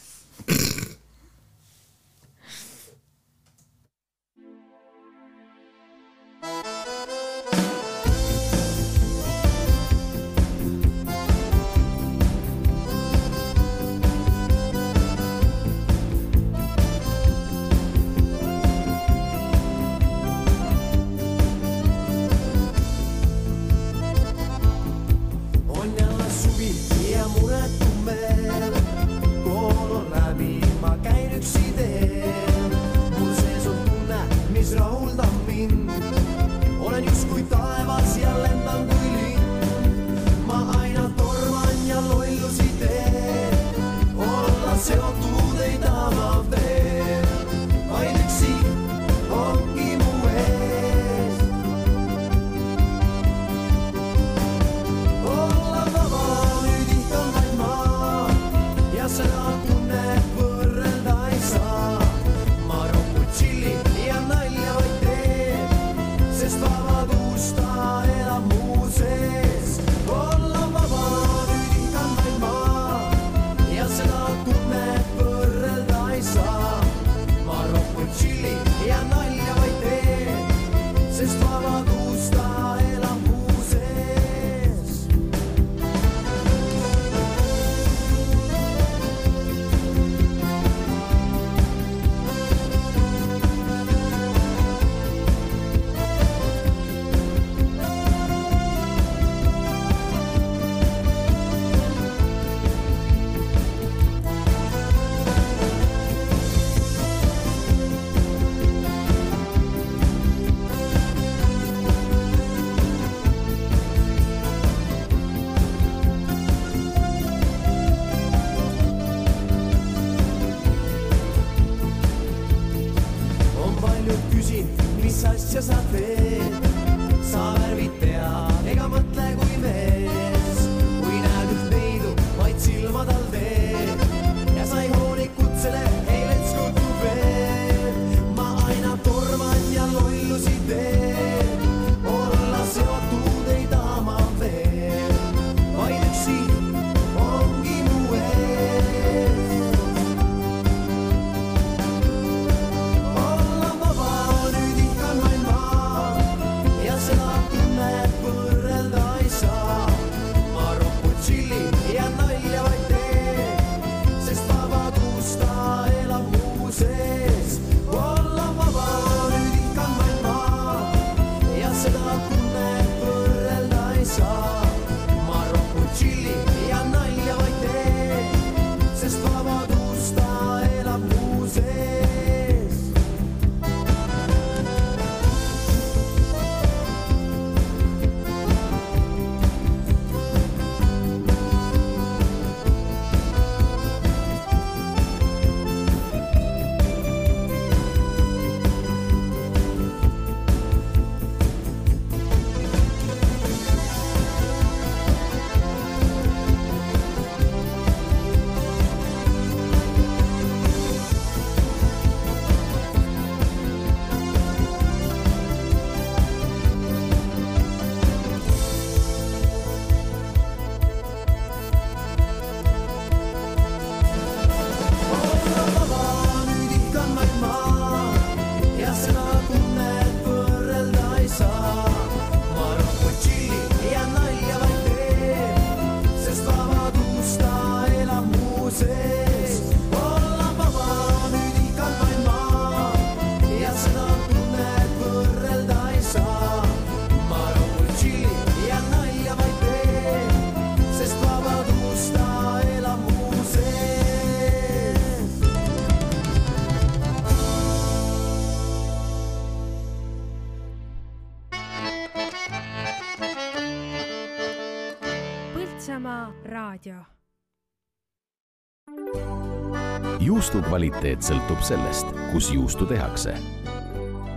juustu kvaliteet sõltub sellest, kus juustu tehakse.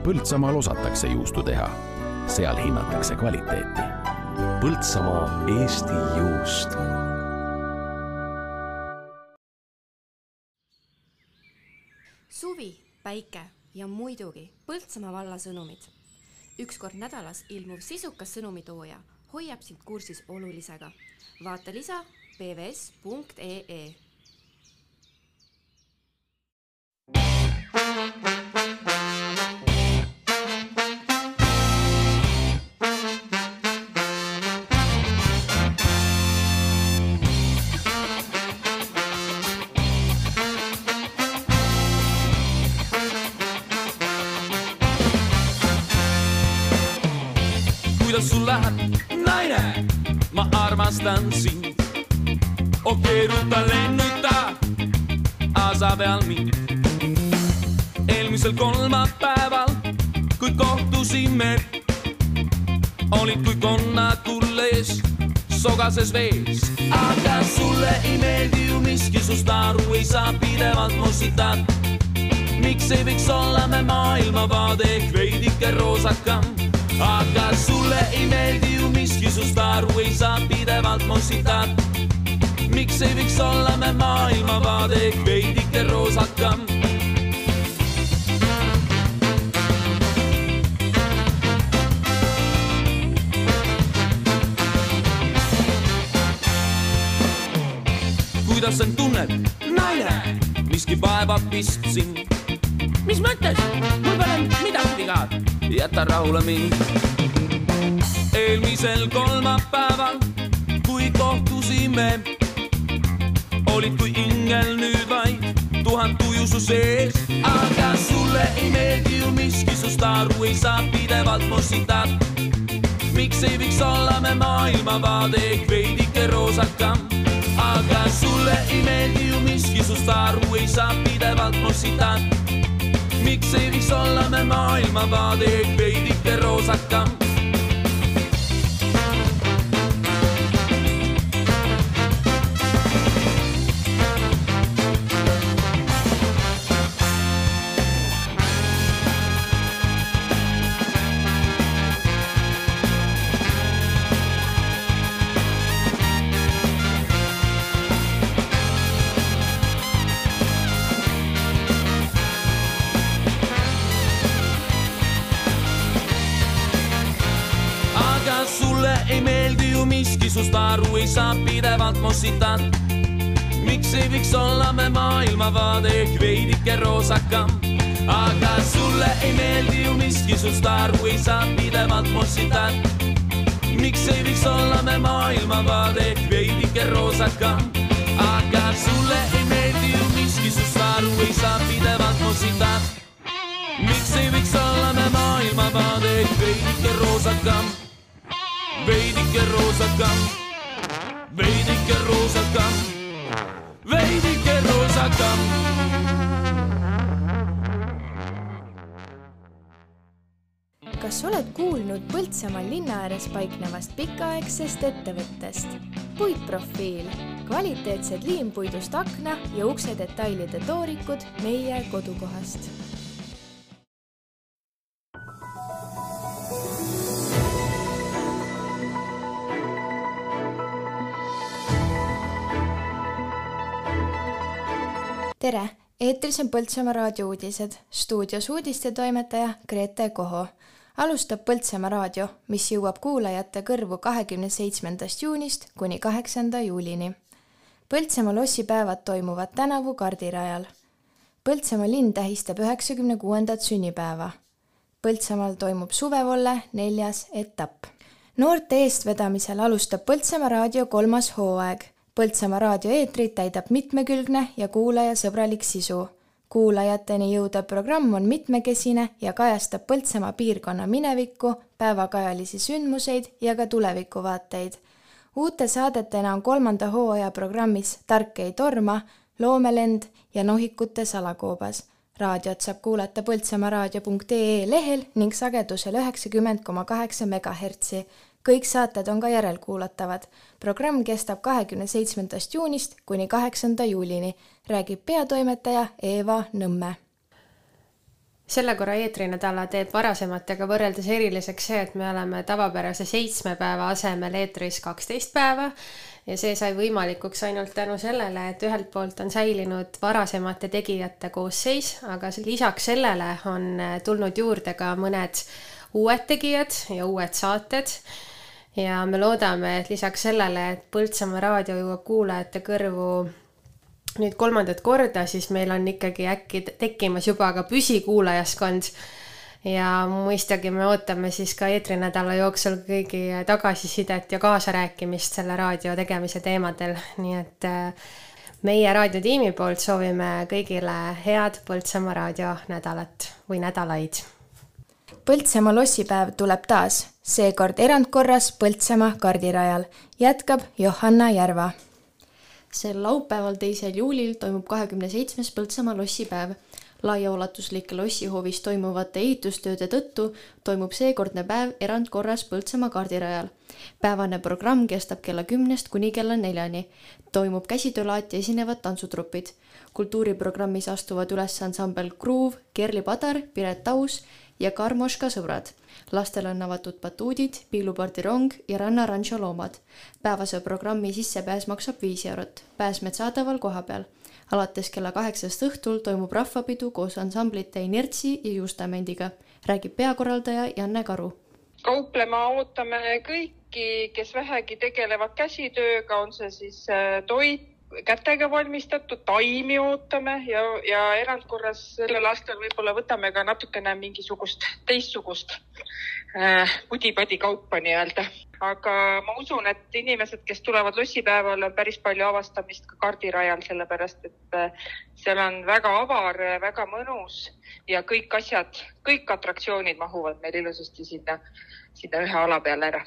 Põltsamaal osatakse juustu teha, seal hinnatakse kvaliteeti. Põltsamaa Eesti juust. suvi, päike ja muidugi Põltsamaa valla sõnumid. üks kord nädalas ilmuv sisukas sõnumitooja hoiab sind kursis olulisega. vaata lisa pvs.ee kuidas sul läheb, naine? ma armastan sind. oh keeruta, lennuta, asa peal mind. Eelmisel kolmapäeval, kui kohtusime, olid kui konnakullees, sogases vees. aga sulle ei meeldi ju miski, sust aru ei saa, pidevalt mossitad. miks ei võiks olla me maailmavaade ehk veidike roosakam? aga sulle ei meeldi ju miski, sust aru ei saa, pidevalt mossitad. miks ei võiks olla me maailmavaade ehk veidike roosakam? Kuidas end tunned, naine? miski vaevab vist sind. mis mõttes? mul pole midagi viga. jäta rahule mind. eelmisel kolmapäeval, kui kohtusime, olid kui ingel nüüd vaid tuhat tuju su sees. aga sulle ei meeldi ju miski, sust aru ei saa, pidevalt mossitad. miks ei võiks olla me maailmavaade veidike roosakam? Aga sulle ei meeldi ju miski, sust aru ei saa, pidevalt mossitad. miks ei võiks olla me maailmavaade veidike roosakam? Aru ei saa, pidevalt mossitad. miks ei võiks olla me maailmavaade ehk veidike roosakam? aga sulle ei meeldi ju miski, sust aru ei saa, pidevalt mossitad. miks ei võiks olla me maailmavaade ehk veidike roosakam? aga sulle ei meeldi ju miski, sust aru ei saa, pidevalt mossitad. miks ei võiks olla me maailmavaade ehk veidike roosakam? veidike roosakam, roosakam, veidike roosakam. kas oled kuulnud Põltsamaal linna ääres paiknevast pikaaegsest ettevõttest? puitprofiil, kvaliteetsed liimpuidust akna ja ukse detailide toorikud meie kodukohast tere, eetris on Põltsamaa raadio uudised, stuudios uudistetoimetaja Grete Koho. alustab Põltsamaa raadio, mis jõuab kuulajate kõrvu kahekümne seitsmendast juunist kuni kaheksanda juulini. Põltsamaa lossipäevad toimuvad tänavu kardirajal. Põltsamaa linn tähistab üheksakümne kuuendat sünnipäeva. Põltsamaal toimub suvevolle neljas etapp. noorte eestvedamisel alustab Põltsamaa raadio kolmas hooaeg Põltsamaa raadio eetrit täidab mitmekülgne ja kuulajasõbralik sisu. kuulajateni jõudev programm on mitmekesine ja kajastab Põltsamaa piirkonna minevikku, päevakajalisi sündmuseid ja ka tulevikuvaateid. uute saadetena on kolmanda hooaja programmis Tark ei torma, Loomelend ja Nohikute salakoobas. raadiot saab kuulata põltsamaaraadio.ee lehel ning sagedusel üheksakümmend koma kaheksa megahertsi kõik saated on ka järelkuulatavad. programm kestab kahekümne seitsmendast juunist kuni kaheksanda juulini, räägib peatoimetaja Eeva Nõmme selle korra eetrinädala teeb varasematega võrreldes eriliseks see, et me oleme tavapärase seitsme päeva asemel eetris kaksteist päeva ja see sai võimalikuks ainult tänu sellele, et ühelt poolt on säilinud varasemate tegijate koosseis, aga lisaks sellele on tulnud juurde ka mõned uued tegijad ja uued saated ja me loodame, et lisaks sellele, et Põltsamaa raadio jõuab kuulajate kõrvu nüüd kolmandat korda, siis meil on ikkagi äkki tekkimas juba ka püsikuulajaskond. ja mõistagi me ootame siis ka eetrinädala jooksul kõigi tagasisidet ja kaasarääkimist selle raadio tegemise teemadel, nii et äh, meie raadiotiimi poolt soovime kõigile head Põltsamaa raadionädalat või nädalaid. Põltsamaa lossipäev tuleb taas, seekord erandkorras Põltsamaa kardirajal, jätkab Johanna Järva sel laupäeval, teisel juulil toimub kahekümne seitsmes Põltsamaa lossipäev. laiaulatuslike lossihoovis toimuvate ehitustööde tõttu toimub seekordne päev erandkorras Põltsamaa kaardirajal. päevane programm kestab kella kümnest kuni kella neljani. toimub käsitöölaati esinevad tantsutrupid. kultuuriprogrammis astuvad üles ansambel Gruuv, Kerli Padar, Piret Aus ja Karmoška sõbrad lastele on avatud batuudid, piilupardirong ja rannaranšo loomad. päevase programmi sissepääs maksab viis eurot, pääsmed saadaval kohapeal. alates kella kaheksast õhtul toimub rahvapidu koos ansamblite Inertsi ja Justamendiga, räägib peakorraldaja Janne Karu. kauplema ootame kõiki, kes vähegi tegelevad käsitööga, on see siis äh, toit, kätega valmistatud, taimi ootame ja, ja erandkorras sellel aastal võib-olla võtame ka natukene mingisugust teistsugust äh, pudi-padi kaupa nii-öelda. aga ma usun, et inimesed, kes tulevad lossipäeval, on päris palju avastamist ka kardirajal, sellepärast et äh, seal on väga avar, väga mõnus ja kõik asjad, kõik atraktsioonid mahuvad meil ilusasti sinna, sinna ühe ala peale ära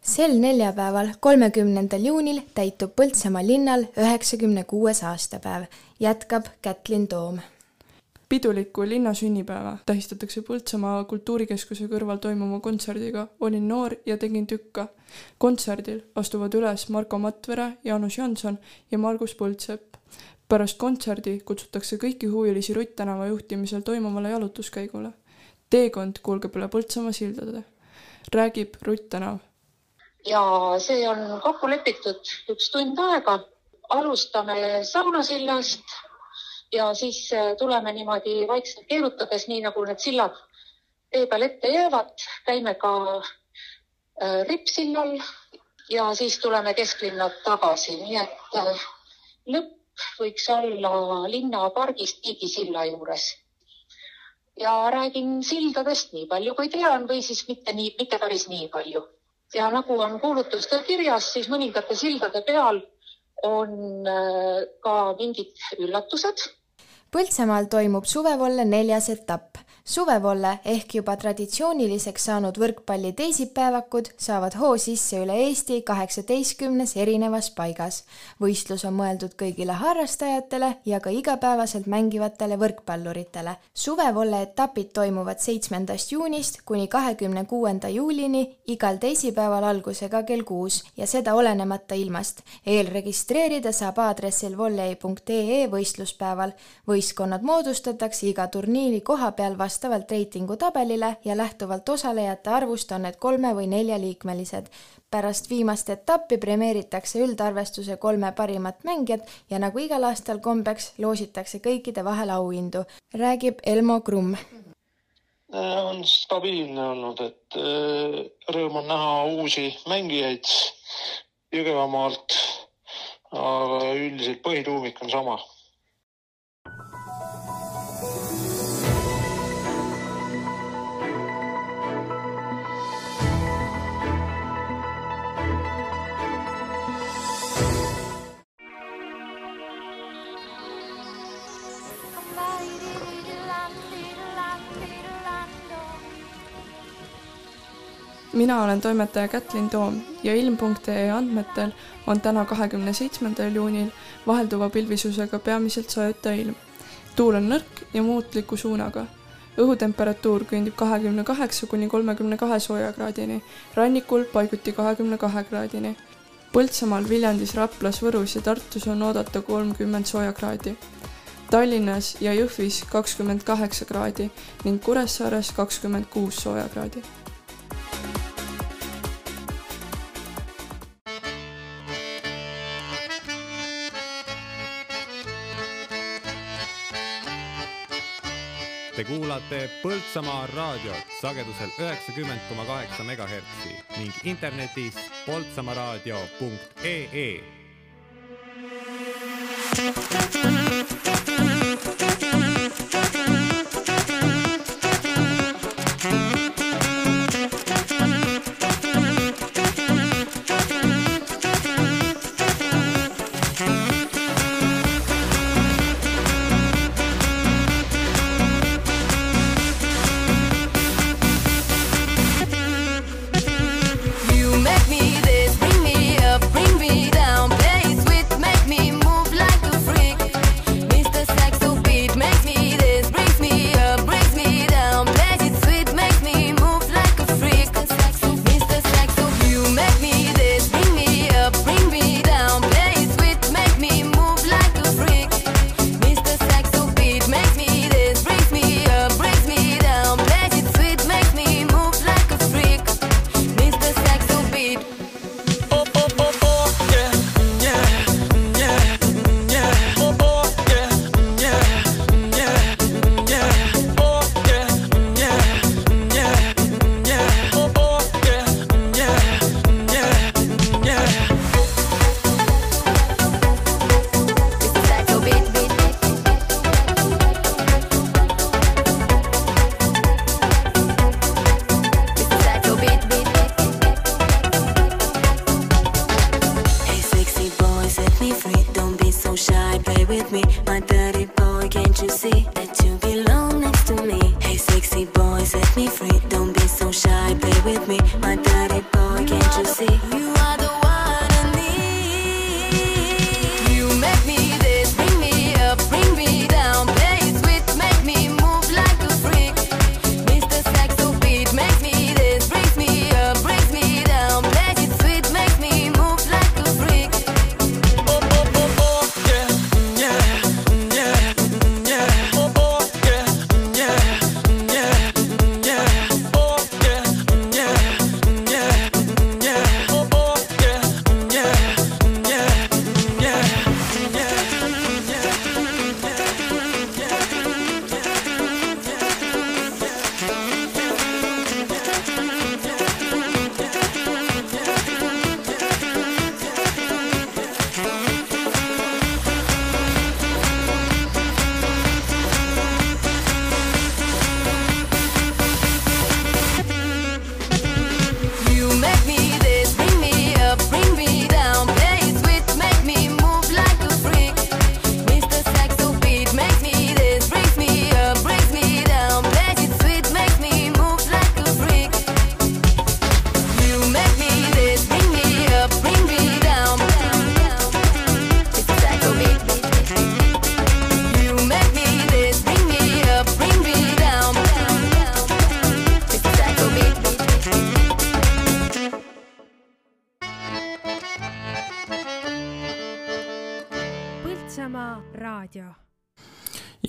sel neljapäeval, kolmekümnendal juunil täitub Põltsamaa linnal üheksakümne kuues aastapäev, jätkab Kätlin Toom. pidulikku linna sünnipäeva tähistatakse Põltsamaa kultuurikeskuse kõrval toimuva kontserdiga Olin noor ja tegin tükka. kontserdil astuvad üles Marko Matvere, Jaanus Janson ja Margus Põldsepp. pärast kontserdi kutsutakse kõiki huvilisi Rutt tänava juhtimisel toimuvale jalutuskäigule. teekond kulgeb üle Põltsamaa sildade. räägib Rutt Tänav ja see on kokku lepitud üks tund aega. alustame saunasillast ja siis äh, tuleme niimoodi vaikselt keerutades, nii nagu need sillad tee peal ette jäävad, käime ka äh, rippsillal ja siis tuleme kesklinna tagasi, nii et äh, lõpp võiks olla linnapargis Tiigi silla juures. ja räägin sildadest nii palju, kui tean või siis mitte nii, mitte päris nii palju ja nagu on kuulutustel kirjas, siis mõningate sildade peal on äh, ka mingid üllatused. Põltsamaal toimub suvevolle neljas etapp suvevolle ehk juba traditsiooniliseks saanud võrkpalli teisipäevakud saavad hoo sisse üle Eesti kaheksateistkümnes erinevas paigas. võistlus on mõeldud kõigile harrastajatele ja ka igapäevaselt mängivatele võrkpalluritele. suvevolle etapid toimuvad seitsmendast juunist kuni kahekümne kuuenda juulini igal teisipäeval algusega kell kuus ja seda olenemata ilmast. eelregistreerida saab aadressil volley.ee võistluspäeval. võistkonnad moodustatakse iga turniiri koha peal vastavalt vastavalt reitingutabelile ja lähtuvalt osalejate arvust on need kolme- või neljaliikmelised. pärast viimast etappi premeeritakse üldarvestuse kolme parimat mängijat ja nagu igal aastal kombeks, loositakse kõikide vahel auhindu, räägib Elmo Krumm on stabiilne olnud, et äh, rõõm on näha uusi mängijaid Jõgevamaalt. aga üldiselt põhituumik on sama mina olen toimetaja Kätlin Toom ja ilm.ee andmetel on täna, kahekümne seitsmendal juunil vahelduva pilvisusega peamiselt soojutav ilm. tuul on nõrk ja muutliku suunaga. õhutemperatuur küündib kahekümne kaheksa kuni kolmekümne kahe soojakraadini, rannikul paiguti kahekümne kahe kraadini. Põltsamaal, Viljandis, Raplas, Võrus ja Tartus on oodata kolmkümmend soojakraadi. Tallinnas ja Jõhvis kakskümmend kaheksa kraadi ning Kuressaares kakskümmend kuus soojakraadi Te kuulate Põltsamaa raadiot sagedusel üheksakümmend koma kaheksa megahertsi ning internetis poltsamaaraadio.ee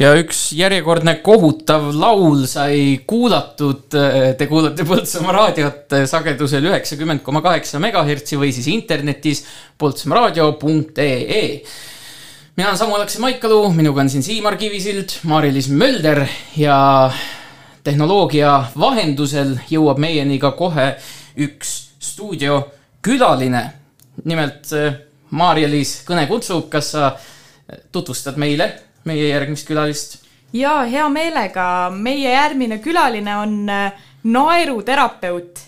ja üks järjekordne kohutav laul sai kuulatud. Te kuulate Põltsamaa raadiot sagedusel üheksakümmend koma kaheksa megahertsi või siis internetis poltsamaaraadio.ee. mina olen Samu Alekse Maikalu, minuga on siin Siimar Kivisild, Mari-Liis Mölder ja tehnoloogia vahendusel jõuab meieni ka kohe üks stuudiokülaline. nimelt äh, Maarja-Liis kõne kutsub, kas sa tutvustad meile meie järgmist külalist? ja hea meelega, meie järgmine külaline on äh, naeruterapeut,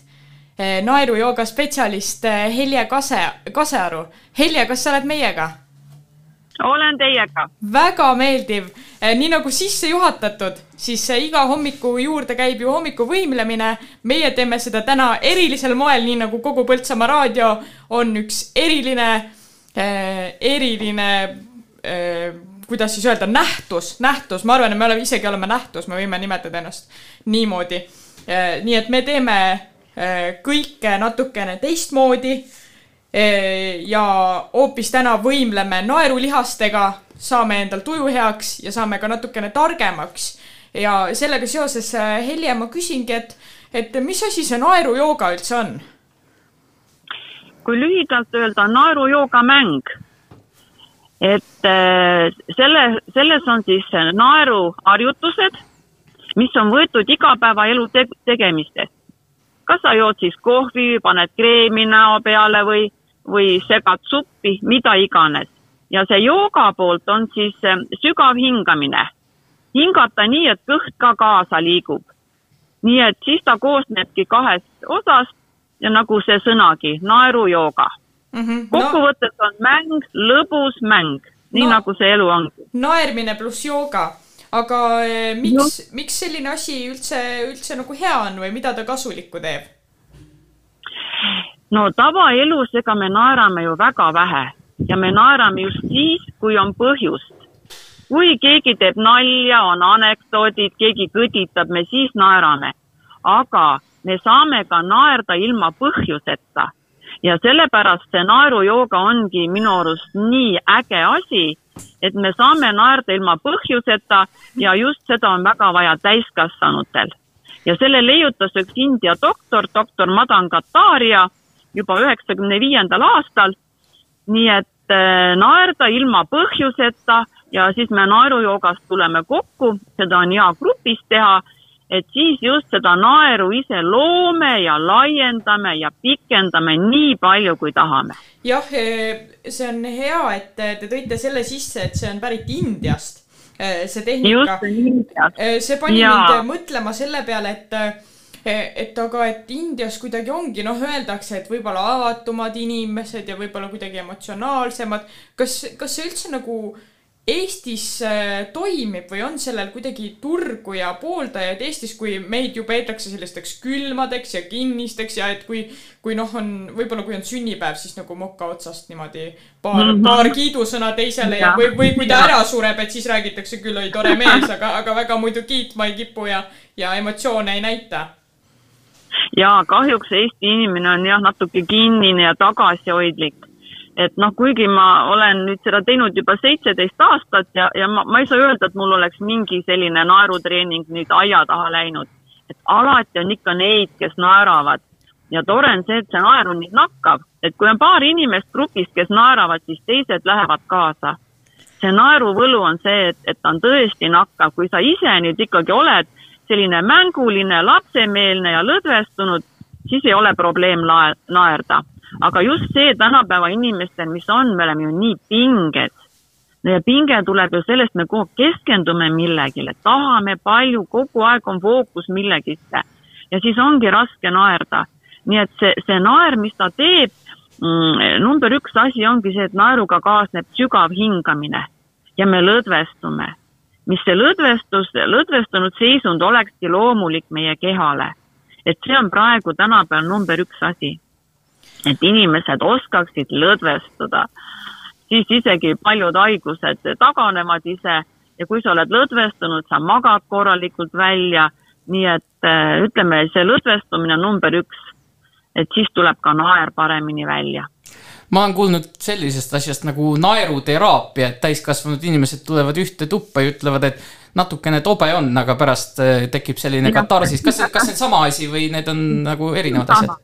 naerujooga spetsialist äh, Helje Kase, Kasearu. Helje, kas sa oled meiega? olen teiega. väga meeldiv, nii nagu sisse juhatatud, siis äh, iga hommiku juurde käib ju hommikuvõimlemine. meie teeme seda täna erilisel moel, nii nagu kogu Põltsamaa raadio on üks eriline äh,, eriline äh, kuidas siis öelda, nähtus, nähtus, ma arvan, et me oleme isegi oleme nähtus, me võime nimetada ennast niimoodi. nii et me teeme eh, kõike natukene teistmoodi eh, ja hoopis täna võimleme naerulihastega, saame endal tuju heaks ja saame ka natukene targemaks. ja sellega seoses, Helje, ma küsingi, et, et mis asi see naerujooga üldse on? kui lühidalt öelda, naerujoogamäng. Et äh, selle, selles on siis naeruharjutused, mis on võetud igapäevaelu te tegemistest. kas sa jood siis kohvi, paned kreemi näo peale või, või segad suppi, mida iganes. ja see jooga poolt on siis äh, sügav hingamine. hingata nii, et kõht ka kaasa liigub. nii et siis ta koosnebki kahest osast ja nagu see sõnagi, naerujooga. mm. -hmm. kokkuvõttes on mäng lõbus mäng, nii No. no. nagu see elu ongi. naermine pluss jooga, aga eh, miks, miks selline asi üldse, üldse nagu hea on või mida ta kasulikku teeb? no tavaelus, ega me naerame ju väga vähe ja me naerame just siis, kui on põhjust. kui keegi teeb nalja, on anekdoodid, keegi kõditab, me siis naerame. aga me saame ka naerda ilma põhjuseta ja sellepärast see naerujooga ongi minu arust nii äge asi, et me saame naerda ilma põhjuseta ja just seda on väga vaja täiskasvanutel. ja selle leiutas üks India doktor, doktor Madan Kataria juba üheksakümne viiendal aastal. nii et äh, naerda ilma põhjuseta ja siis me naerujoogast tuleme kokku, seda on hea grupis teha, et siis just seda naeru ise loome ja laiendame ja pikendame nii palju, kui tahame. jah, see on hea, et te tõite selle sisse, et see on pärit Indiast, see tehnika see pani Jaa. mind mõtlema selle peale, et et aga, et Indias kuidagi ongi, noh, öeldakse, et võib-olla avatumad inimesed ja võib-olla kuidagi emotsionaalsemad. kas, kas see üldse nagu Eestis äh, toimib või on sellel kuidagi turgu ja pooldajaid Eestis, kui meid ju peetakse sellisteks külmadeks ja kinnisteks ja et kui, kui noh, on võib-olla kui on sünnipäev, siis nagu moka otsast niimoodi paar mm. -hmm. paar kiidusõna teisele ja Jah. või, või kui ta ära sureb, et siis räägitakse küll, oi tore mees, aga, aga väga muidu kiitma ei kipu ja, ja emotsioone ei näita. ja kahjuks Eesti inimene on jah, natuke kinnine ja tagasihoidlik. Et noh, kuigi ma olen nüüd seda teinud juba seitseteist aastat ja, ja ma, ma ei saa öelda, et mul oleks mingi selline naerutreening nüüd aia taha läinud. et alati on ikka neid, kes naeravad ja tore on see, et see naer on nii nakkav, et kui on paar inimest grupis, kes naeravad, siis teised lähevad kaasa see naeruvõlu on see, et, et ta on tõesti nakkav, kui sa ise nüüd ikkagi oled selline mänguline, lapsemeelne ja lõdvestunud, siis ei ole probleem lae- naerda. Aga just see tänapäeva inimestel, mis on, me oleme ju nii pinges. ja pinge tuleb ju sellest, me kogu aeg keskendume millegile, tahame palju, kogu aeg on fookus millegisse ja siis ongi raske naerda. nii et see, see naer, mis ta teeb mm,, number üks asi ongi see, et naeruga kaasneb sügav hingamine ja me lõdvestume. mis see lõdvestus, lõdvestunud seisund olekski loomulik meie kehale. et see on praegu tänapäeval number üks asi. Et inimesed oskaksid lõdvestuda, siis isegi paljud haigused taganevad ise ja kui sa oled lõdvestunud, sa magad korralikult välja, nii et äh, ütleme, see lõdvestumine on number üks. et siis tuleb ka naer paremini välja ma olen kuulnud sellisest asjast nagu naeruteraapia, et täiskasvanud inimesed tulevad ühte tuppa ja ütlevad, et natukene tobe on, aga pärast äh, tekib selline katarsis. kas, kas see on sama asi või need on nagu erinevad asjad?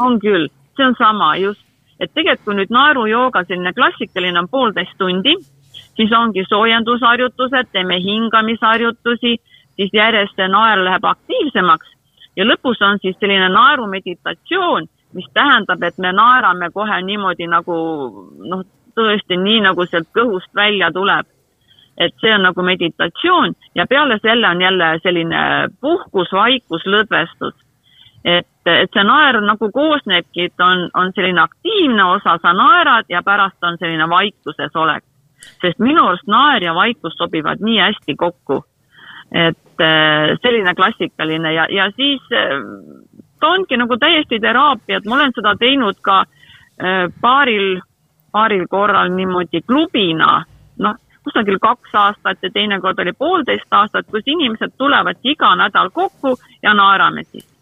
on küll, see on sama just, et tegelikult kui nüüd naerujooga selline klassikaline on poolteist tundi, siis ongi soojendusharjutused, teeme hingamisharjutusi, siis järjest see naer läheb aktiivsemaks. Ja lõpus on siis selline naerumeditatsioon, mis tähendab, et me naerame kohe niimoodi nagu noh, tõesti nii, nagu sealt kõhust välja tuleb. Et see on nagu meditatsioon ja peale selle on jälle selline puhkus, vaikus, lõdvestus. et, et see naer nagu koosnebki, et on, on selline aktiivne osa, sa naerad ja pärast on selline vaikuses olek. sest minu arust naer ja vaikus sobivad nii hästi kokku. et äh, selline klassikaline ja, ja siis äh, ta ongi nagu täiesti teraapia, et ma olen seda teinud ka äh, paaril, paaril korral niimoodi klubina, noh, kusagil kaks aastat ja teinekord oli poolteist aastat, kus inimesed tulevad iga nädal kokku ja naerame siis.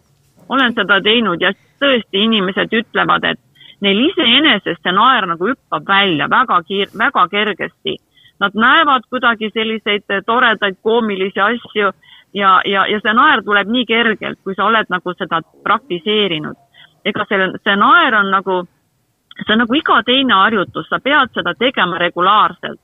Olen seda teinud ja tõesti inimesed ütlevad, et neil iseenesest see naer nagu hüppab välja väga kiir-, väga kergesti. Nad näevad kuidagi selliseid toredaid koomilisi asju ja, ja, ja see naer tuleb nii kergelt, kui sa oled nagu seda praktiseerinud. ega see, see naer on nagu, see on nagu iga teine harjutus, sa pead seda tegema regulaarselt.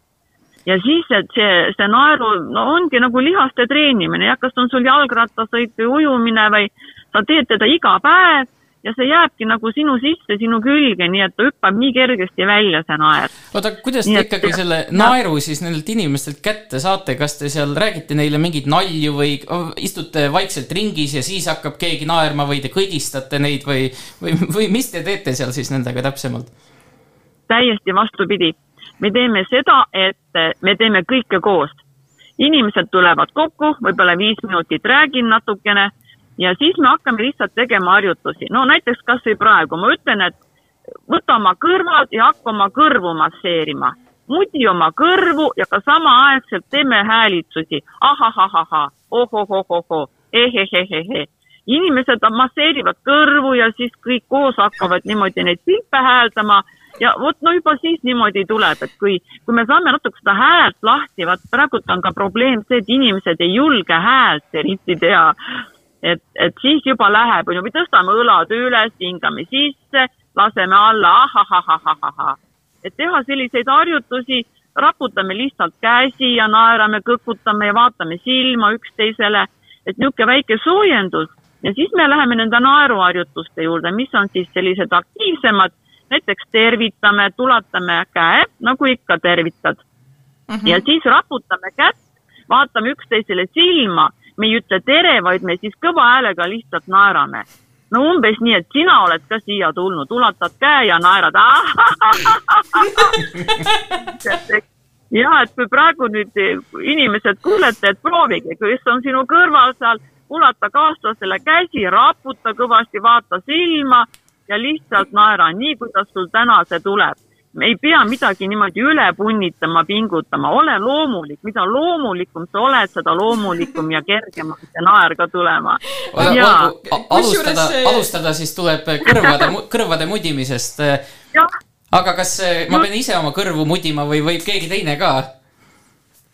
ja siis, et see, see naeru, no ongi nagu lihaste treenimine, jah, kas on sul jalgrattasõit või ujumine või sa teed teda iga päev ja see jääbki nagu sinu sisse, sinu külge, nii et ta hüppab nii kergesti välja, see naer. oota, kuidas te Nii et- ikkagi selle naeru siis nendelt inimestelt kätte saate, kas te seal räägite neile mingeid nalju või istute vaikselt ringis ja siis hakkab keegi naerma või te kõdistate neid või, või, või mis te teete seal siis nendega täpsemalt? täiesti vastupidi. me teeme seda, et me teeme kõike koos. inimesed tulevad kokku, võib-olla viis minutit räägin natukene ja siis me hakkame lihtsalt tegema harjutusi. no näiteks kasvõi praegu ma ütlen, et võta oma kõrvad ja hakka oma kõrvu masseerima. mudi oma kõrvu ja ka samaaegselt teeme häälitsusi ahahahahah, ohohohoho, ehehehehe. inimesed masseerivad kõrvu ja siis kõik koos hakkavad niimoodi neid pilpe hääldama ja vot no juba siis niimoodi tuleb, et kui, kui me saame natuke seda häält lahti, vaat praegult on ka probleem see, et inimesed ei julge häält eriti teha. et, et siis juba läheb, on ju, või tõstame õlad üles, hingame sisse, laseme alla, ahahahahahah. et teha selliseid harjutusi, raputame lihtsalt käsi ja naerame, kõkutame ja vaatame silma üksteisele, et niisugune väike soojendus ja siis me läheme nende naeruharjutuste juurde, mis on siis sellised aktiivsemad, näiteks tervitame, tulatame käe, nagu ikka tervitad mm. -hmm. ja siis raputame kätt, vaatame üksteisele silma, me ei ütle tere, vaid me siis kõva häälega lihtsalt naerame. no umbes nii, et sina oled ka siia tulnud, ulatad käe ja naerad. ja et kui praegu nüüd inimesed kuulete, et proovige, kes on sinu kõrval seal, ulata kaaslasele käsi, raputa kõvasti, vaata silma ja lihtsalt naera nii, kuidas sul täna see tuleb. Me ei pea midagi niimoodi üle punnitama, pingutama, ole loomulik, mida loomulikum sa oled, seda loomulikum ja kergem on see naer ka tulema. alustada, alustada siis tuleb kõrvade, kõrvade mudimisest. aga kas eh, ma pean ise oma kõrvu mudima või võib keegi teine ka?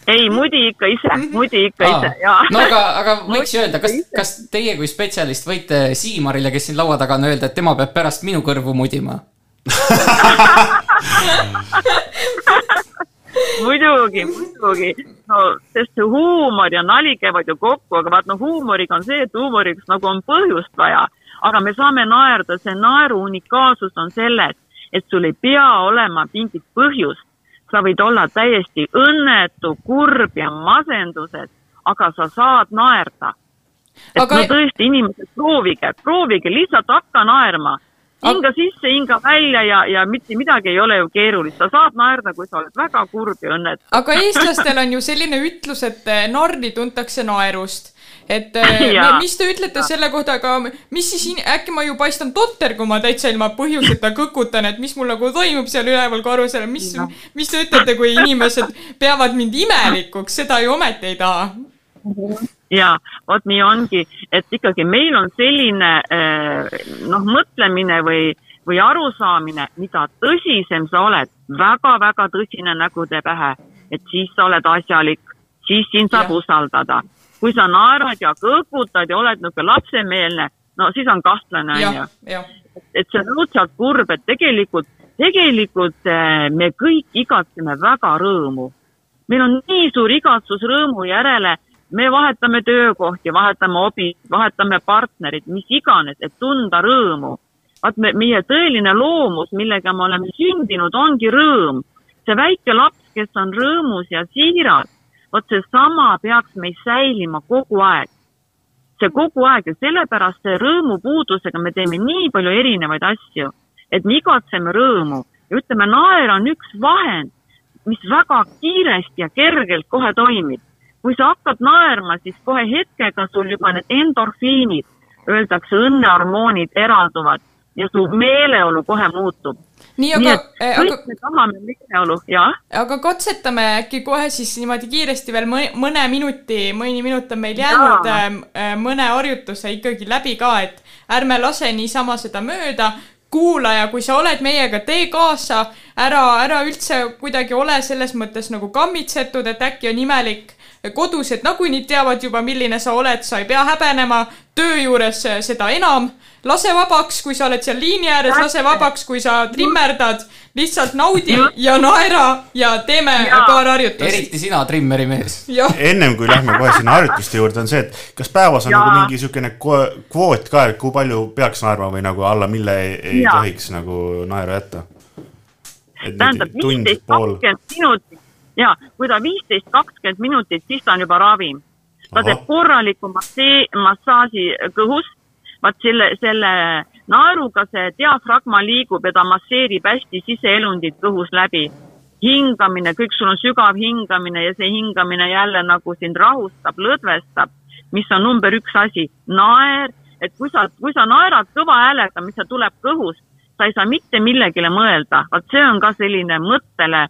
ei, mudi ikka ise, mudi ikka ise ja. no aga, aga võiks ju öelda, kas, kas teie kui spetsialist võite Siimarile, kes siin laua taga on, öelda, et tema peab pärast minu kõrvu mudima? muidugi, muidugi, no sest see huumor ja nali käivad ju kokku, aga vaat no huumoriga on see, et huumoriks nagu on põhjust vaja, aga me saame naerda, see naeru unikaalsus on selles, et sul ei pea olema mingit põhjust. sa võid olla täiesti õnnetu, kurb ja masenduses, aga sa saad naerda. et aga... no tõesti, inimesed, proovige, proovige, lihtsalt hakka naerma hinga sisse, hinga välja ja, ja mitte midagi ei ole ju keerulist, sa saad naerda, kui sa oled väga kurb ja õnnetu. aga eestlastel on ju selline ütlus, et eh, narri tuntakse naerust. et eh, Jaa. mis te ütlete selle kohta, aga mis siis, äkki ma ju paistan totter, kui ma täitsa ilma põhjuseta kõkutan, et mis mul nagu toimub seal üleval karusel, mis, mis te ütlete, kui inimesed peavad mind imelikuks, seda ju ometi ei taha. Ja vot nii ongi, et ikkagi meil on selline eh, noh, mõtlemine või, või arusaamine, mida tõsisem sa oled väga,, väga-väga tõsine nägude pähe, et siis sa oled asjalik, siis sind saab ja. usaldada. kui sa naerad ja kõõgutad ja oled niisugune lapsemeelne, no siis on kahtlane, onju. et see on õudselt kurb, et tegelikult, tegelikult eh, me kõik igatseme väga rõõmu. meil on nii suur igatsus rõõmu järele, me vahetame töökohti, vahetame hobi, vahetame partnerit, mis iganes, et tunda rõõmu. vaat me, meie tõeline loomus, millega me oleme sündinud, ongi rõõm. see väike laps, kes on rõõmus ja siiras, vot seesama peaks meil säilima kogu aeg see kogu aeg ja sellepärast see rõõmupuudusega me teeme nii palju erinevaid asju, et me igatseme rõõmu ja ütleme, naer on üks vahend, mis väga kiiresti ja kergelt kohe toimib. Kui sa hakkad naerma, siis kohe hetkega sul juba need endorfiinid, öeldakse õnnehormoonid eralduvad ja su meeleolu kohe muutub. nii, aga kõik aga me tahame meeleolu, jah. aga katsetame äkki kohe siis niimoodi kiiresti veel mõne, mõne minuti, mõni minut on meil jäänud Jaa. äh, mõne harjutuse ikkagi läbi ka, et ärme lase niisama seda mööda. kuulaja, kui sa oled meiega, tee kaasa, ära, ära üldse kuidagi ole selles mõttes nagu kammitsetud, et äkki on imelik kodused nagunii teavad juba, milline sa oled, sa ei pea häbenema, töö juures äh, seda enam. lase vabaks, kui sa oled seal liini ääres, lase vabaks, kui sa trimmerdad, lihtsalt naudi ja naera ja teeme paar harjutust. eriti sina, trimmeri mees. ennem kui lähme kohe sinna harjutuste juurde, on see, et kas päevas on Jaa. nagu mingi niisugune kvoot ka, et kui palju peaks naerma või nagu alla mille ei, ei Jaa. tohiks nagu naeru jätta? tähendab viisteist, kakskümmend minutit ja kui ta viisteist, kakskümmend minutit, siis ta on juba ravim. ta teeb korraliku massee-, massaaži kõhus, vaat selle, selle naeruga see diafragma liigub ja ta masseerib hästi siseelundid kõhus läbi. hingamine, kõik sul on sügav hingamine ja see hingamine jälle nagu sind rahustab, lõdvestab, mis on number üks asi, naer, et kui sa, kui sa naerad kõva häälega, mis see tuleb kõhust, sa ei saa mitte millegile mõelda, vot see on ka selline mõttele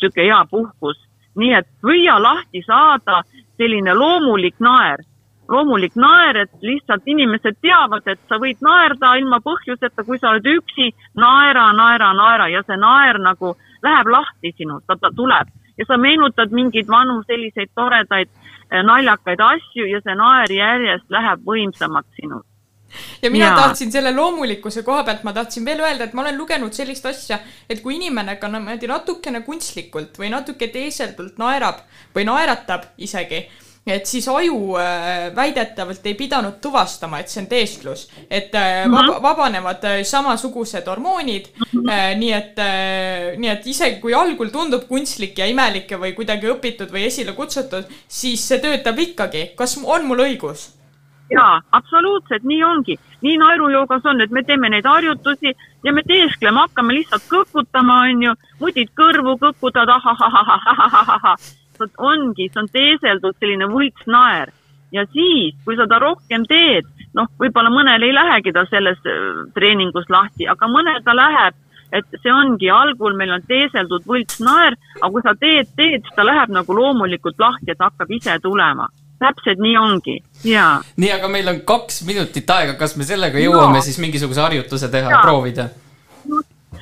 sihuke hea puhkus. nii et püüa lahti saada selline loomulik naer, loomulik naer, et lihtsalt inimesed teavad, et sa võid naerda ilma põhjuseta, kui sa oled üksi, naera, naera, naera ja see naer nagu läheb lahti sinust, ta tuleb ja sa meenutad mingeid vanu selliseid toredaid eh, naljakaid asju ja see naer järjest läheb võimsamaks sinust. Ja mina Jaa. tahtsin selle loomulikkuse koha pealt, ma tahtsin veel öelda, et ma olen lugenud sellist asja, et kui inimene ka niimoodi natukene kunstlikult või natuke teeseldult naerab või naeratab isegi, et siis aju äh, väidetavalt ei pidanud tuvastama, et see on teesklus, et äh, vab vabanevad äh, samasugused hormoonid äh,, nii et nii et isegi kui algul tundub kunstlik ja imelik ja või kuidagi õpitud või esile kutsutud, siis see töötab ikkagi. kas on mul õigus? jaa, absoluutselt, nii ongi. nii naerujoogas on, et me teeme neid harjutusi ja me teeskleme, hakkame lihtsalt kõkutama, onju, mudid kõrvu kõkutad, ahahahahahahahahah. ongi, see on teeseldud selline võltsnaer ja siis, kui sa ta rohkem teed, noh, võib-olla mõnel ei lähegi ta selles äh, treeningus lahti, aga mõnel ta läheb, et see ongi, algul meil on teeseldud võltsnaer, aga kui sa teed, teed, siis ta läheb nagu loomulikult lahti, et hakkab ise tulema. Täpselt nii ongi ja nii, aga meil on kaks minutit aega, kas me sellega jõuame Jaa. siis mingisuguse harjutuse teha, Jaa. proovida?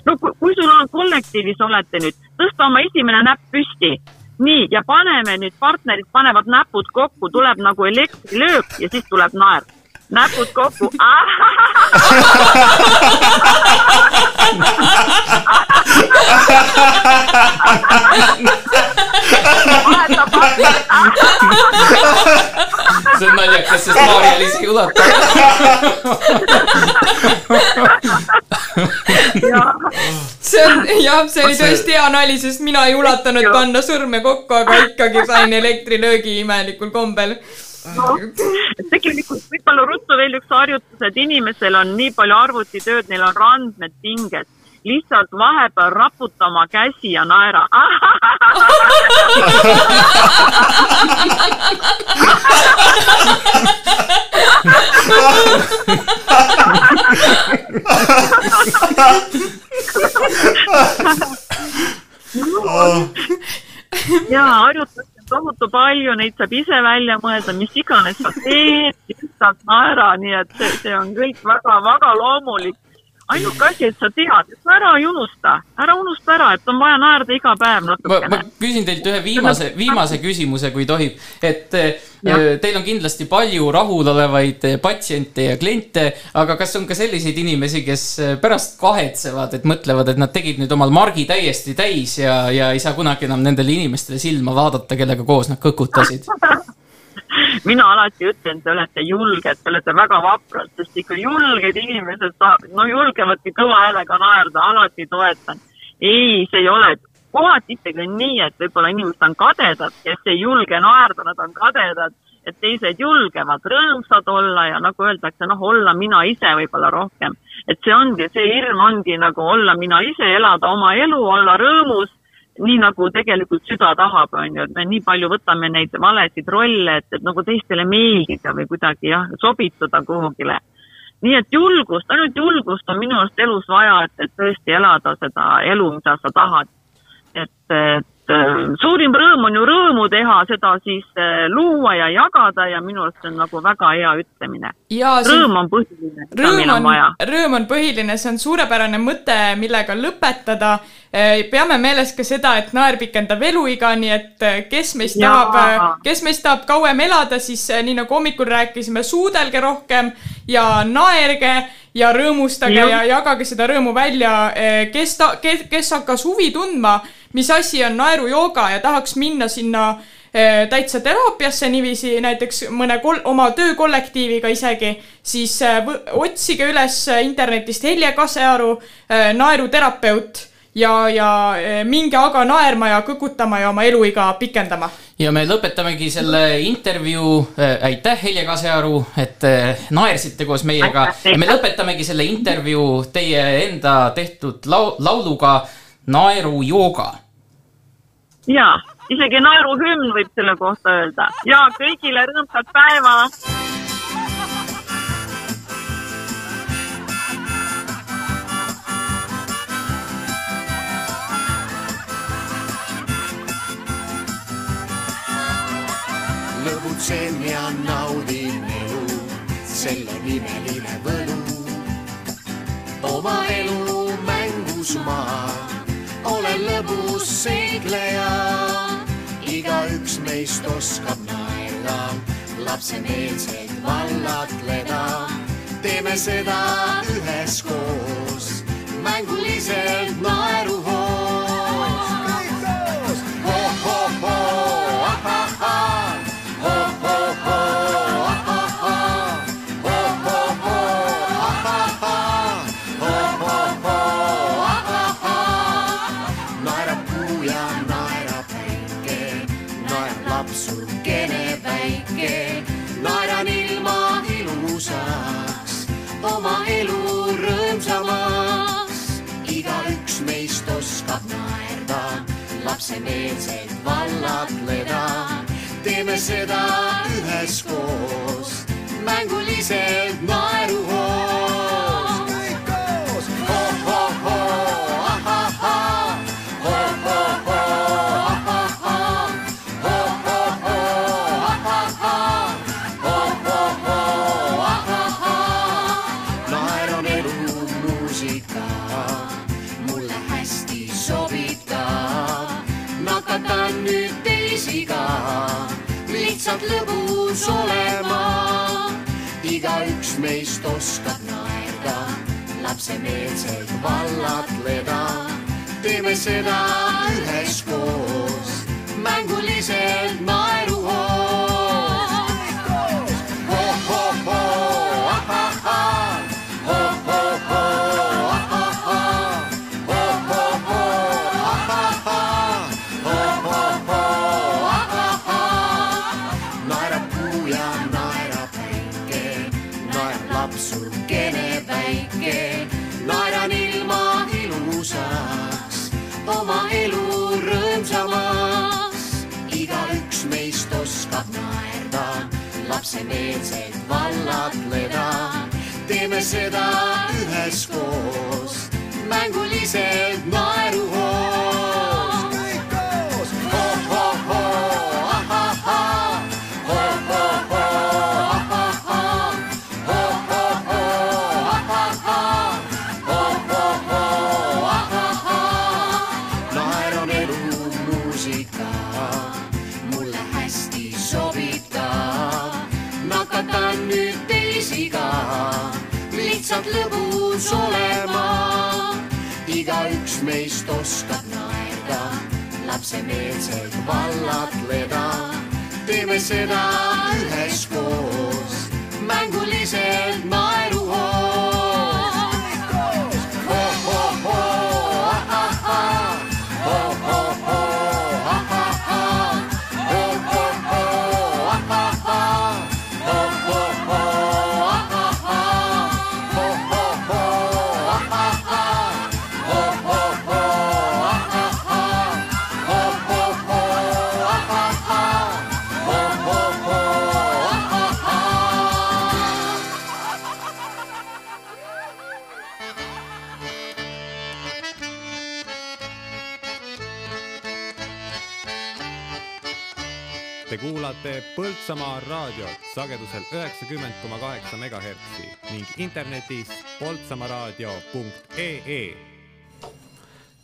no kui, kui sul on kollektiivis olete nüüd, tõsta oma esimene näpp püsti. nii, ja paneme nüüd, partnerid panevad näpud kokku, tuleb nagu elektrilöök ja siis tuleb naer. Näpud kokku. see on naljakas, sest Maarja-Liis ei ulata. see on, jah, see oli tõesti hea nali, sest mina ei ulatanud panna sõrme kokku, aga ikkagi sain elektrilöögi imelikul kombel. Tegelikult võib-olla ruttu veel üks harjutus, et inimesel on nii palju arvutitööd, neil on randmed pinges, lihtsalt vahepeal raputa oma käsi ja naera. ja harjutusi on tohutu palju, neid saab ise välja mõelda, mis iganes sa teed, lihtsalt naera, nii et see, see on kõik väga-väga loomulik. Ainuke asi, et sa tead, ära ei unusta, ära unusta ära, et on vaja naerda iga päev ma, ma natukene. küsin teilt ühe viimase, viimase küsimuse, kui tohib, et eh, teil on kindlasti palju rahulolevaid eh, patsiente ja kliente, aga kas on ka selliseid inimesi, kes eh, pärast kahetsevad, et mõtlevad, et nad tegid nüüd omal margi täiesti täis ja, ja ei saa kunagi enam nendele inimestele silma vaadata, kellega koos nad kõkutasid? mina alati ütlen, te olete julged, te olete väga vaprad, sest ikka julged inimesed saavad, no julgevadki kõva häälega naerda, alati toetan. ei, see ei ole, kohati ikkagi on nii, et võib-olla inimesed on kadedad, kes ei julge naerda, nad on kadedad, et teised julgevad rõõmsad olla ja nagu öeldakse, noh, olla mina ise võib-olla rohkem. et see ongi, see hirm ongi nagu olla mina ise, elada oma elu, olla rõõmus nii nagu tegelikult süda tahab, on ju, et me nii palju võtame neid valesid rolle, et, et nagu teistele meeldida või kuidagi jah, sobituda kuhugile. nii et julgust, ainult julgust on minu arust elus vaja, et, et tõesti elada seda elu, mida sa tahad. et, et suurim rõõm on ju rõõmu teha, seda siis äh, luua ja jagada ja minu arust see on nagu väga hea ütlemine. Rõõm on põhiline, mida meil on vaja., rõõm on põhiline, see on suurepärane mõte, millega lõpetada. peame meeles ka seda, et naer pikendab eluiga, nii et kes meist Jaa. tahab, kes meist tahab kauem elada, siis nii nagu hommikul rääkisime, suudelge rohkem ja naerge ja rõõmustage Jah. ja jagage seda rõõmu välja. kes ta, kes, kes hakkas huvi tundma, mis asi on naerujooga ja tahaks minna sinna eh, täitsa teraapiasse niiviisi näiteks mõne kol-, oma töökollektiiviga isegi, siis eh, otsige üles internetist Helje Kasearu, naeruterapeut ja, ja eh, minge aga naerma ja kõkutama ja oma eluiga pikendama. ja me lõpetamegi selle intervjuu äh,, aitäh, Helje Kasearu, et äh, naersite koos meiega ja me lõpetamegi selle intervjuu teie enda tehtud lau-, lauluga Naerujooga. Ja isegi naeruhümn võib selle kohta öelda. Ja kõigile rõõmsat päeva! Lõbutsen ja naudin elu, selle nimeline võlu. oma elu mängus ma olen lõbus seikleja, igaüks meist oskab naerda, lapsemeelselt vallatleda. teeme seda üheskoos, mänguliselt naeruhoos. Lapsemeelselt vallatleda. teeme seda üheskoos, mänguliselt naeruhoos. Lõbus olema. igaüks meist oskab naerda, lapsemeelselt vallatleda. teeme seda üheskoos, mänguliselt naeruhoos. Lapsemeelselt vallatleda. teeme seda üheskoos, mänguliselt naeruhoos. Lihtsalt lõbus olema. igaüks meist oskab naerda, lapsemeelselt vallatleda. teeme seda üheskoos, mänguliselt naeruhoos. Kuulate Põltsamaa raadiot sagedusel üheksakümmend koma kaheksa megahertsi ning internetis poltsamaaraadio.ee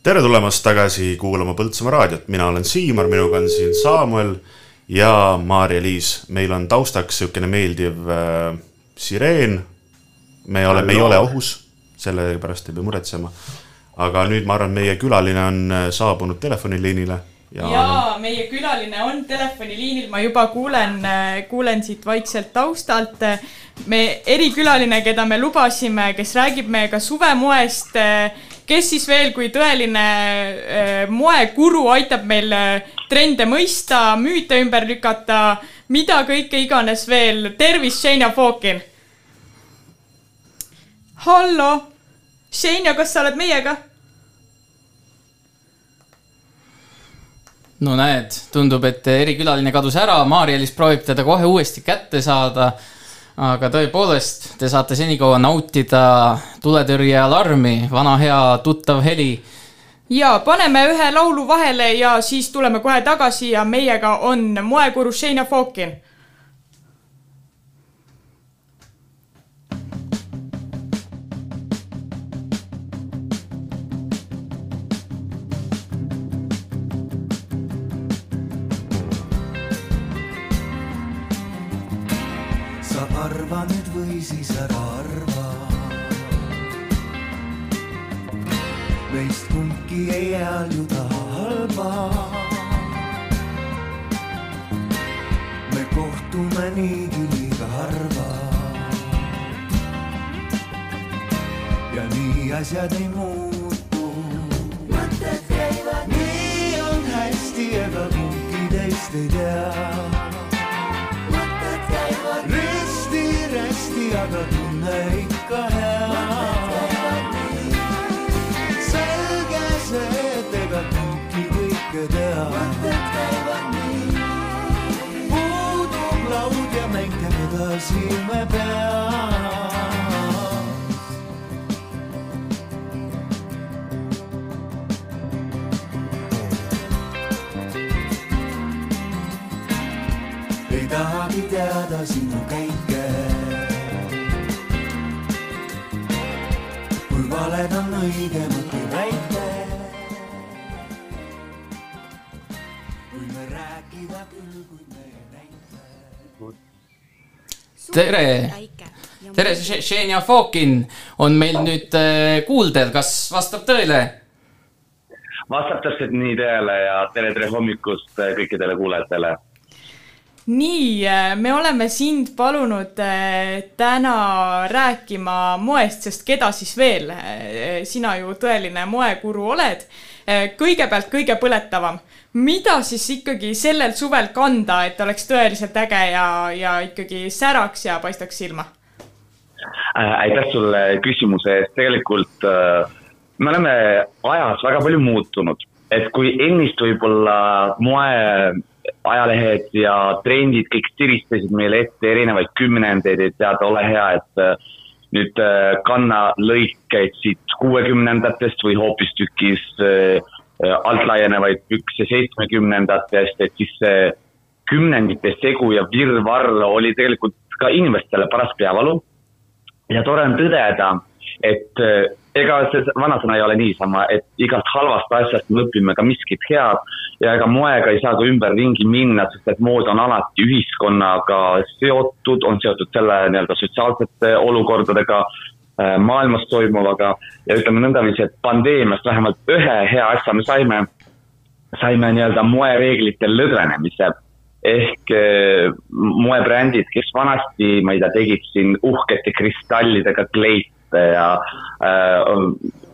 tere tulemast tagasi kuulama Põltsamaa raadiot, mina olen Siimar, minuga on siin Saamuel ja Maarja-Liis. meil on taustaks niisugune meeldiv äh, sireen. me oleme, ei ole ohus, sellepärast ei pea muretsema. aga nüüd ma arvan, meie külaline on äh, saabunud telefoniliinile ja, ja meie külaline on telefoniliinil, ma juba kuulen, kuulen siit vaikselt taustalt. me erikülaline, keda me lubasime, kes räägib meiega suvemoest, kes siis veel kui tõeline eh, moekuru aitab meil trende mõista, müüte ümber lükata, mida kõike iganes veel. tervist, Šenja Fokin. hallo, Šenja, kas sa oled meiega? No näed, tundub, et erikülaline kadus ära, Maarja-Liis proovib teda kohe uuesti kätte saada. aga tõepoolest, te saate senikaua nautida tuletõrjealarmi, vana hea tuttav heli. ja paneme ühe laulu vahele ja siis tuleme kohe tagasi ja meiega on moekuru Šeina Fokin või siis ära arva. meist kumbki ei hääljuda halba. me kohtume niigi liiga harva. ja nii asjad ei muutu. mõtted käivad. nii on hästi, ega kumbki teist ei tea risti-rästi, aga tunne ikka hea. selge see, et ega kumbki kõike tea. mõtted käivad nii. puudub laud ja mäng käib edasi me peas. ei tahagi teada sinu käike. Kui valed on õigemad kui väike. kui me rääkida küll, kuid me ei näita. tere, tere, Xenia Fokin on meil nüüd äh, kuuldel, kas vastab tõele? vastab täpselt nii tõele ja tere, tere hommikust äh, kõikidele kuulajatele nii, me oleme sind palunud eh, täna rääkima moest, sest keda siis veel, sina ju tõeline moekuru oled. Kõigepealt kõige põletavam, mida siis ikkagi sellel suvel kanda, et oleks tõeliselt äge ja, ja ikkagi säraks ja paistaks silma? Äh, aitäh sulle küsimuse eest, tegelikult äh, me oleme ajas väga palju muutunud, et kui ennist võib-olla moe ajalehed ja trendid kõik tiristasid meile ette erinevaid kümnendeid, et tead, ole hea, et äh, nüüd äh, kanna lõikeid siit kuuekümnendatest või hoopistükkis äh, altlaienevaid pükse seitsmekümnendatest, et siis see kümnendite segu ja virvarr oli tegelikult ka inimestele paras peavalu. ja tore on tõdeda, et ega see vanasõna ei ole niisama, et igast halvast asjast me õpime ka miskit head ja ega moega ei saa ka ümberringi minna, sest et mood on alati ühiskonnaga seotud, on seotud selle nii-öelda sotsiaalsete olukordadega, maailmas toimuvaga. Ja ütleme nõndaviisi, et pandeemiast vähemalt ühe hea asja me saime, saime nii-öelda moereeglite lõdvenemise. Ehk moebrändid, kes vanasti, ma ei tea, tegid siin uhkete kristallidega kleite ja äh,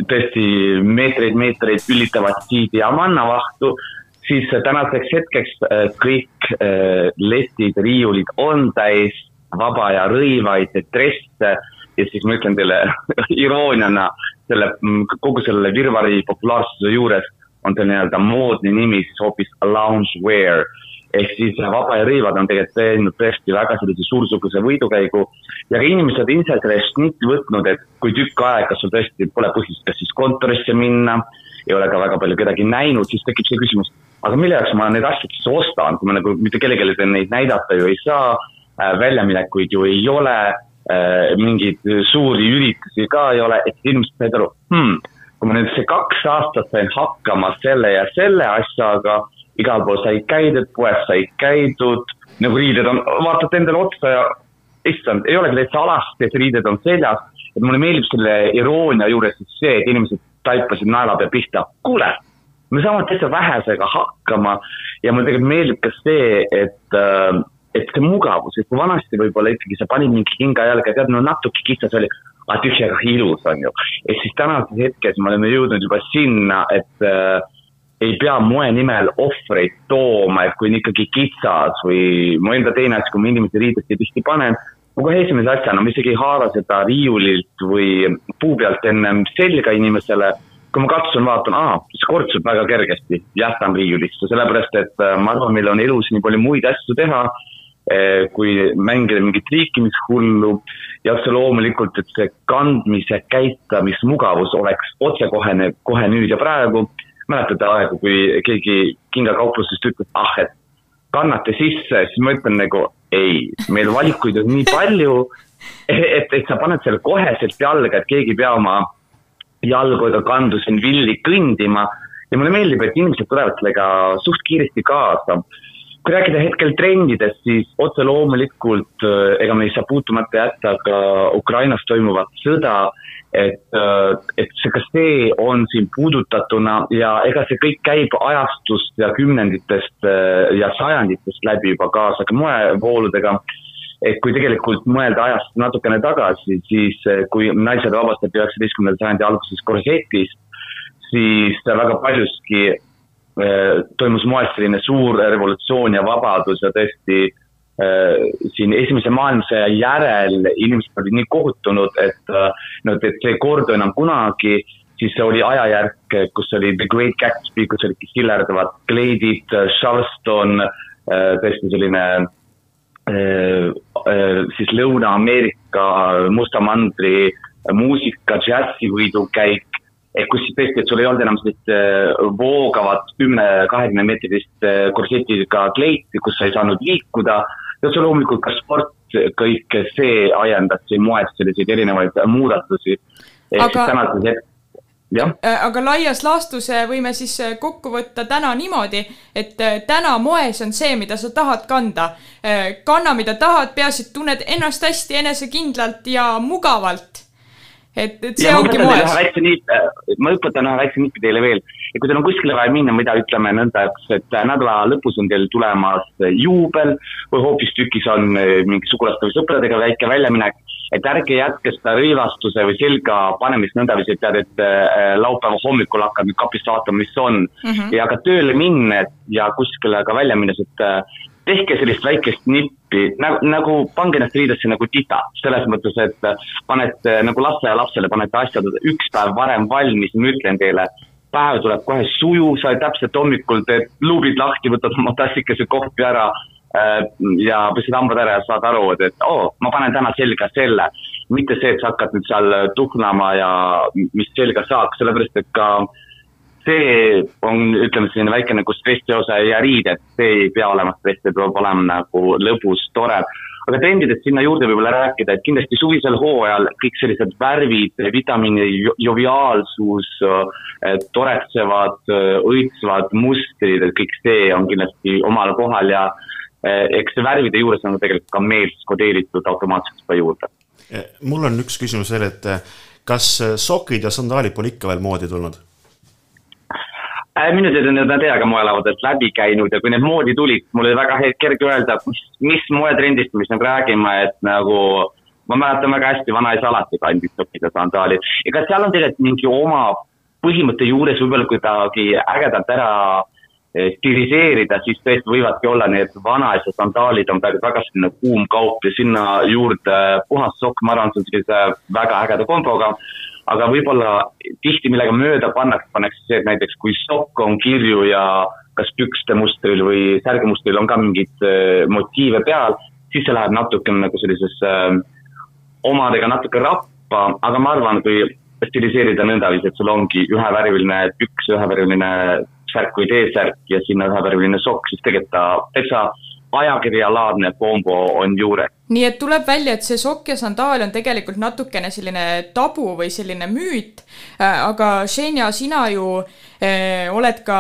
tõesti meetreid-meetreid ülitavat siidi ja mannavahtu, siis tänaseks hetkeks äh, kõik äh, letid, riiulid on täis vaba ja rõivaid dresse. Ja siis ma ütlen teile irooniana selle, kogu selle virvari populaarsuse juures on see nii-öelda moodne nimi siis hoopis loungewear ehk siis vaba ja rõivad on tegelikult teinud tõesti väga sellise suursuguse võidukäigu. Ja ka inimesed ise sellest nitti võtnud, et kui tükk aega sul tõesti pole põhjust kas siis kontorisse minna, ei ole ka väga palju kedagi näinud, siis tekib see küsimus, aga mille jaoks ma neid asju siis ostan, kui ma nagu mitte kellelegi neid näidata ju ei saa, väljaminekuid ju ei ole, mingeid suuri üritusi ka ei ole, et inimesed said aru hmm,, kui ma nüüd see kaks aastat sain hakkama selle ja selle asjaga, igal pool sai käidud, poes sai käidud, nagu riided on, vaatad endale otsa ja issand, ei olegi täitsa alasti, et riided on seljas, et mulle meeldib selle iroonia juures siis see, et inimesed taipasid naelapea pihta, kuule, me saame täitsa vähesega hakkama. Ja mulle tegelikult meeldib ka see, et äh, et see mugavus, et kui vanasti võib-olla ikkagi sa panid mingi kinga jalga ja tead, no natuke kitsas oli, aga tühjaga ilus on ju. et siis tänases hetkes me oleme jõudnud juba sinna, et äh, ei pea moe nimel ohvreid tooma, et kui on ikkagi kitsas või mu enda teine asi, kui ma inimesi riidesse tihti panen, ma kohe esimese asjana, ma isegi ei haara seda riiulilt või puu pealt ennem selga inimesele, kui ma katsun, vaatan, aa, see kortsub väga kergesti, jätan riiulisse, sellepärast et äh, ma arvan, meil on elus nii palju muid asju teha, kui mängida mingit liikimishullu ja otse loomulikult, et see kandmise, käitamismugavus oleks otsekohene kohe nüüd ja praegu. Mäletate aegu, kui keegi kingakauplusest ütles, ah, et kannate sisse, siis ma ütlen nagu ei, meil valikuid on nii palju, et, et sa paned selle koheselt jalga, et keegi ei pea oma jalgu ega kandu siin villi kõndima. Ja mulle meeldib, et inimesed tulevad sellega suht kiiresti kaasa. Kui rääkida hetkel trendidest, siis otse loomulikult ega me ei saa puutumata jätta ka Ukrainas toimuvat sõda, et, et see, ka see on siin puudutatuna ja ega see kõik käib ajastust ja kümnenditest äh, ja sajanditest läbi juba kaasa ka moevooludega. et kui tegelikult mõelda ajast natukene tagasi, siis äh, kui naised vabastati üheksateistkümnenda sajandi alguses korsetist, siis väga paljuski äh, toimus moes selline suur revolutsioon ja vabadus ja tõesti äh, siin esimese maailmasõja järel inimesed olid nii kohutunud, et äh, no et, see ei kordu enam kunagi, siis see oli ajajärk, kus oli The Great Gatsby, kus olid sillerdavad kleidid, Charleston, tõesti selline äh, äh, siis Lõuna-Ameerika musta mandri muusika, džässivõidukäik, et kus siis tõesti, et sul ei olnud enam sellist äh, voogavat kümne-kahekümne meetrist äh, korsetiga kleiti, kus sa ei saanud liikuda ja otse loomulikult ka sport, kõik see ajendas siin moes selliseid erinevaid muudatusi. Aga-. Äh, aga laias laastus äh, võime siis äh, kokku võtta täna niimoodi, et täna moes on see, mida sa tahad kanda. kanna, mida tahad, peaasi, et tunned ennast hästi enesekindlalt ja mugavalt. et, et see ja ongi moes. ma õpetan ühe väikse nipi teile veel. Ja kui teil on kuskile vaja minna, mida ütleme nõnda, et nädala lõpus on teil tulemas juubel või hoopistükkis on eh, mingi sugulaste või sõpradega väike väljaminek, et ärge jätke seda rõivastuse või selga panemist nõndaviisi, et tead, et eh, laupäeva hommikul hakkad nüüd kapist vaatama, mis on mm. Mhm. ja ka tööle minnes ja kuskile ka välja minnes, et äh, tehke sellist väikest nippi, nagu, nagu pange ennast riidesse nagu tita, selles mõttes, et panete nagu lasteaialapsele, panete asjad üks päev varem valmis, ma ütlen teile, päev tuleb kohe sujuv, sa täpselt hommikul teed luubid lahti, võtad oma tassikese kohvi ära äh, ja pesed hambad ära ja saad aru, et, et oo oh,, ma panen täna selga selle. mitte see, et sa hakkad nüüd seal tuhnama ja mis selga saaks, sellepärast et ka see on, ütleme selline väike nagu stressiosa ja riided, see ei pea olema stress, see peab olema nagu lõbus, tore. Aga trendidest sinna juurde võib-olla rääkida, et kindlasti suvisel hooajal kõik sellised värvid, vitamiini jo- joviaalsus, toretsevad, õitsvad mustrid, et kõik see on kindlasti omal kohal ja eh, eks see värvide juures on tegelikult ka meels kodeeritud automaatselt juba juurde. mul on üks küsimus veel, et kas sokid ja sandaalid pole ikka veel moodi tulnud? Minu teada need on täiega moelaudadelt läbi käinud ja kui need moodi tulid, mul oli väga kerge öelda, mis, mis moetrendist me siin räägime, et nagu ma mäletan väga hästi, vanaisa alati kandis sokid ja sandaalid. ega seal on tegelikult mingi oma põhimõtte juures võib-olla kuidagi ägedalt ära eh, stiliseerida, siis tõesti võivadki olla need vanaisa sandaalid on praegu väga selline kuum kaup ja sinna juurde puhas sokk, ma arvan, see on sellise väga ägeda komboga aga võib-olla tihti millega mööda pannakse, pannakse see, et näiteks kui sokk on kirju ja kas pükste mustril või särgemustril on ka mingeid äh, motiive peal, siis see läheb natukene nagu sellisesse äh, omadega natuke rappa, aga ma arvan, kui stiliseerida nõndaviisi, et sul ongi ühevärviline püks, ühevärviline särk või T-särk ja sinna ühevärviline sokk, siis tegelikult ta täitsa ajakirjalaadne kombo on juures. nii et tuleb välja, et see sokk ja sandaal on tegelikult natukene selline tabu või selline müüt, aga Xenia, sina ju eh, oled ka,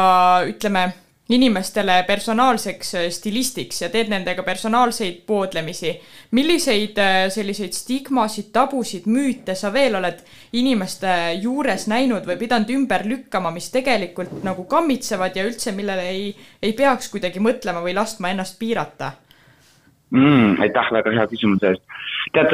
ütleme, inimestele personaalseks eh, stilistiks ja teed nendega personaalseid poodlemisi. milliseid eh, selliseid stigmasid, tabusid, müüte sa veel oled inimeste juures näinud või pidanud ümber lükkama, mis tegelikult nagu kammitsevad ja üldse, millele ei, ei peaks kuidagi mõtlema või laskma ennast piirata? mm,. aitäh väga hea küsimuse eest. tead,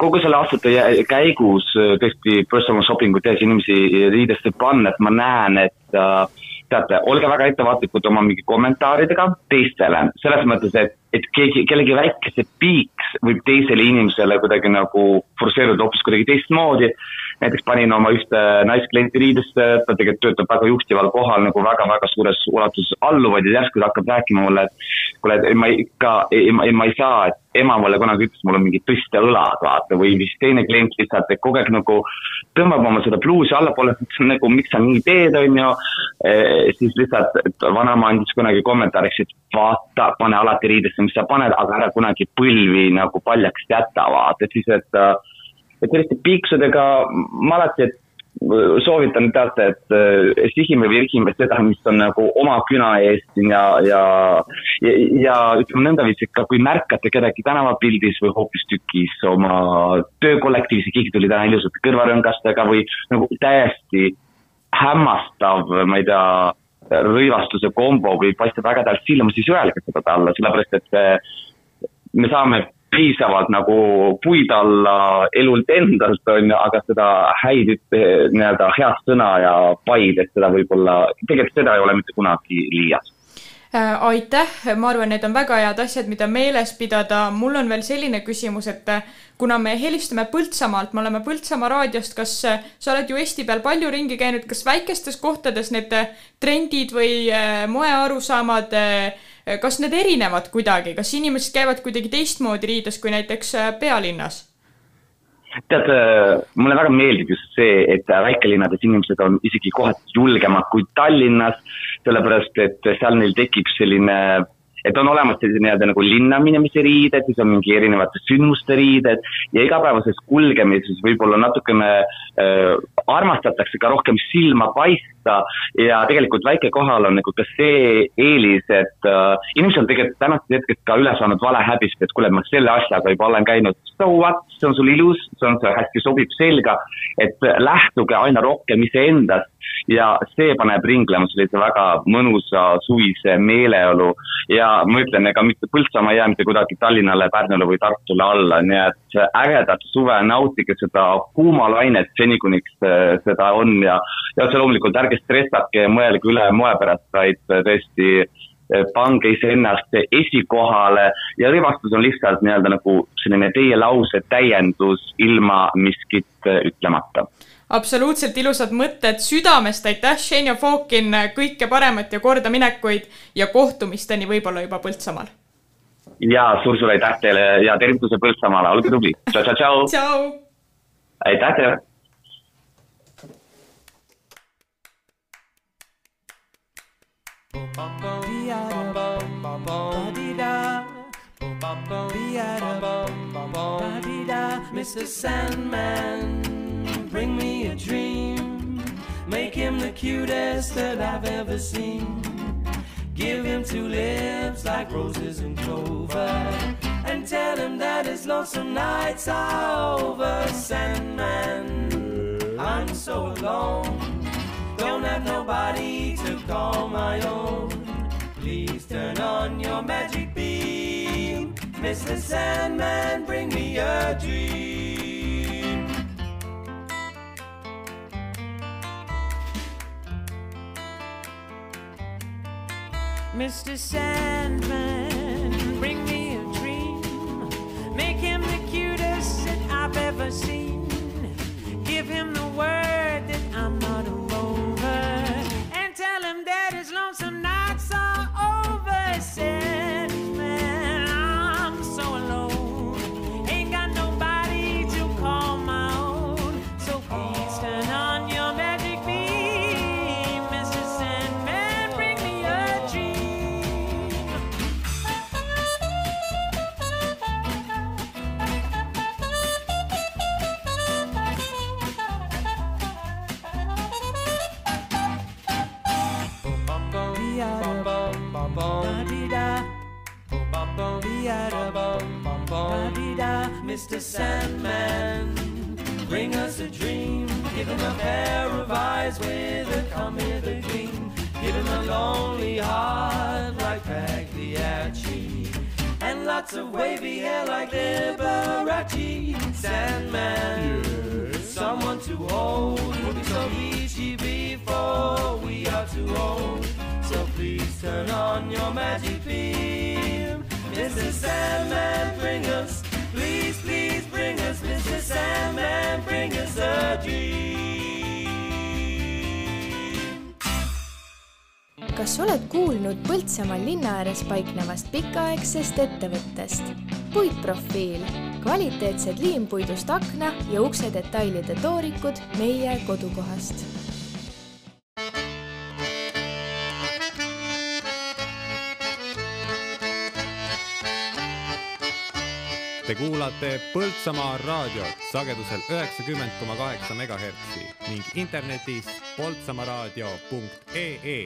kogu selle aastate käigus äh, tõesti personal shopping ut tehes inimesi riidesse panna, et ma näen, et äh, teate, olge väga ettevaatlikud oma mingi kommentaaridega teistele, selles mõttes, et, et keegi, kellegi väikese piiks võib teisele inimesele kuidagi nagu forsseeruda hoopis kuidagi teistmoodi. Näiteks panin oma ühte naisklienti riidesse, ta tegelikult töötab väga juhtival kohal nagu väga-väga suures ulatuses alluvaid ja järsku ta hakkab rääkima mulle, et kuule, et ma ikka, ma, ma ei saa, et ema mulle kunagi ütles, mul on mingid tõsteõlad, vaata, või siis teine klient lihtsalt, kogu aeg nagu tõmbab oma seda pluusi allapoole, nagu miks sa nii teed, on ju, siis lihtsalt vanaema andis kunagi kommentaariks, et vaata, pane alati riidesse, mis sa paned, aga ära kunagi põlvi nagu paljaks jäta, vaata, et siis, et et selliste piiksudega ma alati, et soovitan teate, et äh, sihime või rihime seda, mis on nagu oma küna siin ja, ja, ja, ja ütleme nõndaviisi, et ka kui märkate kedagi tänavapildis või hoopistükkis oma töökollektiivis, keegi tuli täna ilusate kõrvarõngastega või nagu täiesti hämmastav, ma ei tea, rõivastuse kombo või paistab ägedalt silma, siis öelge seda talle, sellepärast et see, me saame piisavalt nagu puid alla elult endalt, on ju, aga seda häid, nii-öelda head sõna ja paid, et seda võib-olla, tegelikult seda ei ole mitte kunagi liias. Äh, aitäh, ma arvan, need on väga head asjad, mida meeles pidada. mul on veel selline küsimus, et äh, kuna me helistame Põltsamaalt, me oleme Põltsamaa raadiost, kas äh, sa oled ju Eesti peal palju ringi käinud, kas väikestes kohtades need äh, trendid või äh, moearusaamad, kas need erinevad kuidagi, kas inimesed käivad kuidagi teistmoodi riides kui näiteks äh, pealinnas? tead, mulle väga meeldib just see, et väikelinnades inimesed on isegi kohati julgemad kui Tallinnas, sellepärast et seal neil tekib selline et on olemas sellised nii-öelda nagu linna minemise riided, siis on mingi erinevate sündmuste riided ja igapäevases kulgemises võib-olla natukene äh, armastatakse ka rohkem silma paista ja tegelikult väikekohal on nagu ka see eelis, et äh, inimesed on tegelikult tänasest hetkest ka üle saanud valehäbist, et kuule, ma selle asjaga juba olen käinud, so what, see on sul ilus, see on, see hästi sobib selga, et lähtuge aina rohkem iseendast ja see paneb ringlema sellise väga mõnusa suvise meeleolu. Ja ma ütlen, ega mitte Põltsamaa ei jää mitte kuidagi Tallinnale, Pärnule või Tartule alla, nii et ägedat suve, nautige seda kuumalainet seni, kuniks äh, seda on. Ja, ja otse loomulikult ärge stressake ja mõelge üle moe pärast, vaid äh, tõesti äh, pange iseennast esikohale. Ja rivastus on lihtsalt nii-öelda nagu selline teie lause täiendus ilma miskit ütlemata absoluutselt ilusad mõtted, südamest aitäh, Xenia Fokin, kõike paremat ja kordaminekuid ja kohtumisteni võib-olla juba Põltsamaal. ja suur-suur aitäh teile ja tervituse Põltsamaale, olge tubli, tšau-tšau-tšau. tšau. aitäh teile. Mr. Sandman, bring me a dream. Make him the cutest that I've ever seen. Give him two lips like roses and clover. And tell him that his lonesome nights are over. Sandman, I'm so alone. Don't have nobody to call my own. Please turn on your magic beam. Mr. Sandman, bring me a dream. Mr. Sandman, bring me a dream. Make him the cutest that I've ever seen. Give him the word Mr. Sandman, bring us a dream. Give him a pair of eyes with a come hither gleam. Give him a lonely heart like Pagliacci. And lots of wavy hair like Liberace. Sandman, someone to hold. We'll be so easy before we are too old. So please turn on your magic beam. Mr. Sandman, bring us, please, please bring us, Mr. Sandman, bring us a dream. kas oled kuulnud Põltsamaal linna ääres paiknevast pikaaegsest ettevõttest? puitprofiil, kvaliteetsed liimpuidust akna ja ukse detailide toorikud meie kodukohast Te kuulate Põltsamaa raadiot sagedusel üheksakümmend koma kaheksa megahertsi ning internetis poltsamaaraadio.ee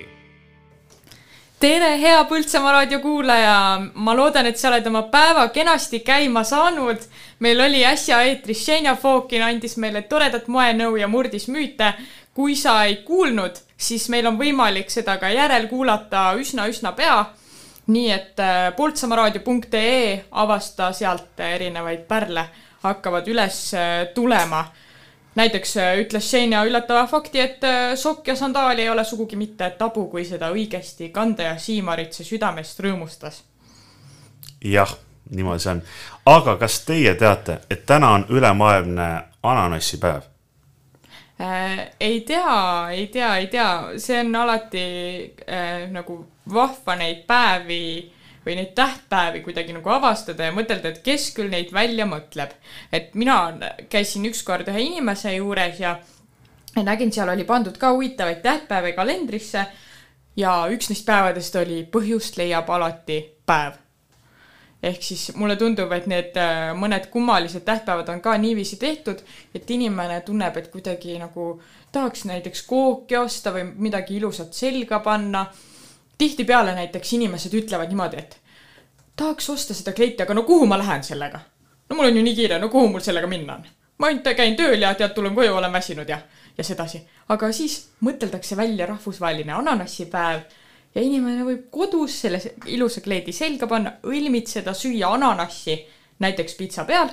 tere, hea Põltsamaa raadio kuulaja, ma loodan, et sa oled oma päeva kenasti käima saanud. meil oli äsja eetris Xenia Fokin andis meile toredat moenõu ja murdis müüte. kui sa ei kuulnud, siis meil on võimalik seda ka järelkuulata üsna-üsna pea. Nii et äh, poltsamaaraadio.ee avasta sealt erinevaid pärle hakkavad üles äh, tulema näiteks äh, ütles Xenia üllatava fakti, et sokk ja sandaali ei ole sugugi mitte tabu, kui seda õigesti kanda ja Siimarit see südamest rõõmustas. jah, niimoodi see on. aga kas teie teate, et täna on ülemaailmne ananassipäev? Ei tea, ei tea, ei tea, see on alati äh, nagu vahva neid päevi või neid tähtpäevi kuidagi nagu avastada ja mõtelda, et kes küll neid välja mõtleb. et mina käisin ükskord ühe inimese juures ja nägin, seal oli pandud ka huvitavaid tähtpäevi kalendrisse ja üks neist päevadest oli põhjust leiab alati päev ehk siis mulle tundub, et need äh, mõned kummalised tähtpäevad on ka niiviisi tehtud, et inimene tunneb, et kuidagi nagu tahaks näiteks kooki osta või midagi ilusat selga panna. Tihtipeale näiteks inimesed ütlevad niimoodi, et tahaks osta seda kleiti, aga no kuhu ma lähen sellega? no mul on ju nii kiire, no kuhu mul sellega minna on? ma ainult käin tööl ja tead, tulen koju, olen väsinud ja, ja sedasi. aga siis mõteldakse välja rahvusvaheline ananassipäev ja inimene võib kodus selle ilusa kleedi selga panna, õilmitseda, süüa ananassi näiteks pitsa peal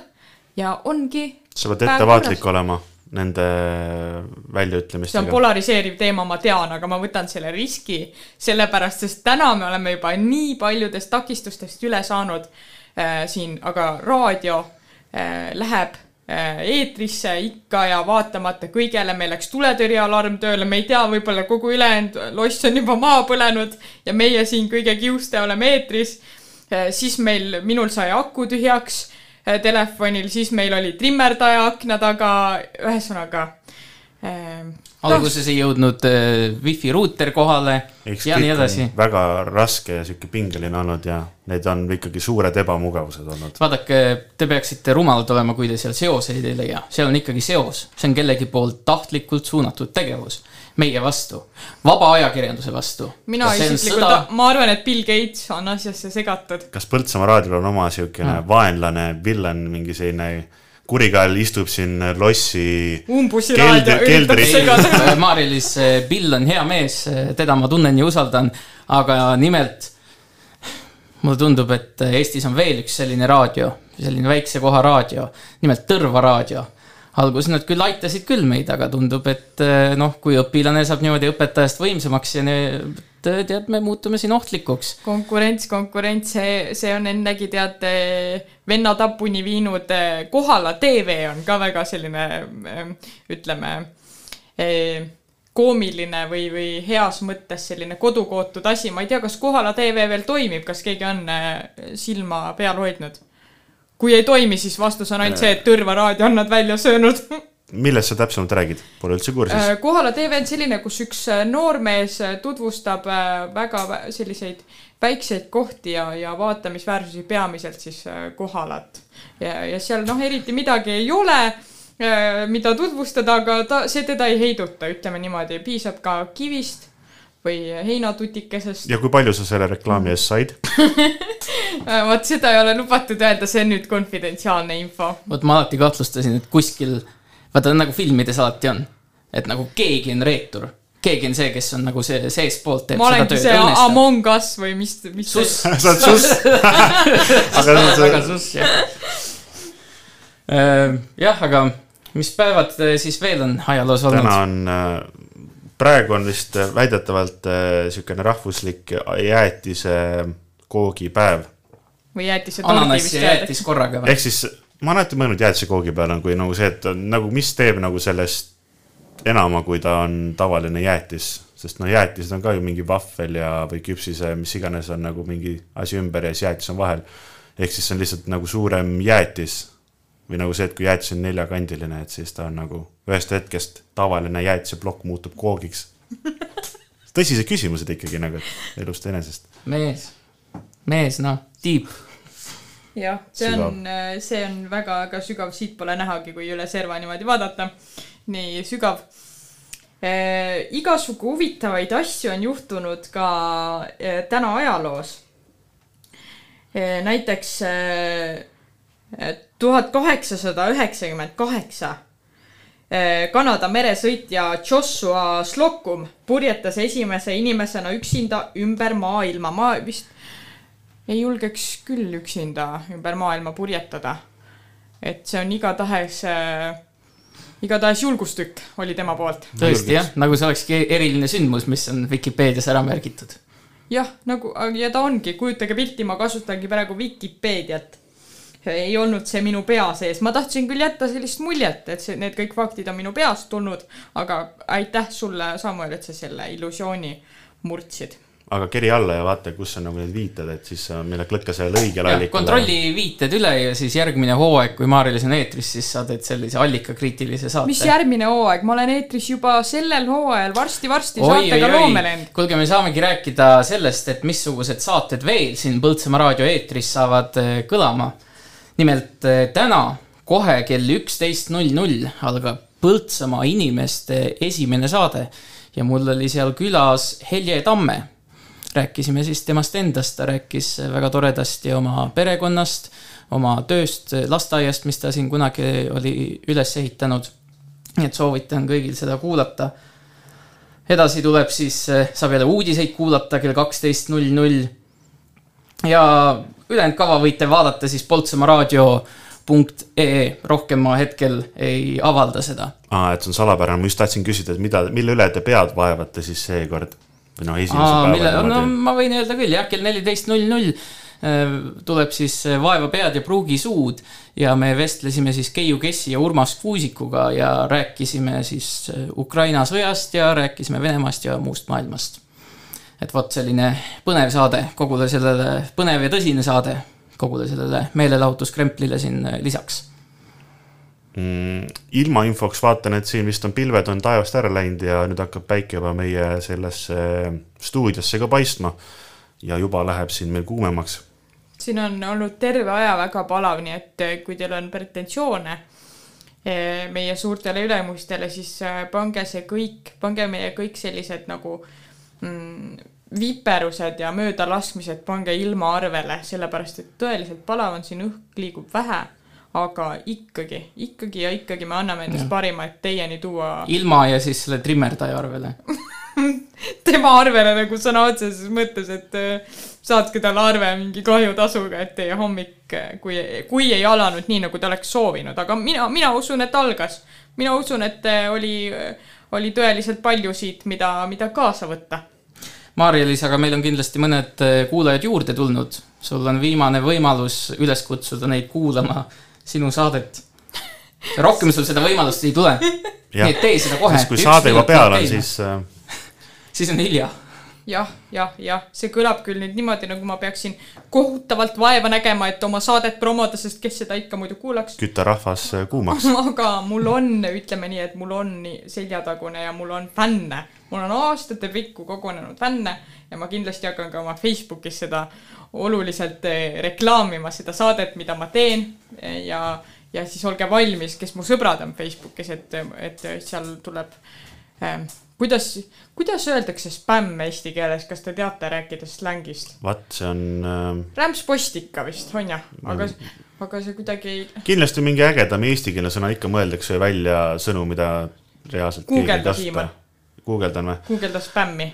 ja ongi sa pead ettevaatlik olema nende see on väljaütlemistega. polariseeriv teema, ma tean, aga ma võtan selle riski, sellepärast sest täna me oleme juba nii paljudest takistustest üle saanud äh, siin, aga raadio äh, läheb äh, eetrisse ikka ja vaatamata kõigele, meil läks tuletõrjealarm tööle, me ei tea, võib-olla kogu ülejäänud loss on juba maha põlenud ja meie siin kõige kiuste oleme eetris äh,. siis meil, minul sai aku tühjaks telefonil, siis meil oli trimmerdaja akna taga, ühesõnaga äh, alguses ei jõudnud äh, wifi ruuter kohale ja nii edasi. väga raske ja sihuke pingeline olnud ja need on ikkagi suured ebamugavused olnud. vaadake, te peaksite rumalad olema, kui te seal seoseid ei leia, seal on ikkagi seos, see on kellegi poolt tahtlikult suunatud tegevus meie vastu, vaba ajakirjanduse vastu. mina isiklikult, ma arvan, et Bill Gates on asjasse segatud. kas Põltsamaa raadiol on oma siukene Mm. vaenlane, villan, mingi selline kurikael istub siin lossi Umbusi keldri- raadio üritab keldris- segada. Maarja-Liis, Bill on hea mees, teda ma tunnen ja usaldan, aga nimelt mulle tundub, et Eestis on veel üks selline raadio, selline väikse koha raadio, nimelt Tõrva raadio. Alguses nad küll aitasid küll meid, aga tundub, et noh, kui õpilane saab niimoodi õpetajast võimsamaks ja need, tead, me muutume siin ohtlikuks. konkurents, konkurents, see, see on ennegi tead venna tapuni viinud. Kohala tv on ka väga selline, ütleme, koomiline või, või heas mõttes selline kodukootud asi, ma ei tea, kas Kohala tv veel toimib, kas keegi on silma peal hoidnud? Kui ei toimi, siis vastus on ainult see, et Tõrva raadio on nad välja söönud millest sa täpsemalt räägid, pole üldse kursis. Äh, Kohala tv on selline, kus üks äh, noormees äh, tutvustab väga vä- selliseid väikseid kohti ja, ja vaatamisväärsusi, peamiselt siis Kohalat. ja, ja seal noh, eriti midagi ei ole, mida tutvustada, aga ta, see teda ei heiduta, ütleme niimoodi, piisab ka kivist, või heinatutikesest. ja kui palju sa selle reklaami eest said? vot seda ei ole lubatud öelda, see on nüüd konfidentsiaalne info. vot ma alati kahtlustasin, et kuskil, vaata nagu filmides alati on, et nagu keegi on reetur, keegi on see, kes on nagu see seestpoolt teeb ma seda tööd see õõnestab. Among Us või mis, mis Suss. Sa oled suss. Aga see on see- väga suss, jah. jah, aga mis päevad äh, siis veel on ajaloos olnud? täna on, praegu on vist äh, väidetavalt niisugune rahvuslik jäätise koogipäev. või jäätise Ananass ja jäätis korraga või? ehk siis ma olen alati mõelnud jäätise koogi peale on kui nagu see, et on nagu mis teeb nagu sellest enama, kui ta on tavaline jäätis, sest no jäätised on ka ju mingi vahvel ja, või küpsise, mis iganes on nagu mingi asi ümber ja siis jäätis on vahel. ehk siis see on lihtsalt nagu suurem jäätis või nagu see, et kui jäätis on neljakandiline, et siis ta on nagu ühest hetkest tavaline jäätiseplokk muutub koogiks. tõsised küsimused ikkagi nagu elust enesest. mees, mees, noh, tiib. jah, see on, see on väga-väga sügav, siit pole nähagi, kui üle serva niimoodi vaadata. nii sügav eh,. igasugu huvitavaid asju on juhtunud ka eh, täna ajaloos eh,. näiteks tuhat kaheksasada üheksakümmend kaheksa eh, Kanada meresõitja Joshua Slocum purjetas esimese inimesena üksinda ümber maailma. ma vist ei julgeks küll üksinda ümber maailma purjetada. et see on igatahes äh,, igatahes julgustükk oli tema poolt. tõesti jah, nagu see olekski eriline sündmus, mis on Vikipeedias ära märgitud. jah, nagu ja ta ongi, kujutage pilti, ma kasutangi praegu Vikipeediat. Ei olnud see minu pea sees, ma tahtsin küll jätta sellist muljet, et see, need kõik faktid on minu peast tulnud, aga aitäh sulle, Samuel, et sa selle illusiooni murdsid. aga keri alla ja vaata, kus on nagu need viited, et siis äh, mille klõkka seal õigel allikal. kontrolli viited üle ja siis järgmine hooaeg, kui Maarjalis on eetris, siis sa teed sellise allikakriitilise saate. mis järgmine hooaeg, ma olen eetris juba sellel hooajal varsti-varsti saatega Loomelend. kuulge, me saamegi rääkida sellest, et missugused saated veel siin Põltsamaa raadio eetris saavad eh, kõlama. Nimelt eh, täna kohe kell üksteist null null algab Põltsamaa inimeste esimene saade ja mul oli seal külas Helje Tamme. rääkisime siis temast endast, ta rääkis väga toredasti oma perekonnast, oma tööst, lasteaiast, mis ta siin kunagi oli üles ehitanud. nii et soovitan kõigil seda kuulata edasi tuleb siis, saab jälle uudiseid kuulata kell kaksteist null null. ja ülejäänud kava võite vaadata siis poltsamaaraadio.ee, rohkem ma hetkel ei avalda seda. aa, et see on salapärane, ma just tahtsin küsida, et mida, mille üle te pead vaevate siis seekord? või noh, esimese mille, päeva no ma võin öelda küll jah, kell neliteist null null tuleb siis äh, Vaeva pead ja pruugi suud ja me vestlesime siis Keiu Kessi ja Urmas Kuusikuga ja rääkisime siis äh, Ukraina sõjast ja rääkisime Venemaast ja muust maailmast. Et vot selline põnev saade kogule sellele, põnev ja tõsine saade kogule sellele meelelahutuskremplile siin äh, lisaks. mm,. ilmainfoks vaatan, et siin vist on pilved on taevast ära läinud ja nüüd hakkab päike juba meie sellesse stuudiosse ka paistma. ja juba läheb siin meil kuumemaks. siin on olnud terve aja väga palav, nii et eh, kui teil on pretensioone meie suurtele ülemustele, siis pange see kõik, pange meie kõik sellised nagu mm, viperused ja möödalaskmised, pange ilma arvele, sellepärast et tõeliselt palav on siin, õhk liigub vähe, aga ikkagi, ikkagi ja ikkagi me anname endast parima, et teieni tuua ilma ja siis selle trimmerdaja arvele. tema arvele nagu sõna otseses mõttes, et äh, saatke talle arve mingi kahjutasuga, et teie hommik, kui, kui ei alanud nii, nagu ta oleks soovinud, aga mina, mina usun, et algas. mina usun, et äh, oli, tõeliselt palju siit, mida, mida kaasa võtta. Maarja-Liis, aga meil on kindlasti mõned eh, kuulajad juurde tulnud. sul on viimane võimalus üles kutsuda neid kuulama sinu saadet. rohkem sul seda võimalust ei tule. nii et tee seda kohe. siis, kui saade juba peal on, siis äh, siis on hilja. jah, jah, jah, see kõlab küll nüüd niimoodi, nagu ma peaksin kohutavalt vaeva nägema, et oma saadet promoda, sest kes seda ikka muidu kuulaks. kütta rahvas äh, kuumaks. aga mul on, ütleme nii, et mul on seljatagune ja mul on fänne. mul on aastate pikku kogunenud fänne ja ma kindlasti hakkan ka oma Facebookis seda oluliselt eh, reklaamima, seda saadet, mida ma teen ja, ja siis olge valmis, kes mu sõbrad on Facebookis, et, et seal tuleb eh, kuidas, kuidas öeldakse spämm eesti keeles, kas te teate rääkida slängist? vaat see on äh, rämpspost ikka vist, on ju, aga, aga see kuidagi kindlasti mingi ägedam eestikeelne sõna, ikka mõeldakse välja sõnu, mida reaalselt Guugelda, Siimar.. guugeldan või? guugelda spämmi.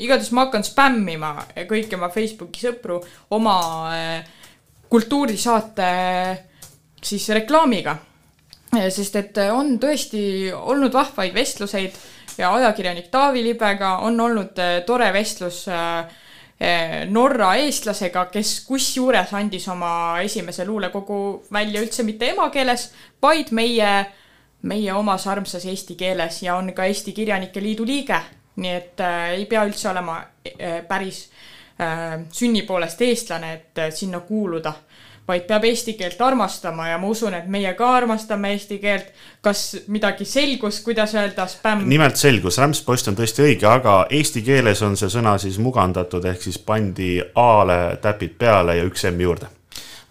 igatahes ma hakkan spämmima kõiki oma Facebooki sõpru oma äh, kultuurisaate siis reklaamiga. sest et on tõesti olnud vahvaid vestluseid ja ajakirjanik Taavi Libega on olnud äh, tore vestlus äh, äh, Norra eestlasega, kes kusjuures andis oma esimese luulekogu välja üldse mitte emakeeles, vaid meie meie omas armsas eesti keeles ja on ka Eesti Kirjanike Liidu liige, nii et äh, ei pea üldse olema äh, päris äh, sünni poolest eestlane, et äh, sinna kuuluda, vaid peab eesti keelt armastama ja ma usun, et meie ka armastame eesti keelt. kas midagi selgus, kuidas öelda spämm? nimelt selgus, rämpspost on tõesti õige, aga eesti keeles on see sõna siis mugandatud, ehk siis pandi A-le täpid peale ja üks M juurde.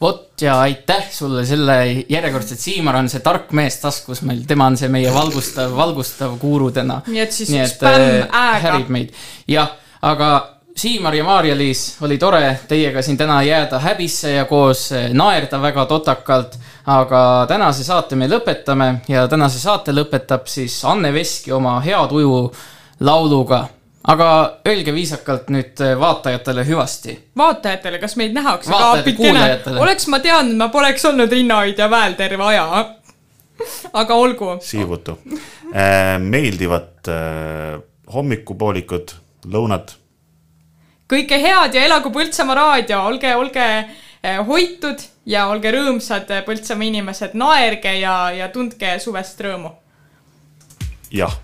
vot ja aitäh sulle selle järjekordselt, Siimar on see tark mees taskus meil, tema on see meie valgustav, valgustav guru täna. Nii et siis spämm äh, ä-ga. härib meid, jah, aga Siimar ja Maarja-Liis, oli tore teiega siin täna jääda häbisse ja koos äh, naerda väga totakalt. aga tänase saate me lõpetame ja tänase saate lõpetab siis Anne Veski oma Hea tuju lauluga. aga öelge viisakalt nüüd äh, vaatajatele hüvasti vaatajatele, kas meid nähakse Vaatajatele, kuulajatele. oleks ma teadnud, ma poleks olnud rinnahoidja väel terve aja. aga olgu. siivutu. meeldivat äh, hommikupoolikut, lõunat. Kõike head ja elagu Põltsamaa raadio, olge, olge eh, hoitud ja olge rõõmsad, Põltsamaa inimesed, naerge ja, ja tundke suvest rõõmu. jah